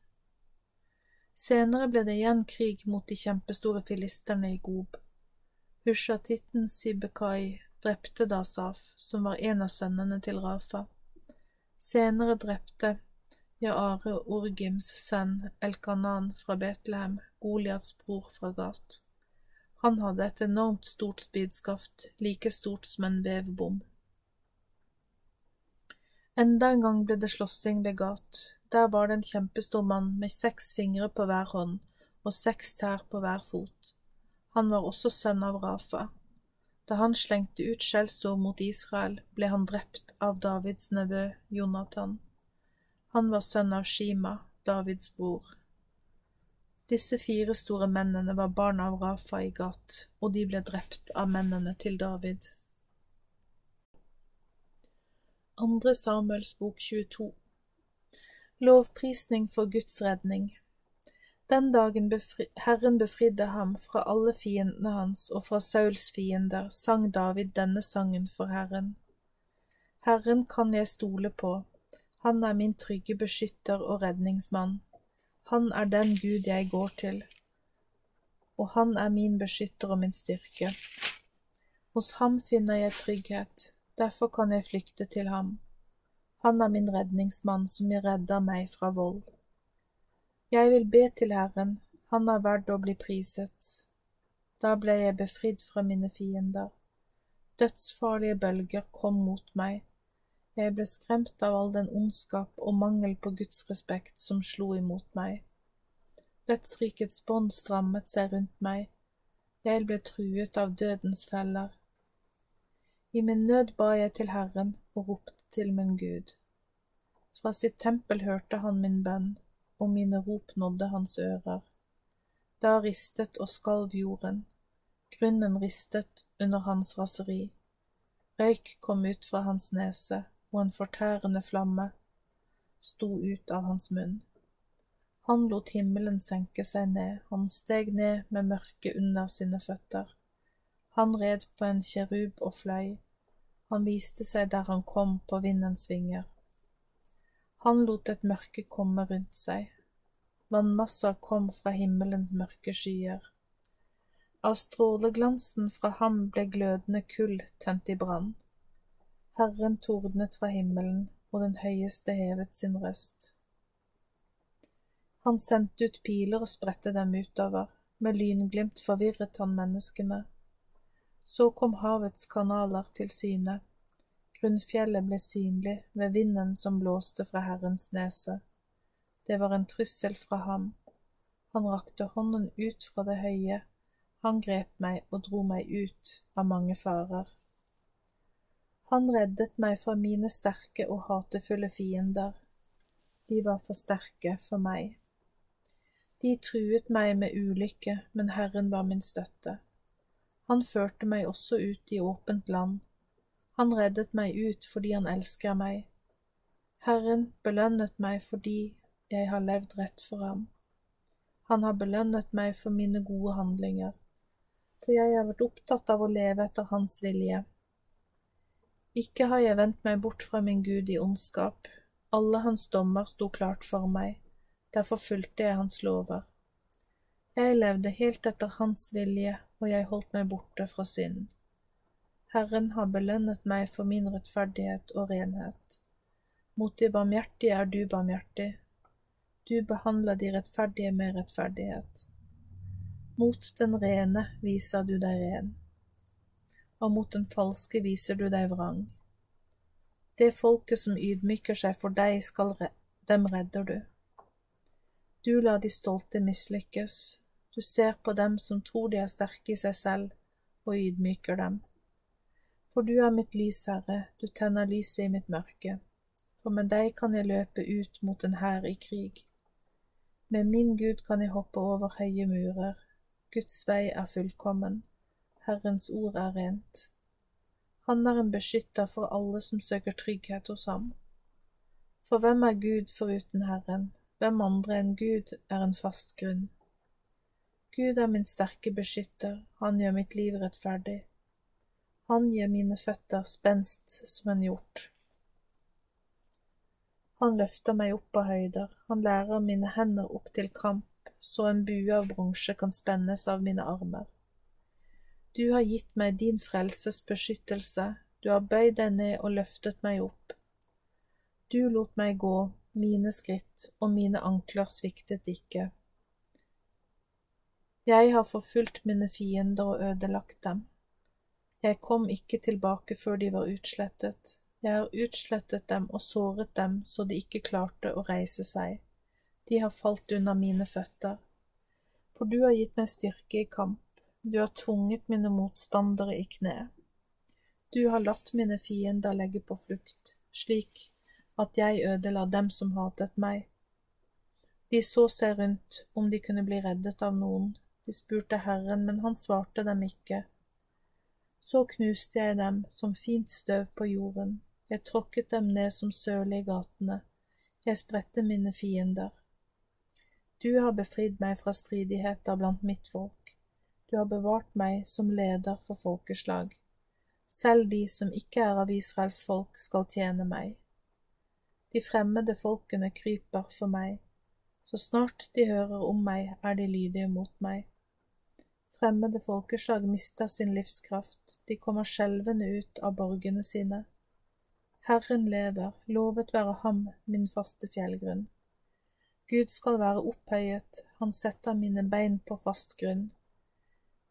Senere ble det igjen krig mot de kjempestore filisterne i Gob. Hushatitten Sibekai drepte Dasaf, som var en av sønnene til Rafa. Senere drepte Jaare Orgims sønn Elkanan fra Betlehem, Goliats bror fra Gat. Han hadde et enormt stort spydskaft, like stort som en vevbom. Enda en gang ble det slåssing ved Gat. Der var det en kjempestor mann med seks fingre på hver hånd og seks tær på hver fot. Han var også sønn av Rafa. Da han slengte ut skjellsord mot Israel, ble han drept av Davids nevø Jonathan. Han var sønn av Shima, Davids bror. Disse fire store mennene var barn av Rafa i Gat, og de ble drept av mennene til David. Andre Samuels bok 22 Lovprisning for Guds redning Den dagen befri Herren befridde ham fra alle fiendene hans og fra Sauls fiender, sang David denne sangen for Herren. Herren kan jeg stole på, han er min trygge beskytter og redningsmann. Han er den Gud jeg går til, og han er min beskytter og min styrke. Hos ham finner jeg trygghet, derfor kan jeg flykte til ham. Han er min redningsmann som redder meg fra vold. Jeg vil be til Herren, han er verd å bli priset. Da ble jeg befridd fra mine fiender. Dødsfarlige bølger kom mot meg, jeg ble skremt av all den ondskap og mangel på Guds respekt som slo imot meg. Dødsrikets bånd strammet seg rundt meg, jeg ble truet av dødens feller. I min nød ba jeg til Herren og ropte til min Gud. Fra sitt tempel hørte han min bønn, og mine rop nådde hans ører. Da ristet og skalv jorden, grunnen ristet under hans raseri. Røyk kom ut fra hans nese, og en fortærende flamme sto ut av hans munn. Han lot himmelen senke seg ned, han steg ned med mørket under sine føtter. Han red på en kjerub og fløy, han viste seg der han kom på vindens vinger. Han lot et mørke komme rundt seg, vannmasser kom fra himmelens mørke skyer. Av stråleglansen fra ham ble glødende kull tent i brann. Herren tordnet fra himmelen, og den høyeste hevet sin røst. Han sendte ut piler og spredte dem utover, med lynglimt forvirret han menneskene. Så kom havets kanaler til syne, grunnfjellet ble synlig ved vinden som blåste fra Herrens nese. Det var en trussel fra ham. Han rakte hånden ut fra det høye, han grep meg og dro meg ut av mange farer. Han reddet meg fra mine sterke og hatefulle fiender. De var for sterke for meg. De truet meg med ulykke, men Herren var min støtte. Han førte meg også ut i åpent land. Han reddet meg ut fordi han elsker meg. Herren belønnet meg fordi jeg har levd rett for ham. Han har belønnet meg for mine gode handlinger, for jeg har vært opptatt av å leve etter hans vilje. Ikke har jeg vendt meg bort fra min Gud i ondskap, alle hans dommer sto klart for meg, derfor fulgte jeg hans lover. Jeg levde helt etter hans vilje, og jeg holdt meg borte fra synden. Herren har belønnet meg for min rettferdighet og renhet. Mot de barmhjertige er du barmhjertig. Du behandler de rettferdige med rettferdighet. Mot den rene viser du deg ren, og mot den falske viser du deg vrang. Det folket som ydmyker seg for deg, skal re dem redder du. Du lar de stolte mislykkes, du ser på dem som tror de er sterke i seg selv, og ydmyker dem. For du er mitt lys, Herre, du tenner lyset i mitt mørke, for med deg kan jeg løpe ut mot en hær i krig. Med min Gud kan jeg hoppe over høye murer, Guds vei er fullkommen, Herrens ord er rent. Han er en beskytter for alle som søker trygghet hos ham. For hvem er Gud foruten Herren, hvem andre enn Gud er en fast grunn? Gud er min sterke beskytter, han gjør mitt liv rettferdig. Han gir mine føtter spenst som en hjort. Han løfter meg opp av høyder, han lærer mine hender opp til kamp så en bue av bronse kan spennes av mine armer. Du har gitt meg din frelses beskyttelse, du har bøyd deg ned og løftet meg opp. Du lot meg gå, mine skritt og mine ankler sviktet ikke. Jeg har forfulgt mine fiender og ødelagt dem. Jeg kom ikke tilbake før de var utslettet. Jeg har utslettet dem og såret dem så de ikke klarte å reise seg de har falt under mine føtter. For du har gitt meg styrke i kamp, du har tvunget mine motstandere i kne. Du har latt mine fiender legge på flukt, slik at jeg ødela dem som hatet meg. De så seg rundt om de kunne bli reddet av noen, de spurte Herren, men han svarte dem ikke. Så knuste jeg dem som fint støv på jorden, jeg tråkket dem ned som søle i gatene, jeg spredte mine fiender. Du har befridd meg fra stridigheter blant mitt folk. Du har bevart meg som leder for folkeslag. Selv de som ikke er av Israels folk, skal tjene meg. De fremmede folkene kryper for meg. Så snart de hører om meg, er de lydige mot meg. Fremmede folkeslag mister sin livskraft, de kommer skjelvende ut av borgene sine. Herren lever, lovet være ham, min faste fjellgrunn. Gud skal være opphøyet, han setter mine bein på fast grunn.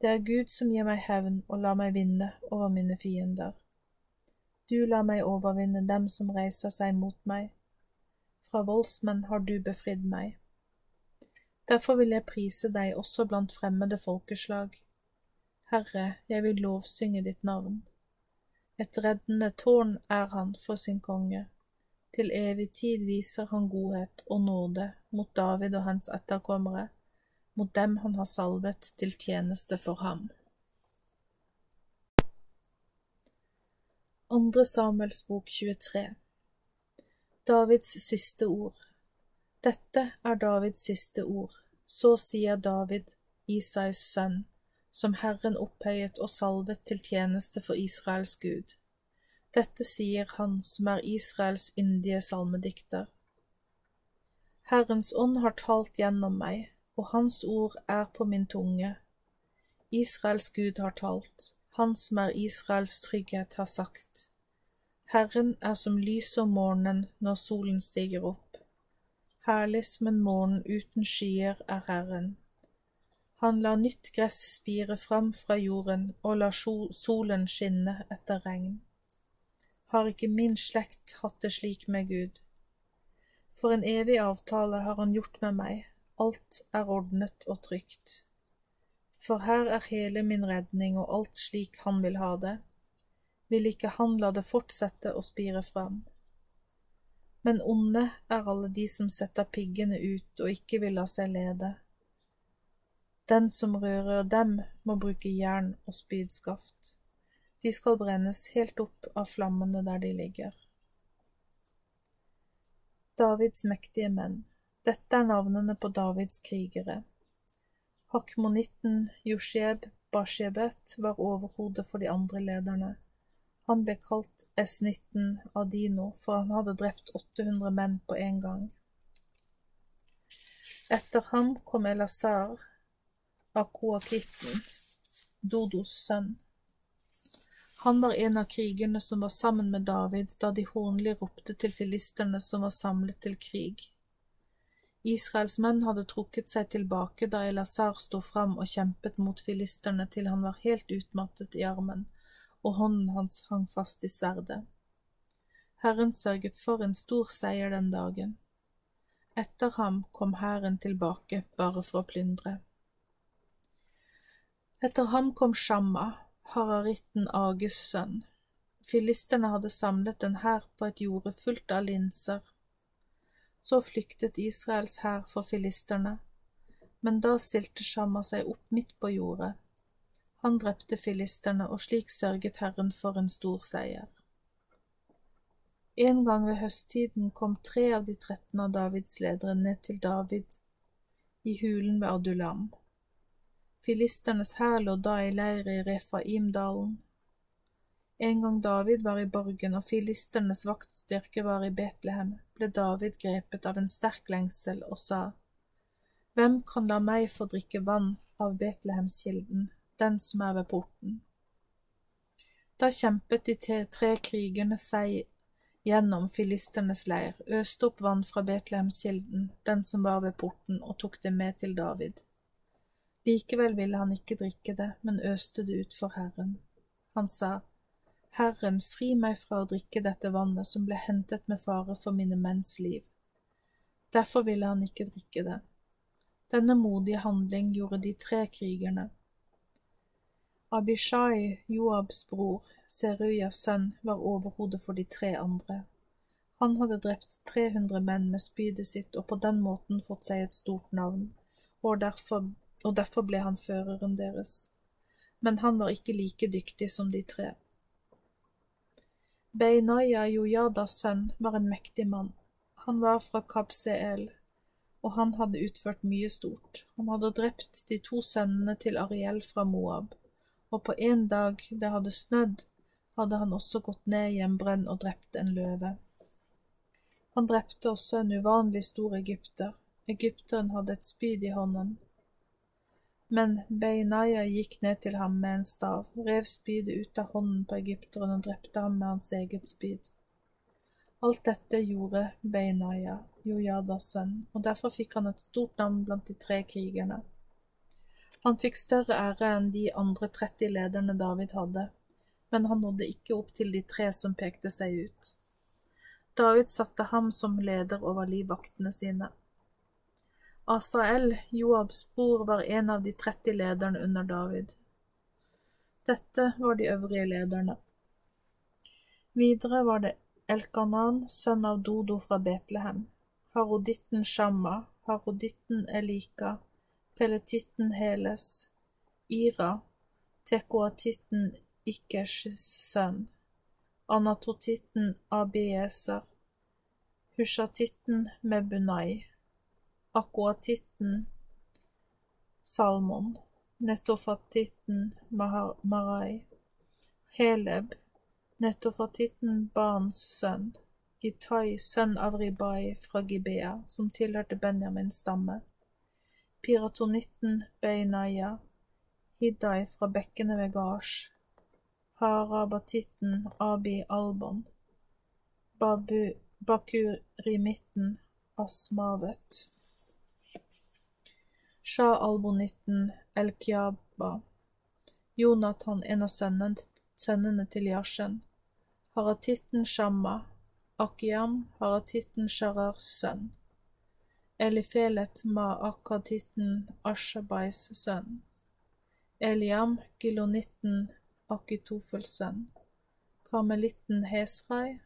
Det er Gud som gir meg hevn og lar meg vinne over mine fiender. Du lar meg overvinne dem som reiser seg mot meg. Fra voldsmenn har du befridd meg. Derfor vil jeg prise deg også blant fremmede folkeslag. Herre, jeg vil lovsynge ditt navn. Et reddende tårn er han for sin konge. Til evig tid viser han godhet og nåde mot David og hans etterkommere, mot dem han har salvet til tjeneste for ham. Andre Samuels bok 23 Davids siste ord Dette er Davids siste ord, så sier David, Isais sønn, som Herren opphøyet og salvet til tjeneste for Israels Gud. Dette sier han som er Israels yndige salmedikter. Herrens ånd har talt gjennom meg, og hans ord er på min tunge. Israels Gud har talt, han som er Israels trygghet, har sagt. Herren er som lyset om morgenen når solen stiger opp. Herlig som en morgen uten skyer er Herren. Han lar nytt gress spire fram fra jorden og lar solen skinne etter regn har ikke min slekt hatt det slik med Gud. For en evig avtale har han gjort med meg, alt er ordnet og trygt. For her er hele min redning og alt slik han vil ha det. Vil ikke han la det fortsette å spire fram? Men onde er alle de som setter piggene ut og ikke vil la seg lede. Den som rører dem, må bruke jern og spydskaft. De skal brennes helt opp av flammene der de ligger. Davids mektige menn. Dette er navnene på Davids krigere. Hakmonitten Josheb Bashebet var overhodet for de andre lederne. Han ble kalt S19 av Dino, for han hadde drept 800 menn på en gang. Etter ham kom Elazar av Koakitten, Dodos sønn. Han var en av krigerne som var sammen med David da de hornlig ropte til filisterne som var samlet til krig. Israels menn hadde trukket seg tilbake da Elazar sto fram og kjempet mot filisterne til han var helt utmattet i armen, og hånden hans hang fast i sverdet. Herren sørget for en stor seier den dagen. Etter ham kom hæren tilbake bare for å plyndre. Etter ham kom Shamma, hararitten Ages sønn. Filisterne hadde samlet en hær på et jorde fullt av linser så flyktet Israels hær for filisterne, men da stilte Shamma seg opp midt på jordet. Han drepte filisterne, og slik sørget Herren for en stor seier. En gang ved høsttiden kom tre av de tretten av Davids ledere ned til David i hulen ved Adulam. Filisternes hær lå da i leir i Refaimdalen. En gang David var i borgen og filisternes vaktstyrke var i Betlehem, ble David grepet av en sterk lengsel og sa, Hvem kan la meg få drikke vann av Betlehemskilden, den som er ved porten? Da kjempet de tre krigerne seg gjennom filisternes leir, øste opp vann fra Betlehemskilden, den som var ved porten, og tok det med til David. Likevel ville han ikke drikke det, men øste det ut for Herren. Han sa, Herren, fri meg fra å drikke dette vannet som ble hentet med fare for mine menns liv. Derfor ville han ikke drikke det. Denne modige handling gjorde de tre krigerne. Abishai, Joabs bror, Seruyas sønn, var overhodet for de tre andre. Han hadde drept 300 menn med spydet sitt og på den måten fått seg et stort navn, og derfor, og derfor ble han føreren deres. Men han var ikke like dyktig som de tre. Beinaya Jojadas sønn var en mektig mann. Han var fra Kabseel, og han hadde utført mye stort. Han hadde drept de to sønnene til Ariel fra Moab, og på en dag det hadde snødd, hadde han også gått ned i en brønn og drept en løve. Han drepte også en uvanlig stor egypter. Egypteren hadde et spyd i hånden. Men Beinaya gikk ned til ham med en stav, rev spydet ut av hånden på egypteren og drepte ham med hans eget spyd. Alt dette gjorde Beinaya, Jojadas sønn, og derfor fikk han et stort navn blant de tre krigerne. Han fikk større ære enn de andre 30 lederne David hadde, men han nådde ikke opp til de tre som pekte seg ut. David satte ham som leder over livvaktene sine. Asael, Joabs bror, var en av de 30 lederne under David. Dette var de øvrige lederne. Videre var det Elkanan, sønn av Dodo fra Betlehem, haroditten Shamma, haroditten Elika, peletitten Heles, Ira, tekoatitten Ikkers sønn, anatotitten Abieser, hushatitten Mebunai, akkuratitten Salmon, nettofatitten Marai, Heleb, nettofatitten Barns sønn, Itai, sønn av Ribai fra Gibea, som tilhørte Benjamins stamme, piratonitten Beinaya, Hiddai fra bekkene ved Gash, Harabatitten Abi Albon, Babu, Bakurimitten Asmavet. Shah albonitten Elkiaba, Jonathan, en av sønnene til Yashen, Haratitten Shamma, Akiam, Haratitten Sharars sønn, Elifelet ma Akatitten Ashabais sønn, Eliam, Gilonitten Akitofels sønn, Karmelitten Hesrai,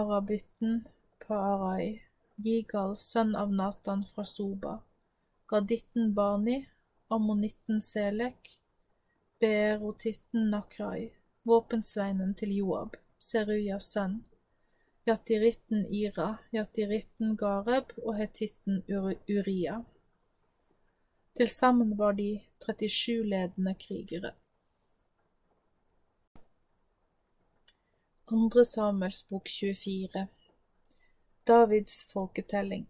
Arabitten Paarai, Gigal, sønn av Natan fra Soba, Gaditten Bani, ammonitten Selek, beerotitten Nakrai, våpensveinen til Joab, Serujas sønn, jatiritten Ira, jatiritten Gareb og hetitten Uria. Til sammen var de 37 ledende krigere. Andre Samuels bok 24 Davids folketelling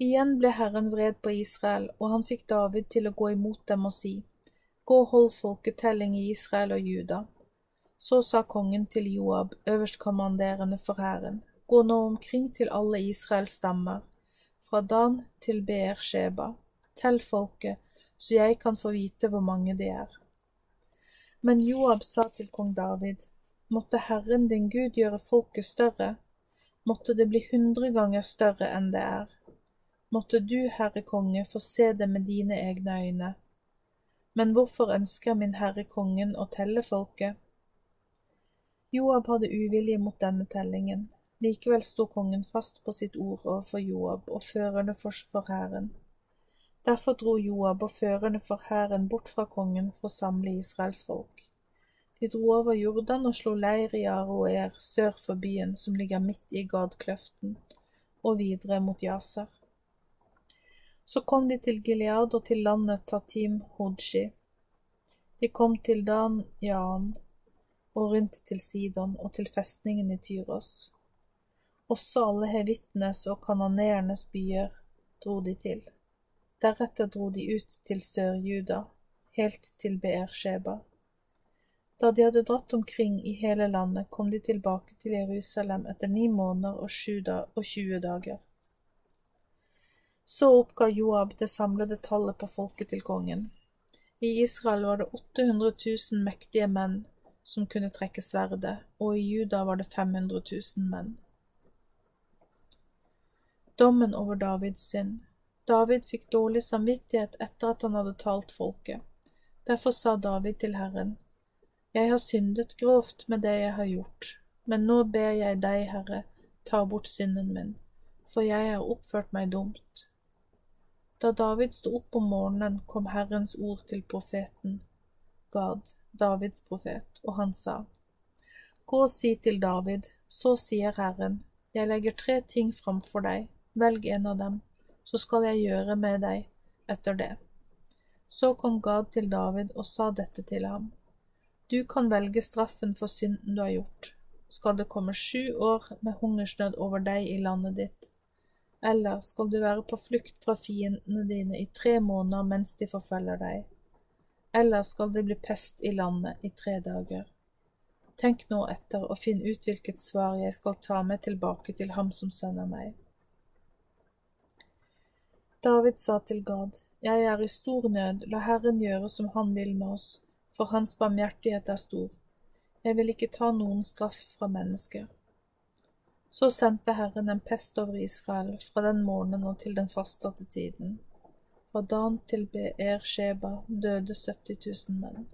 Igjen ble Herren vred på Israel, og han fikk David til å gå imot dem og si, Gå og hold folketelling i Israel og Juda. Så sa kongen til Joab, øverstkommanderende for hæren, Gå nå omkring til alle Israels stammer, fra Dan til Beer Sheba. Tell folket, så jeg kan få vite hvor mange de er. Men Joab sa til kong David, Måtte Herren din Gud gjøre folket større, måtte det bli hundre ganger større enn det er. Måtte du, Herre konge, få se det med dine egne øyne. Men hvorfor ønsker min Herre kongen å telle folket? Joab hadde uvilje mot denne tellingen. Likevel sto kongen fast på sitt ord overfor Joab og førende for hæren. Derfor dro Joab og førende for hæren bort fra kongen for å samle Israels folk. De dro over Jordan og slo leir i Aroer sør for byen som ligger midt i Gadkløften, og videre mot Jaser. Så kom de til Gilead og til landet Tatim Hodshi. De kom til Dan Jaan og rundt til Sidon og til festningen i Tyros. Også alle hevittenes og kanoneernes byer dro de til. Deretter dro de ut til Sør-Juda, helt til Beersheba. Da de hadde dratt omkring i hele landet, kom de tilbake til Jerusalem etter ni måneder og sju og tjue dager. Så oppga Joab det samlede tallet på folket til kongen. I Israel var det 800 000 mektige menn som kunne trekke sverdet, og i Juda var det 500 000 menn. Dommen over Davids synd David fikk dårlig samvittighet etter at han hadde talt folket. Derfor sa David til Herren, jeg har syndet grovt med det jeg har gjort, men nå ber jeg deg, Herre, ta bort synden min, for jeg har oppført meg dumt. Da David sto opp om morgenen, kom Herrens ord til profeten, Gad, Davids profet, og han sa, Gå og si til David, så sier Herren, jeg legger tre ting framfor deg, velg en av dem, så skal jeg gjøre med deg etter det. Så kom Gad til David og sa dette til ham. Du kan velge straffen for synden du har gjort. Skal det komme sju år med hungersnød over deg i landet ditt? Eller skal du være på flukt fra fiendene dine i tre måneder mens de forfølger deg? Eller skal det bli pest i landet i tre dager? Tenk nå etter og finn ut hvilket svar jeg skal ta med tilbake til ham som sender meg. David sa til Gad, Jeg er i stor nød, la Herren gjøre som han vil med oss for hans barmhjertighet er stor. Jeg vil ikke ta noen straff fra mennesker. Så sendte Herren en pest over Israel fra den morgenen og til den fastsatte tiden. Fra Dan til Beer-Sheba døde 70 000 menn.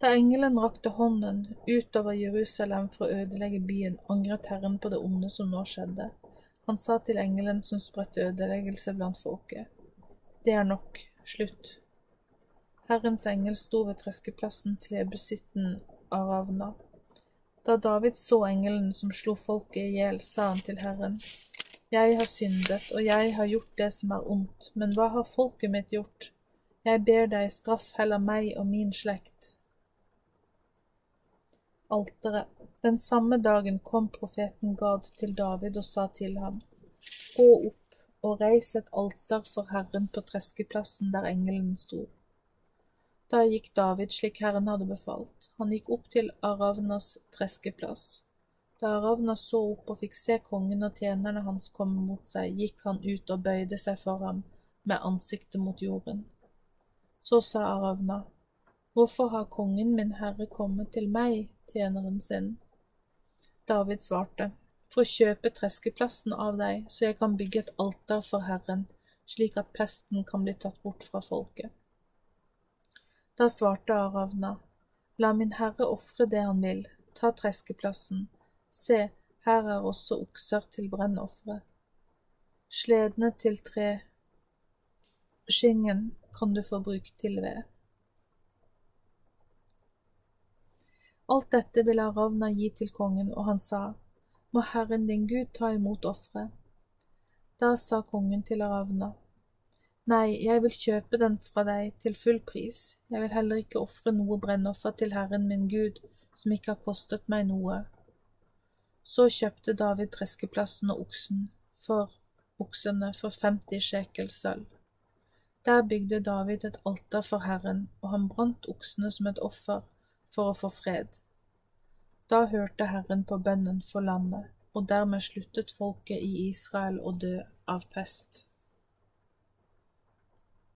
Da engelen rakte hånden utover Jerusalem for å ødelegge byen, angret Herren på det onde som nå skjedde. Han sa til engelen som spredte ødeleggelse blant folket, Det er nok, slutt, Herrens engel sto ved treskeplassen til jebusitten Aravna. Da David så engelen som slo folket i hjel, sa han til Herren, Jeg har syndet, og jeg har gjort det som er ondt, men hva har folket mitt gjort? Jeg ber deg, straff heller meg og min slekt. Alteret. Den samme dagen kom profeten Gad til David og sa til ham, Gå opp og reis et alter for Herren på treskeplassen der engelen sto. Da gikk David slik Herren hadde befalt. Han gikk opp til Aravnas treskeplass. Da Aravna så opp og fikk se kongen og tjenerne hans komme mot seg, gikk han ut og bøyde seg for ham med ansiktet mot jorden. Så sa Aravna, Hvorfor har kongen min herre kommet til meg, tjeneren sin? David svarte, For å kjøpe treskeplassen av deg, så jeg kan bygge et alter for Herren, slik at pesten kan bli tatt bort fra folket. Da svarte Aravna, La min herre ofre det han vil, ta treskeplassen, se, her er også okser til brennofre. Sledene til tre, skingen kan du få brukt til ved. Alt dette ville Aravna gi til kongen, og han sa, Må Herren din Gud ta imot offeret. Da sa kongen til Aravna, Nei, jeg vil kjøpe den fra deg til full pris, jeg vil heller ikke ofre noe brennoffer til Herren min Gud som ikke har kostet meg noe. Så kjøpte David treskeplassen og oksen for oksene for 50 sjekel sølv. Der bygde David et alter for Herren, og han brant oksene som et offer for å få fred. Da hørte Herren på bønnen for landet, og dermed sluttet folket i Israel å dø av pest.